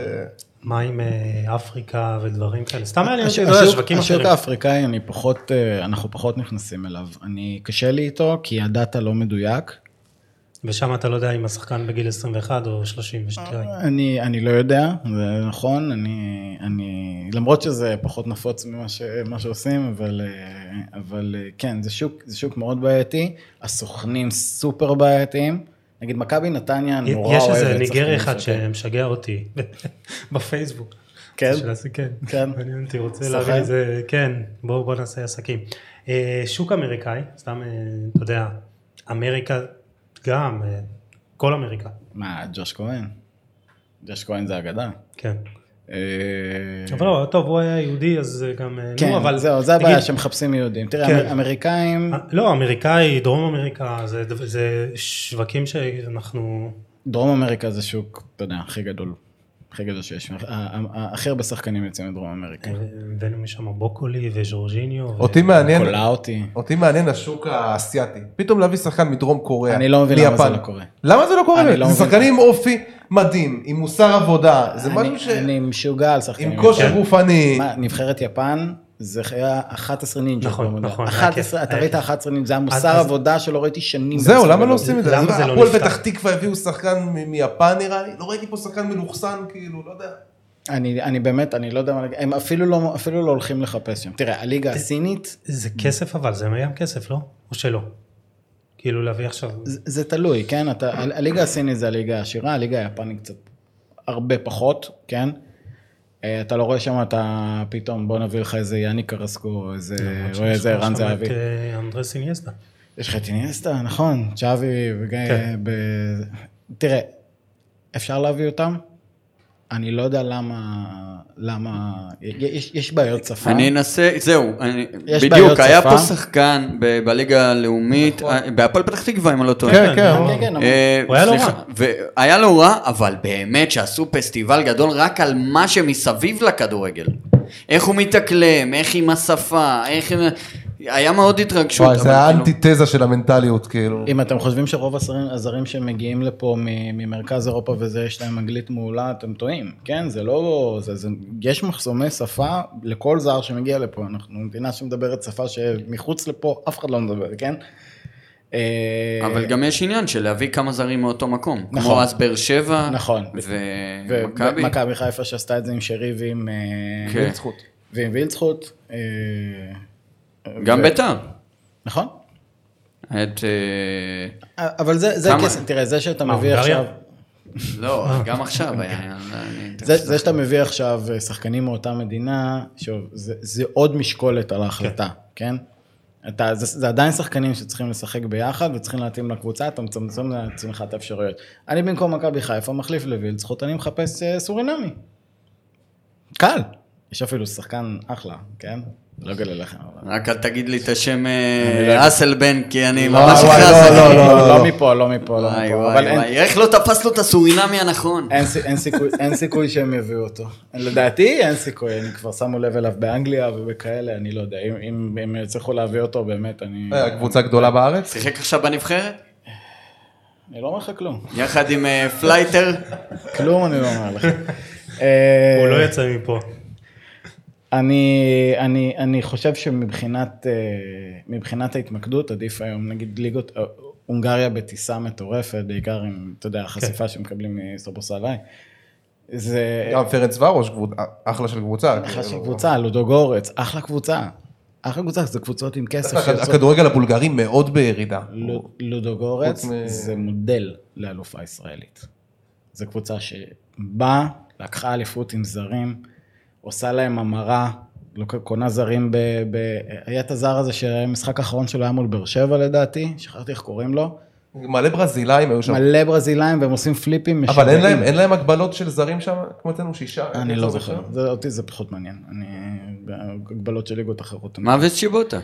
מה עם אה, אפריקה ודברים כאלה? סתם מעניין אותי, אתה יודע, השוק- שווקים השוק אחרים. האפריקאי, אני פחות, אה, אנחנו פחות נכנסים אליו. אני, קשה לי איתו, כי הדאטה לא מדויק. ושם אתה לא יודע אם השחקן בגיל 21 או 32. אני, אני לא יודע, זה נכון, אני, אני, למרות שזה פחות נפוץ ממה ש, שעושים, אבל, אה, אבל אה, כן, זה שוק, זה שוק מאוד בעייתי, הסוכנים סופר בעייתיים, נגיד מכבי נתניה נורא יש אוהבת איזה ניגרי אחד. שמשגע אותי בפייסבוק. כן? כן, כן. מעניין אותי, רוצה? להביא איזה, כן, בואו בוא נעשה עסקים. אה, שוק אמריקאי, סתם, אה, אתה יודע, אמריקה גם, אה, כל אמריקה, מה, ג'וש כהן? ג'וש כהן זה אגדה. כן. אה, אבל לא, טוב, הוא היה יהודי, אז אה, גם, כן, נו, אבל... זהו, זה הבעיה שמחפשים יהודים. תראה, כן. אמר- אמריקאים, לא, אמריקאי, דרום אמריקה, זה, זה שווקים שאנחנו... דרום אמריקה זה שוק, אתה יודע, הכי גדול. הכי גדול שיש. ה- ה- ה- הכי הרבה שחקנים יוצאים מדרום אמריקה. אה, הבאנו משם בוקולי וז'ורג'יניו. אותי מעניין, קולע אותי. אותי מעניין השוק האסייתי. פתאום להביא שחקן מדרום קוריאה. אני לא מבין למה זה. לא קורה. למה זה לא קורה? לא זה. שחקנים עם אופי מדהים, עם מוסר עבודה. זה משהו ש... אני משוגע על שחקנים. עם כושר. גופני. נבחרת יפן, זה היה 11 נינג'ה. נכון. נכון. 11, אתה ראית 11 נינג'ה, זה היה מוסר עבודה שלא ראיתי שנים. זהו, למה לא. עושים את זה? למה זה לא הפועל נפתח? פתח תקווה הביאו שחקן מ- מיפן נראה לי, לא ראיתי פה שחקן מלוכסן, כאילו, לא יודע. אני אני באמת, אני לא יודע מה להגיד, הם אפילו לא אפילו לא הולכים לחפש שם. תראה, הליגה הסינית, זה כסף אבל, זה ים כסף, לא? או שלא? כאילו להביא עכשיו... זה זה תלוי, כן? אתה, הליגה הסינית זה הליגה העשירה, הליגה היפנית קצת הרבה פחות, כן? אה, אתה לא רואה שם, אתה פתאום, בוא נביא לך איזה יאני קרסקו, או איזה, או איזה ערן זהבי. את אה, אנדרס איניאסטה. יש לך את איניאסטה, נכון, צ'אבי, וגיא, כן. תראה, אפשר להביא אותם? אני לא יודע למה, למה, יש, יש בעיות שפה. אני אנסה, זהו, אני, יש בעיות בדיוק, היה שפה. פה שחקן ב- בליגה הלאומית, אה, בהפועל פתח תקווה אם אני לא טועה. כן, כן. כן, כן, אבל- אה, הוא היה לא רע. והיה לא רע, אבל באמת שעשו פסטיבל גדול רק על מה שמסביב לכדורגל. איך הוא מתאקלם, איך עם השפה, איך... היה מאוד התרגשות. וואי, זה כאילו- האנטיתזה של המנטליות, כאילו. אם אתם חושבים שרוב הזרים, הזרים שמגיעים לפה מ- ממרכז אירופה וזה, יש להם אנגלית מעולה, אתם טועים, כן? זה לא... זה, זה, יש מחסומי שפה לכל זר שמגיע לפה. אנחנו מדינה שמדברת שפה שמחוץ לפה אף אחד לא מדבר, כן? אה, אבל גם יש עניין של להביא כמה זרים מאותו מקום. נכון. כמו אז באר שבע, נכון. ומכבי. ומכבי חיפה שעשתה את זה עם שרי ועם... אה, כן. זכות. ועם וילצחוט. אה, גם ו- ביתר. נכון. את... אה, אבל זה, זה? כסף, תראה, זה שאתה מה, מביא? עכשיו... לא, גם עכשיו היה... אני- זה, זה שאתה מביא עכשיו אה, שחקנים מאותה מדינה, שוב, זה, זה עוד משקולת על ההחלטה, כן? אתה, זה, זה עדיין שחקנים שצריכים לשחק ביחד וצריכים להתאים לקבוצה, אתה מצמצם לעצמך את האפשרויות. אני במקום מכבי חיפה מחליף לווילצחוט, אני מחפש אה, סורינמי. קל. יש אפילו שחקן אחלה, כן? לא אגלה לכם. אבל... רק אל תגיד לי את השם אה, לא. אסלבן, כי אני וואי, ממש וואי, הכרזתי. לא, לא, לא, לא מפה, לא מפה, לא מפה. אין- וואי, איך לא תפסנו את הסורינמי הנכון? אין, סי- אין, סיכוי, שהם יביאו אותו. לדעתי אין סיכוי, אני כבר שמו לב אליו באנגליה ובכאלה, אני לא יודע, אם, אם יצליחו להביא אותו באמת, אני... אה, קבוצה גדולה בארץ? שיחק עכשיו בנבחרת? אני לא אומר לך כלום. יחד עם אה, פלייטר? כלום אני לא אומר לך. הוא לא יצא מפה. אני, אני, אני חושב שמבחינת אה, מבחינת ההתמקדות, עדיף היום, נגיד ליגות, אה, הונגריה בטיסה מטורפת, בעיקר עם, אתה יודע, החשיפה שמקבלים מסופוסלי. זה... גם פרנץ ורוש, קבוצ- אחלה של קבוצה. אחלה של כאילו. קבוצה, לודוגורץ, אחלה קבוצה. אחלה קבוצה, זה קבוצות עם כסף. הכדורגל הבולגרי מאוד בירידה. לו- לודוגורץ זה מודל לאלופה ישראלית. זו קבוצה שבאה, לקחה אליפות עם זרים, עושה להם המרה, קונה זרים ב... ב... היה את הזר הזה שהמשחק האחרון שלו היה מול באר שבע לדעתי, שכחתי איך קוראים לו. מלא ברזילאים היו שם. מלא ברזילאים והם עושים פליפים אבל אין משוגעים. להם, אין להם הגבלות של זרים שם, כמו אצלנו שישה. אני לא זוכר? זה, אותי זה פחות מעניין. אני... הגבלות של ליגות אחרות. מה וצ'יבוטה?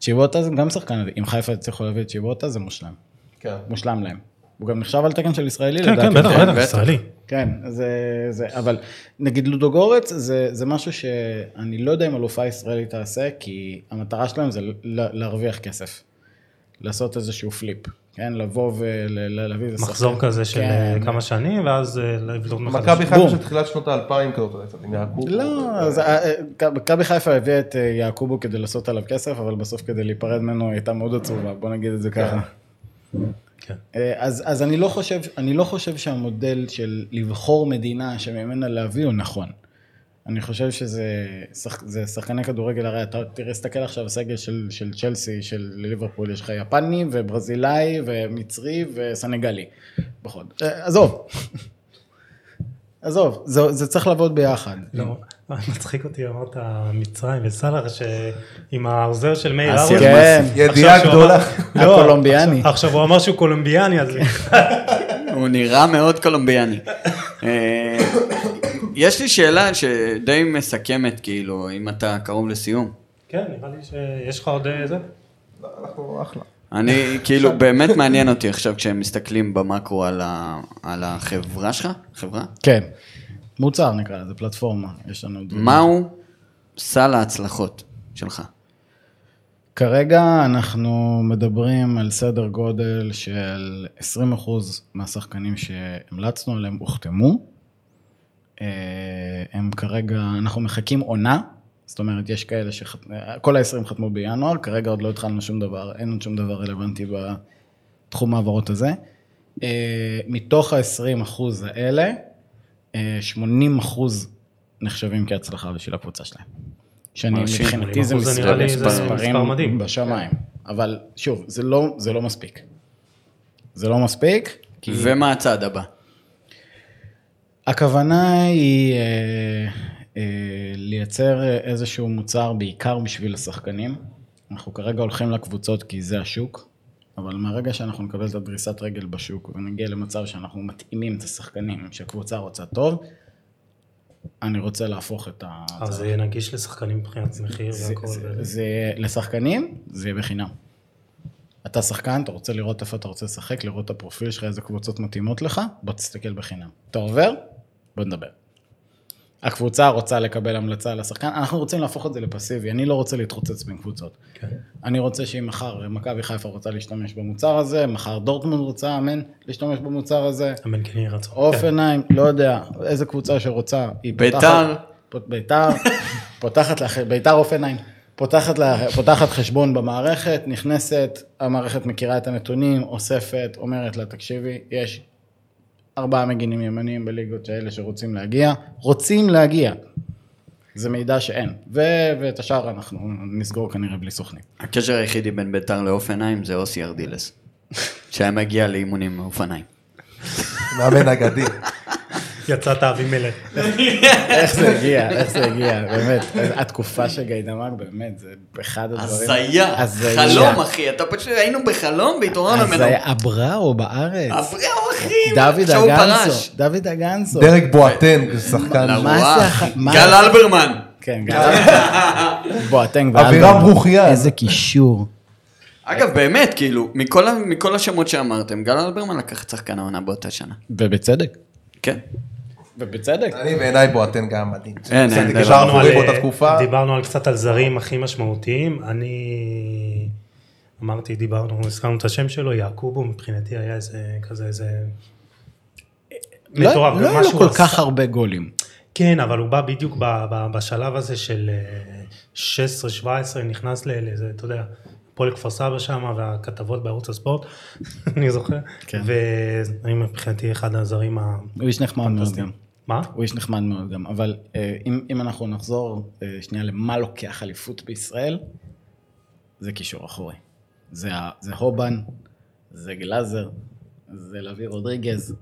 צ'יבוטה זה גם שחקן, אם חיפה יצליחו להביא את צ'יבוטה זה מושלם. כן. מושלם להם. הוא גם נחשב על תקן של ישראלי כן, לדעתי. כן, בטח, כן, בטח, בטח. ישראלי. כן, זה, זה, אבל נגיד לודוגורץ זה, זה משהו שאני לא יודע אם אלופה ישראלית תעשה, כי המטרה שלהם זה ל- להרוויח כסף. לעשות איזשהו פליפ, כן? לבוא ולהביא איזה מחזור שחקן. כזה של כן. אה, כמה שנים, ואז אה, לבדוק מחדש. מכבי. חיפה של תחילת שנות האלפיים כזאת, קצת עם יעקוב. לא, אה, מכבי חיפה הביאה את יעקובו כדי לעשות עליו כסף, אבל בסוף כדי להיפרד ממנו היא הייתה מאוד עצובה, בוא נגיד את זה ככה. כן. אה, אז, אז אני, לא חושב, אני לא חושב שהמודל של לבחור מדינה שממנה להביא הוא נכון. אני חושב שזה שח, שחקני כדורגל, הרי אתה תראה, תסתכל עכשיו בסגל של, של צ'לסי, של ליברפול, יש לך יפני וברזילאי ומצרי וסנגלי. בחוד. אה, עזוב. עזוב, זה, זה צריך לעבוד ביחד. לא, מצחיק אותי, אמרת מצרים וסאלח, שעם העוזר של מאיר אז ארוש. כן, ידיעה גדולה. לא, הקולומביאני. עכשיו- עכשיו הוא אמר שהוא קולומביאני, אז הוא נראה מאוד קולומביאני. אה, יש לי שאלה שדי מסכמת, כאילו, אם אתה קרוב לסיום. כן, נראה לי שיש לך עוד אה, זה. אנחנו אחלה. אני, כאילו, באמת מעניין אותי עכשיו כשהם מסתכלים במאקרו על, ה, על החברה שלך, חברה. כן. מוצר נקרא לזה, פלטפורמה. יש לנו. מהו סל ההצלחות שלך? כרגע אנחנו מדברים על סדר גודל של 20% מהשחקנים שהמלצנו עליהם הוחתמו. אה, הם כרגע, אנחנו מחכים עונה, זאת אומרת, יש כאלה שחתמו, כל ה-20 חתמו בינואר, כרגע עוד לא התחלנו שום דבר, אין עוד שום דבר רלוונטי בתחום העברות הזה. אה, מתוך ה-20% האלה, אה, 80% נחשבים כהצלחה בשביל הקבוצה שלהם. שאני מבחינתי זה 80% מספרים מספר מדהים. בשמיים. אבל שוב, זה לא, זה לא מספיק. זה לא מספיק, כי ומה הצעד הבא? הכוונה היא אה, לייצר איזשהו מוצר בעיקר בשביל השחקנים. אנחנו כרגע הולכים לקבוצות כי זה השוק, אבל מהרגע שאנחנו נקבל את הדריסת רגל בשוק ונגיע למצב שאנחנו מתאימים את השחקנים, שהקבוצה רוצה טוב, אני רוצה להפוך את ה... אז זה יהיה נגיש לשחקנים מבחינת מחיר זה, והכל. זה, ו- זה, לשחקנים, זה יהיה בחינם. אתה שחקן, אתה רוצה לראות איפה אתה רוצה לשחק, לראות את הפרופיל שלך, איזה קבוצות מתאימות לך, בוא תסתכל בחינם. אתה עובר? בוא נדבר. הקבוצה רוצה לקבל המלצה לשחקן, אנחנו רוצים להפוך את זה לפסיבי, אני לא רוצה להתרוצץ בין קבוצות. כן. אני רוצה שאם מחר מכבי חיפה רוצה להשתמש במוצר הזה, מחר דורטמונד רוצה, אמן, להשתמש במוצר הזה, אמן כן יהי רצון. כן. עיניים, לא יודע, איזה קבוצה שרוצה, היא ביתר. פותחת, פות- ביתר, פותחת לך, ביתר עיניים, פותחת, לה, פותחת חשבון במערכת, נכנסת, המערכת מכירה את הנתונים, אוספת, אומרת לה, תקשיבי, יש ארבעה מגינים ימניים בליגות האלה שרוצים להגיע, רוצים להגיע. זה מידע שאין, ו- ואת השאר אנחנו נסגור כנראה בלי סוכנים. הקשר היחידי בין ביתר לעוף עיניים זה אוסי ארדילס. שהיה מגיע לאימונים מאופניים. מאמן אגדי. יצאת אבימלך. איך זה הגיע, איך זה הגיע, באמת, התקופה של גיידמק, באמת, זה אחד הדברים... הזיה. חלום אחי, אתה פשוט היינו בחלום והתעוררנו ממנו. הזיה, אבראו בארץ. אבריאו אחי, דוד אגנסו. דוד אגנסו. דרק בואטנג, שחקן. גל אלברמן. כן, גל. בואטנג אבירם ואלברמן. ברוכיאן. איזה קישור. אגב, באמת, כאילו, מכל מכל השמות שאמרתם, גל אלברמן לקח את שחקן העונה באותה שנה. ובצדק. כן. ובצדק. אני בעיניי בואטנג היה מדהים. אין, אין, דיברנו קשר דיברנו אחורי על- באותה תקופה. דיברנו על קצת על זרים הכי משמעותיים. אני אמרתי, דיברנו, הזכרנו את השם שלו, יעקובו, מבחינתי היה איזה, כזה איזה... לא מטורף, לא היו לו כל כך הרבה גולים. כן, אבל הוא בא בדיוק ב- ב- בשלב הזה של אה, 16-17, נכנס ל- לאיזה, אתה יודע, הפועל כפר סבא שם, והכתבות בערוץ הספורט, אני זוכר. כן. ואני מבחינתי אחד הזרים ה... הוא איש נחמד מאוד. גם. מה? הוא איש נחמד מאוד גם, אבל אה, אם, אם אנחנו נחזור אה, שנייה למה לוקח אליפות בישראל, זה קישור אחורי. זה, זה הובן, זה גלאזר, זה לביא רודריגז,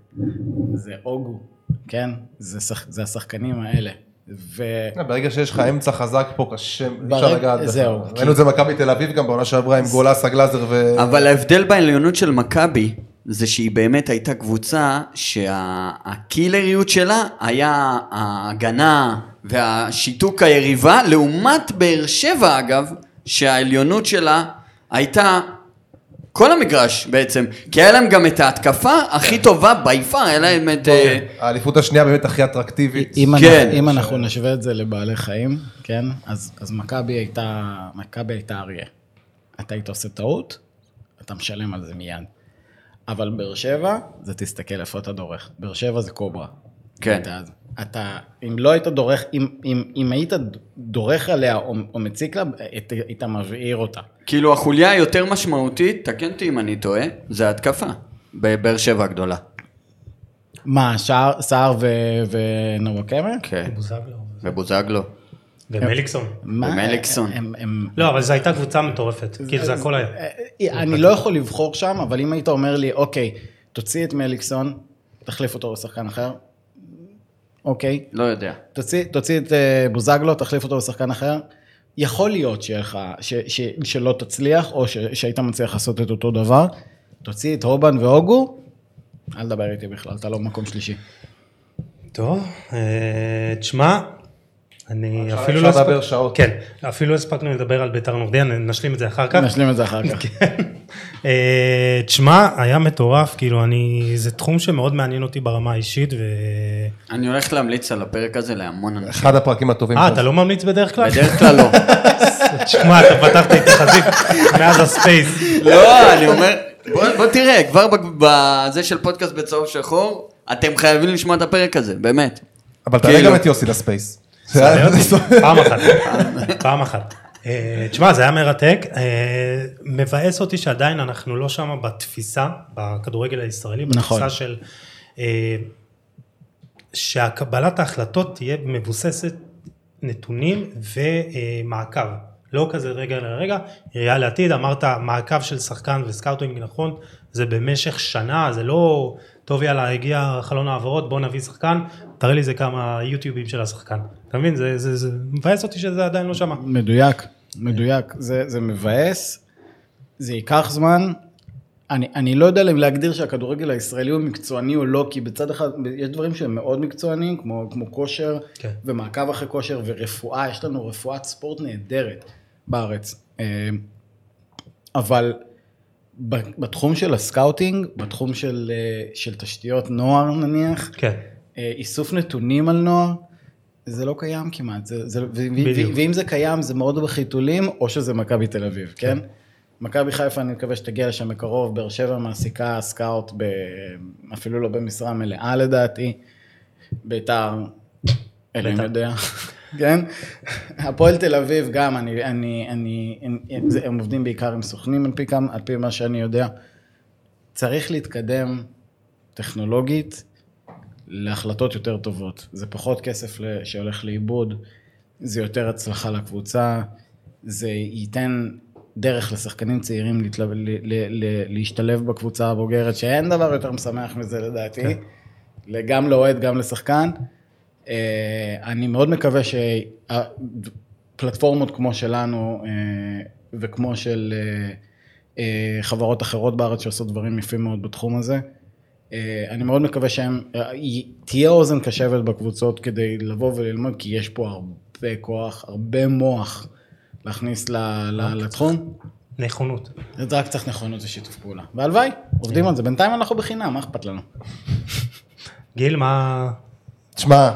זה אוגו, כן? זה, שח, זה השחקנים האלה. ו... ברגע שיש לך אמצע חזק פה, קשה, אי אפשר לגעת בך. זהו, ראינו את זה במכבי תל אביב גם בעונה שעברה עם גולסה גלאזר ו... אבל ההבדל בעליונות של מכבי, זה שהיא באמת הייתה קבוצה שהקילריות שלה היה ההגנה והשיתוק היריבה, לעומת באר שבע אגב, שהעליונות שלה הייתה כל המגרש בעצם, כי היה להם גם את ההתקפה הכי טובה ביפר, היה להם את... אה, האליפות השנייה באמת הכי אטרקטיבית. אם, כן. אנחנו, אם אנחנו נשווה את זה לבעלי חיים, כן? אז, אז מכבי הייתה, מכבי הייתה אריה. אתה היית עושה טעות, אתה משלם על זה מיד. אבל באר שבע, זה תסתכל איפה אתה דורך. באר שבע זה קוברה. כן. אתה. אתה, אם לא היית דורך, אם, אם, אם היית דורך עליה או, או מציק לה, היית, היית מבעיר אותה. כאילו החוליה היותר משמעותית, תקן אותי אם אני טועה, זה התקפה. בבאר שבע הגדולה. מה, שער, סער ו- ונוואקמה? כן. בוזגלו. ובוזגלו. ומליקסון. מה, ומליקסון. הם, הם, לא, אבל זו הייתה קבוצה מטורפת. כאילו זה הכל היה. אה, אני לא יכול לבחור שם, אבל אם היית אומר לי, אוקיי, תוציא את מליקסון, תחליף אותו בשחקן אחר, אוקיי, לא יודע. תוציא, תוציא את אה, בוזגלו, תחליף אותו בשחקן אחר, יכול להיות שיהיה לך, ש, ש, שלא תצליח, או ש, שהיית מצליח לעשות את אותו דבר, תוציא את רובן והוגו, אל תדבר איתי בכלל, אתה לא במקום שלישי. טוב, אה, תשמע, אני אפילו לא אפשר לדבר שעות. כן, אפילו לא הספקנו לדבר על ביתר נורדיה, נשלים את זה אחר כך. נשלים את זה אחר כך. אה, תשמע, היה מטורף, כאילו אני, זה תחום שמאוד מעניין אותי ברמה האישית, ו... אני הולך להמליץ על הפרק הזה להמון אנשים. אחד הפרקים הטובים. אה. אתה לא ממליץ בדרך כלל? בדרך כלל לא. תשמע, אתה פתחת איתי חזית מאז הספייס. לא, אני אומר, בוא תראה, כבר ב- בזה של פודקאסט בצהוב שחור, אתם חייבים לשמוע את הפרק הזה, באמת. אבל תעלה כאילו. גם את יוסי לספייס. פעם אחת, פעם אחת. אה, תשמע, זה היה מרתק. אה, מבאס אותי שעדיין אנחנו לא שם בתפיסה, בכדורגל הישראלי, נכון. בתפיסה של... אה, שהקבלת ההחלטות תהיה מבוססת נתונים ומעקב. לא כזה רגע לרגע, ראייה לעתיד, אמרת מעקב של שחקן וסקאוטינג נכון, זה במשך שנה, זה לא טוב יאללה הגיע חלון העברות בוא נביא שחקן, תראה לי זה כמה יוטיובים של השחקן, אתה מבין? זה, זה, זה מבאס אותי שזה עדיין לא שמה. מדויק, מדויק. זה, זה מבאס, זה ייקח זמן. אני, אני לא יודע אם להגדיר שהכדורגל הישראלי הוא מקצועני או לא, כי בצד אחד, יש דברים שהם מאוד מקצוענים, כמו, כמו כושר, כן. ומעקב אחרי כושר ורפואה, יש לנו רפואת ספורט נהדרת בארץ. אה, אבל בתחום של הסקאוטינג, בתחום של, אה, של תשתיות נוער נניח, כן, איסוף נתונים על נוער, זה לא קיים כמעט, זה, זה, ו-. ואם זה קיים זה מאוד בחיתולים, או שזה מכבי תל אביב, כן? מכבי חיפה אני מקווה שתגיע לשם בקרוב, באר שבע מעסיקה סקאוט, ב, אפילו לא במשרה מלאה לדעתי, ביתר, אלוהים יודע, כן? הפועל תל אביב גם, אני, אני, אני, אני, זה- הם עובדים בעיקר עם סוכנים על פי, כמה- על פי מה שאני יודע. צריך להתקדם טכנולוגית להחלטות יותר טובות. זה פחות כסף שהולך לאיבוד, זה יותר הצלחה לקבוצה, זה ייתן דרך לשחקנים צעירים להתלו... ל... ל... ל... להשתלב בקבוצה הבוגרת, שאין דבר יותר משמח מזה לדעתי, כן. גם לאוהד, גם לשחקן. אה, אני מאוד מקווה שפלטפורמות כמו שלנו אה, וכמו של אה, חברות אחרות בארץ שעושות דברים יפים מאוד בתחום הזה, אני מאוד מקווה שהם, אה, תהיה אוזן קשבת בקבוצות כדי לבוא וללמוד, כי יש פה הרבה כוח, הרבה מוח להכניס ל- ל- לתחום. נכונות. זה רק צריך נכונות ושיתוף פעולה. והלוואי, עובדים על זה. בינתיים אנחנו בחינם, מה אכפת לנו? גיל, מה... תשמע,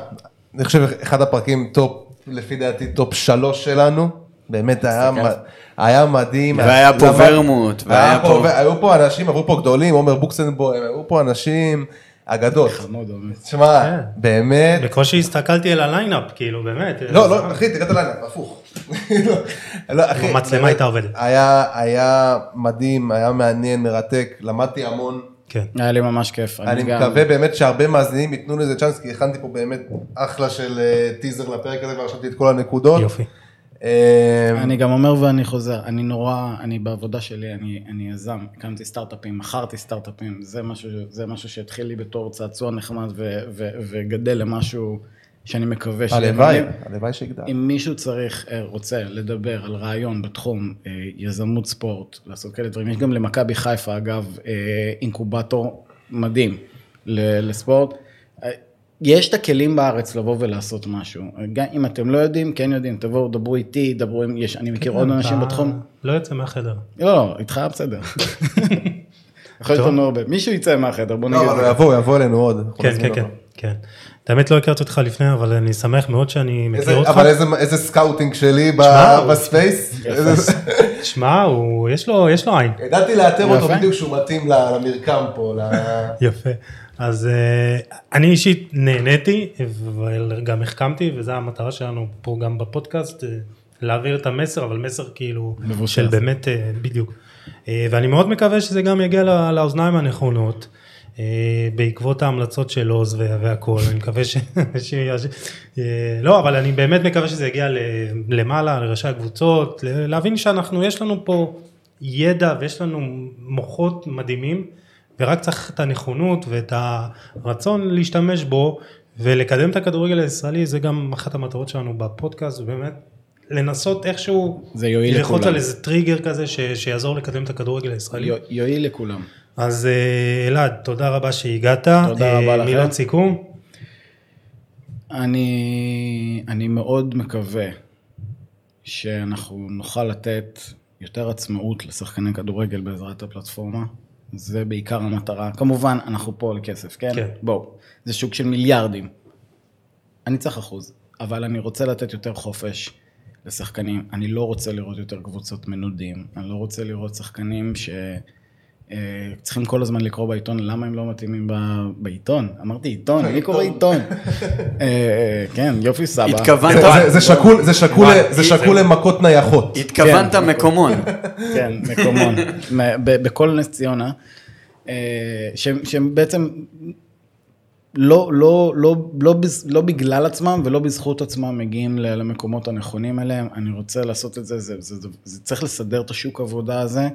אני חושב אחד הפרקים טופ, לפי דעתי טופ שלוש שלנו, באמת היה, היה מדהים. והיה פה ורמוט, והיה היה פה- היו פה אנשים, עברו פה גדולים, עומר בוקסנבוים, היו פה אנשים, אגדות. חמוד, באמת. תשמע, כן. באמת, בקושי הסתכלתי על ה lineup, כאילו, באמת. לא, לא, אחי, תראה את הלילה, הפוך. לא, אחי, המצלמה הייתה עובדת. היה, היה מדהים, היה מעניין, מרתק, למדתי המון. כן. היה לי ממש כיף. אני מקווה באמת שהרבה מאזינים ייתנו לזה צ'אנס, כי הכנתי פה באמת אחלה של אה, טיזר לפרק הזה, ורשמתי את כל הנקודות. יופי. אה, אני גם אומר ואני חוזר, אני נורא, אני בעבודה שלי, אני, אני יזם, הקמתי סטארט-אפים, מכרתי סטארט-אפים, זה משהו, זה משהו שהתחיל לי בתור צעצוע נחמד ו, ו, וגדל למשהו שאני מקווה שיהיה הלוואי. הלוואי שיגדל. אם מישהו צריך, אה, רוצה לדבר על רעיון בתחום אה, יזמות ספורט, לעשות כאלה דברים, יש גם למכבי חיפה אגב אה, אינקובטור מדהים לספורט. יש את הכלים בארץ לבוא ולעשות משהו. גם אם אתם לא יודעים, כן יודעים, תבואו, דברו איתי, דברו עם, יש, אני מכיר עוד כן, אנשים אתה בתחום. לא יוצא מהחדר. לא, לא, איתך בסדר. יכול להיות לנו הרבה. מישהו יצא מהחדר, בוא נגיד. לא, אבל יבוא, יבוא אלינו עוד. כן, כן, כן, אותו. כן. את האמת לא הכרתי אותך לפני, אבל אני שמח מאוד שאני מכיר אותך. אבל איזה- סקאוטינג שלי ב space. שמע, יש לו, יש לו עין. ידעתי לאתר אותו. בדיוק שהוא מתאים ל- למרקם פה. יפה. אז אה, אני אישית נהניתי, אבל גם החכמתי, וזו המטרה שלנו פה גם בפודקאסט, אה, להעביר את המסר, אבל מסר כאילו, מבוסס. של באמת, אה, בדיוק. ואני מאוד מקווה שזה גם יגיע לא, לאוזניים הנכונות. בעקבות ההמלצות של עוז וה- והכל, אני מקווה ש... ש... לא, אבל אני באמת מקווה שזה יגיע למעלה, לראשי הקבוצות, להבין שאנחנו, יש לנו פה ידע ויש לנו מוחות מדהימים, ורק צריך את הנכונות ואת הרצון להשתמש בו ולקדם את הכדורגל הישראלי, זה גם אחת המטרות שלנו בפודקאסט, ובאמת לנסות איכשהו זה יועיל ללחוץ לכולם. על איזה טריגר כזה ש, שיעזור לקדם את הכדורגל הישראלי. יוע- יועיל לכולם. אז אה, אלעד, תודה רבה שהגעת. תודה רבה אה, לכם. מילות סיכום. אני, אני מאוד מקווה שאנחנו נוכל לתת יותר עצמאות לשחקני כדורגל בעזרת הפלטפורמה. זה בעיקר המטרה. כמובן, אנחנו פה לכסף, כן? כן. בואו, זה שוק של מיליארדים. אני צריך אחוז, אבל אני רוצה לתת יותר חופש לשחקנים. אני לא רוצה לראות יותר קבוצות מנודים. אני לא רוצה לראות שחקנים ש... אה, צריכים כל הזמן לקרוא בעיתון, למה הם לא מתאימים ב- בעיתון? אמרתי עיתון, מי קורא עיתון? אה, אה, כן, יופי סבא. התכוונת, זה- זה שקול- למכות נייחות. התכוונת כן. מקומון. כן, מקומון, בכל נס ציונה, שהם בעצם לא, לא, לא, לא, לא בגלל עצמם ולא בזכות עצמם מגיעים למקומות הנכונים אליהם, אני רוצה לעשות את זה, זה, זה, זה, זה צריך לסדר את השוק עבודה הזה,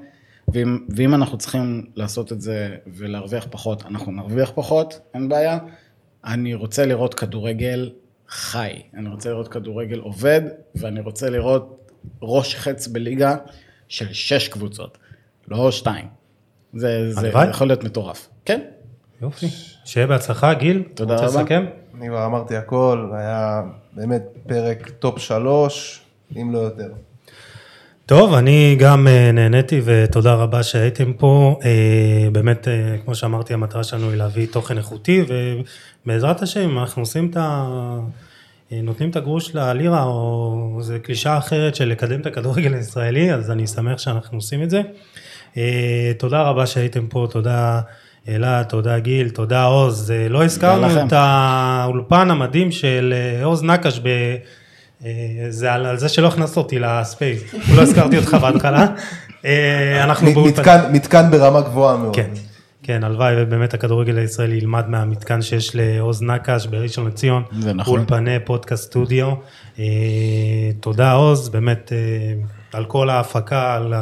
ואם, ואם אנחנו צריכים לעשות את זה ולהרוויח פחות, אנחנו נרוויח פחות, אין בעיה. אני רוצה לראות כדורגל חי, אני רוצה לראות כדורגל עובד, ואני רוצה לראות ראש חץ בליגה של שש קבוצות, לא שתיים. זה, זה. יכול להיות מטורף. כן, יופי. שיהיה בהצלחה, גיל. תודה רוצה רבה. לסכם? אני כבר אמרתי הכל, היה באמת פרק top שלוש, אם לא יותר. טוב, אני גם אה, נהניתי ותודה רבה שהייתם פה. אה, באמת, אה, כמו שאמרתי, המטרה שלנו היא להביא תוכן איכותי, ובעזרת השם, אנחנו עושים את ה... נותנים את הגרוש ללירה, או זו קלישה אחרת של לקדם את הכדורגל הישראלי, אז אני שמח שאנחנו עושים את זה. תודה רבה שהייתם פה, תודה אלעד, תודה גיל, תודה עוז. לא הזכרנו. את האולפן המדהים של עוז נקש ב... אה, זה על, על זה שלא הכנסת אותי לספייס, לא הזכרתי אותך בהתחלה. אה, אנחנו באולפן, מתקן- מתקן ברמה גבוהה מאוד. כן, כן, הלוואי ובאמת הכדורגל הישראלי ילמד מהמתקן שיש לעוז נקש בראשון לציון, זה נכון. אולפני פודקאסט סטודיו. אה, תודה עוז, באמת על כל ההפקה, על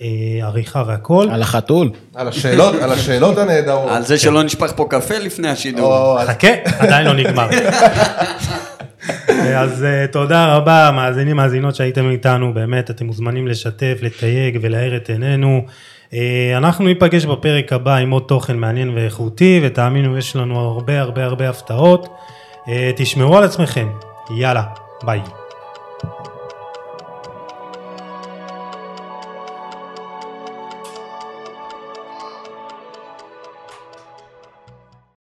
העריכה והכל. על החתול. על השאלות, על השאלות הנהדרות. על זה שלא נשפך פה קפה לפני השידור. חכה, עדיין לא נגמר. אז אה, תודה רבה, מאזינים, מאזינות שהייתם איתנו, באמת, אתם מוזמנים לשתף, לתייג ולהאיר את עינינו. אה, אנחנו ניפגש בפרק הבא עם עוד תוכן מעניין ואיכותי, ותאמינו, יש לנו הרבה הרבה הרבה הפתעות. אה, תשמרו על עצמכם, יאללה, ביי.